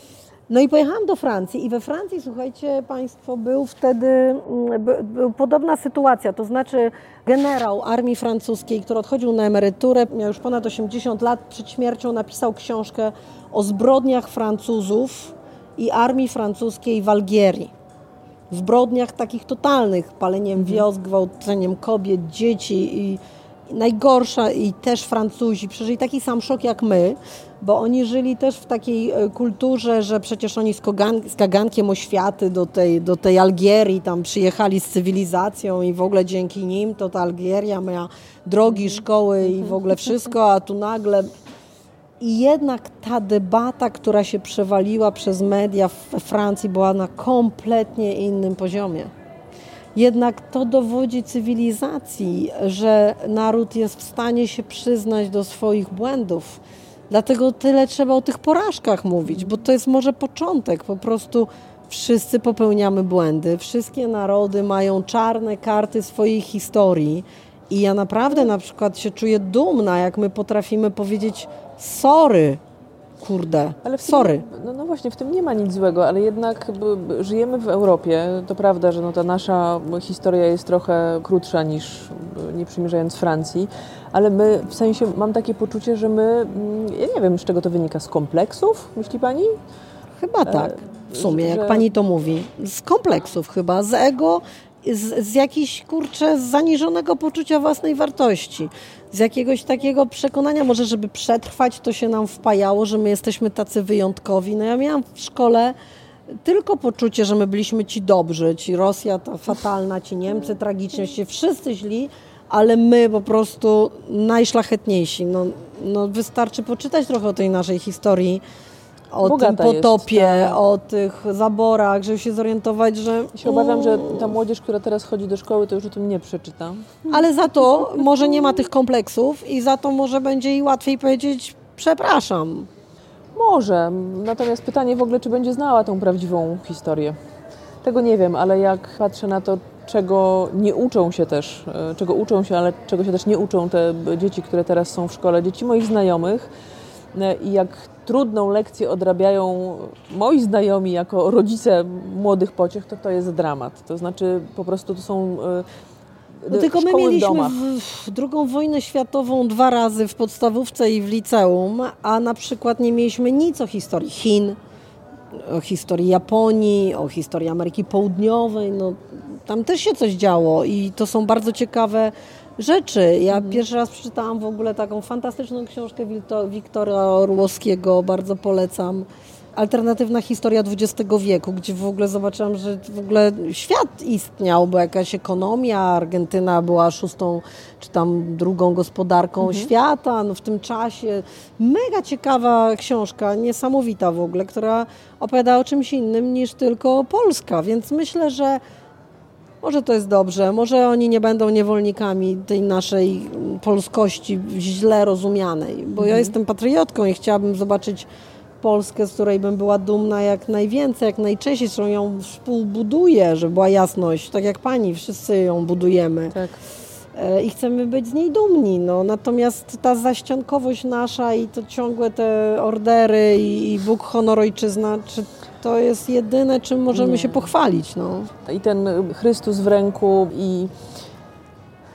B: No i pojechałam do Francji i we Francji, słuchajcie Państwo, był wtedy mm, był podobna sytuacja, to znaczy generał armii francuskiej, który odchodził na emeryturę, miał już ponad 80 lat, przed śmiercią napisał książkę o zbrodniach Francuzów i armii francuskiej w Algierii. Zbrodniach takich totalnych, paleniem mhm. wiosk, gwałceniem kobiet, dzieci i najgorsza i też Francuzi przeżyli taki sam szok jak my, bo oni żyli też w takiej e, kulturze, że przecież oni z, Kogan, z kagankiem oświaty do tej, do tej Algierii tam przyjechali z cywilizacją i w ogóle dzięki nim to ta Algieria miała drogi, mhm. szkoły i w ogóle wszystko, a tu nagle... I jednak ta debata, która się przewaliła przez media we Francji, była na kompletnie innym poziomie. Jednak to dowodzi cywilizacji, że naród jest w stanie się przyznać do swoich błędów. Dlatego tyle trzeba o tych porażkach mówić, bo to jest może początek. Po prostu wszyscy popełniamy błędy, wszystkie narody mają czarne karty swojej historii. I ja naprawdę na przykład się czuję dumna, jak my potrafimy powiedzieć sorry, kurde, ale w sorry.
C: no, no, właśnie, w tym nie ma nic złego, ale jednak żyjemy w Europie. To prawda, że no, ta nasza historia jest trochę krótsza niż nie przymierzając Francji, ale my, w sensie, mam takie poczucie, że my, mm, ja nie wiem, z czego to wynika, z kompleksów, myśli Pani?
B: Chyba tak, w sumie, że... jak Pani to mówi. Z kompleksów chyba, z ego, z, z jakiejś, kurczę, zaniżonego poczucia własnej wartości z jakiegoś takiego przekonania, może żeby przetrwać, to się nam wpajało, że my jesteśmy tacy wyjątkowi. No ja miałam w szkole tylko poczucie, że my byliśmy ci dobrzy, ci Rosja ta fatalna, ci Niemcy tragiczni, wszyscy źli, ale my po prostu najszlachetniejsi. No, no wystarczy poczytać trochę o tej naszej historii o Bogata tym potopie, jest, tak. o tych zaborach, żeby się zorientować, że...
C: Ja się obawiam, że ta młodzież, która teraz chodzi do szkoły, to już o tym nie przeczyta.
B: Ale za to może nie ma tych kompleksów i za to może będzie jej łatwiej powiedzieć przepraszam.
C: Może. Natomiast pytanie w ogóle, czy będzie znała tą prawdziwą historię. Tego nie wiem, ale jak patrzę na to, czego nie uczą się też, e, czego uczą się, ale czego się też nie uczą te dzieci, które teraz są w szkole, dzieci moich znajomych, e, i jak trudną lekcję odrabiają moi znajomi jako rodzice młodych pociech, to to jest dramat. To znaczy po prostu to są e,
B: no tylko my mieliśmy drugą wojnę światową dwa razy w podstawówce i w liceum, a na przykład nie mieliśmy nic o historii Chin, o historii Japonii, o historii Ameryki Południowej. No, tam też się coś działo i to są bardzo ciekawe rzeczy. Ja mhm. pierwszy raz przeczytałam w ogóle taką fantastyczną książkę Wiktora Orłowskiego, bardzo polecam. Alternatywna historia XX wieku, gdzie w ogóle zobaczyłam, że w ogóle świat istniał, bo jakaś ekonomia, Argentyna była szóstą czy tam drugą gospodarką mhm. świata no w tym czasie. Mega ciekawa książka, niesamowita w ogóle, która opowiada o czymś innym niż tylko Polska, więc myślę, że może to jest dobrze, może oni nie będą niewolnikami tej naszej polskości źle rozumianej, bo ja mhm. jestem patriotką i chciałabym zobaczyć Polskę, z której bym była dumna jak najwięcej, jak najczęściej, z którą ją współbuduję, żeby była jasność, tak jak pani, wszyscy ją budujemy. Tak. E, I chcemy być z niej dumni. No. Natomiast ta zaściankowość nasza i to ciągłe te ordery i, i Bóg, honor, ojczyzna, czy to jest jedyne, czym możemy się pochwalić. No.
C: I ten Chrystus w ręku i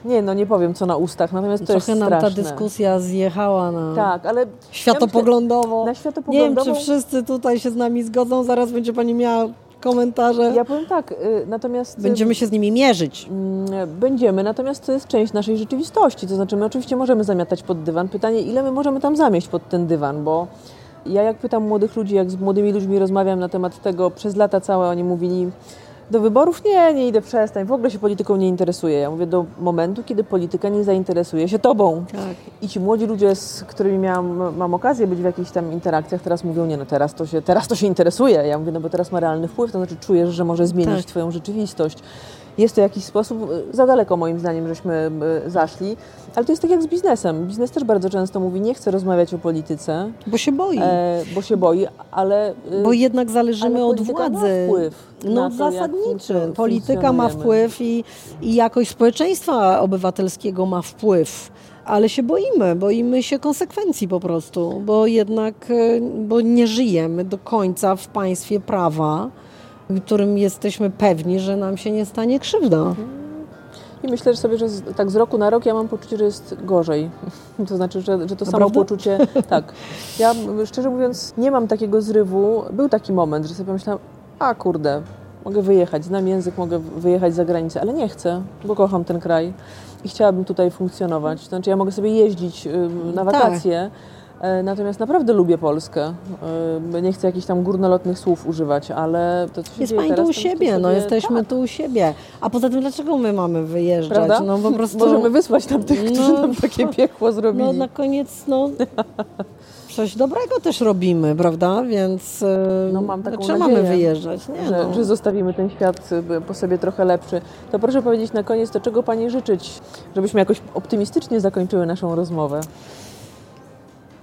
C: nie, no nie powiem co na ustach, natomiast to
B: Trochę
C: jest
B: nam ta dyskusja zjechała na
C: tak, ale
B: światopoglądowo.
C: Na światopoglądowo.
B: Nie wiem, czy wszyscy tutaj się z nami zgodzą, zaraz będzie Pani miała komentarze.
C: Ja powiem tak, y, natomiast...
B: Będziemy się z nimi mierzyć.
C: Mm, będziemy, natomiast to jest część naszej rzeczywistości, to znaczy my oczywiście możemy zamiatać pod dywan. Pytanie, ile my możemy tam zamieść pod ten dywan, bo ja jak pytam młodych ludzi, jak z młodymi ludźmi rozmawiam na temat tego, przez lata całe oni mówili, Do wyborów nie, nie idę, przestań. W ogóle się polityką nie interesuję. Ja mówię do momentu, kiedy polityka nie zainteresuje się tobą.
B: Tak.
C: I ci młodzi ludzie, z którymi miałam, mam okazję być w jakichś tam interakcjach, teraz mówią, nie no teraz to się, teraz to się interesuje. Ja mówię, no bo teraz ma realny wpływ, to znaczy czujesz, że może zmienić
B: Tak.
C: twoją rzeczywistość. Jest to jakiś sposób, za daleko moim zdaniem, żeśmy y, zaszli, ale to jest tak jak z biznesem. Biznes też bardzo często mówi, nie chcę rozmawiać o polityce,
B: Bo się boi.
C: e, bo się boi, ale... y,
B: Bo jednak zależymy
C: ale
B: od władzy.
C: Ma wpływ
B: No
C: to,
B: zasadniczy. Polityka ma
C: funkcjonujemy.
B: wpływ i, i jakość społeczeństwa obywatelskiego ma wpływ. Ale się boimy, boimy się konsekwencji po prostu, bo jednak e, bo nie żyjemy do końca w państwie prawa, którym jesteśmy pewni, że nam się nie stanie krzywda.
C: I myślę że sobie, że z, tak z roku na rok ja mam poczucie, że jest gorzej. *laughs* To znaczy, że, że to samo poczucie. Tak. Ja szczerze mówiąc nie mam takiego zrywu. Był taki moment, że sobie pomyślałam, a kurde, mogę wyjechać, znam język, mogę wyjechać za granicę, ale nie chcę, bo kocham ten kraj i chciałabym tutaj funkcjonować. To znaczy, ja mogę sobie jeździć na
B: Tak.
C: wakacje. e, Natomiast naprawdę lubię Polskę. E, Nie chcę jakichś tam górnolotnych słów używać, ale to, co się
B: Jest
C: dzieje
B: pani tu u siebie,
C: sobie-
B: no jesteśmy
C: tak,
B: tu u siebie. A poza tym, dlaczego my mamy wyjeżdżać?
C: Prawda?
B: No po prostu...
C: Możemy wysłać tam tych, którzy
B: No,
C: nam takie piekło zrobili.
B: No na koniec, no *laughs* coś dobrego też robimy, prawda? Więc e,
C: No, mam taką
B: dlaczego
C: nadzieję,
B: mamy wyjeżdżać? Nie,
C: że,
B: no.
C: że zostawimy ten świat po sobie trochę lepszy. To proszę powiedzieć na koniec, to czego Pani życzyć, żebyśmy jakoś optymistycznie zakończyły naszą rozmowę.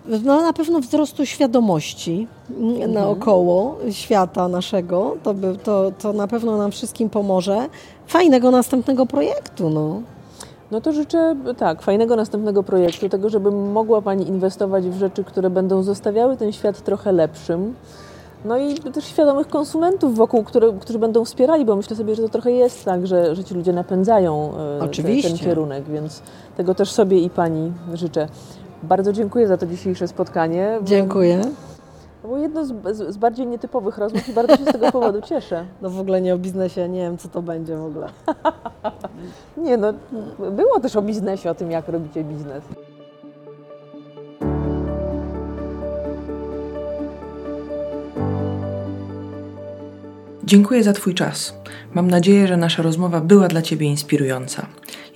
B: No na pewno wzrostu świadomości
C: Mhm.
B: naokoło świata naszego. To, by, to, to na pewno nam wszystkim pomoże. Fajnego następnego projektu, no.
C: No to życzę, tak, fajnego następnego projektu, tego, żeby mogła Pani inwestować w rzeczy, które będą zostawiały ten świat trochę lepszym. No i też świadomych konsumentów wokół, które, którzy będą wspierali, bo myślę sobie, że to trochę jest tak, że, że ci ludzie napędzają e,
B: Oczywiście.
C: ten kierunek, więc tego też sobie i Pani życzę. Bardzo dziękuję za to dzisiejsze spotkanie.
B: Dziękuję.
C: To było jedno z, z, z bardziej nietypowych rozmów i bardzo się z tego powodu cieszę. *laughs*
B: No w ogóle nie o biznesie, nie wiem co to będzie w ogóle. *laughs*
C: Nie no, było też o biznesie, o tym jak robicie biznes. Dziękuję za Twój czas. Mam nadzieję, że nasza rozmowa była dla Ciebie inspirująca.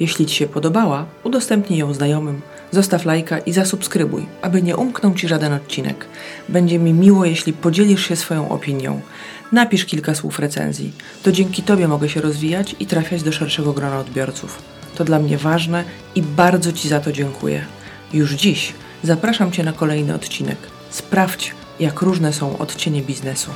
C: Jeśli Ci się podobała, udostępnij ją znajomym, zostaw lajka i zasubskrybuj, aby nie umknął Ci żaden odcinek. Będzie mi miło, jeśli podzielisz się swoją opinią. Napisz kilka słów recenzji. To dzięki Tobie mogę się rozwijać i trafiać do szerszego grona odbiorców. To dla mnie ważne i bardzo Ci za to dziękuję. Już dziś zapraszam Cię na kolejny odcinek. Sprawdź, jak różne są odcienie biznesu.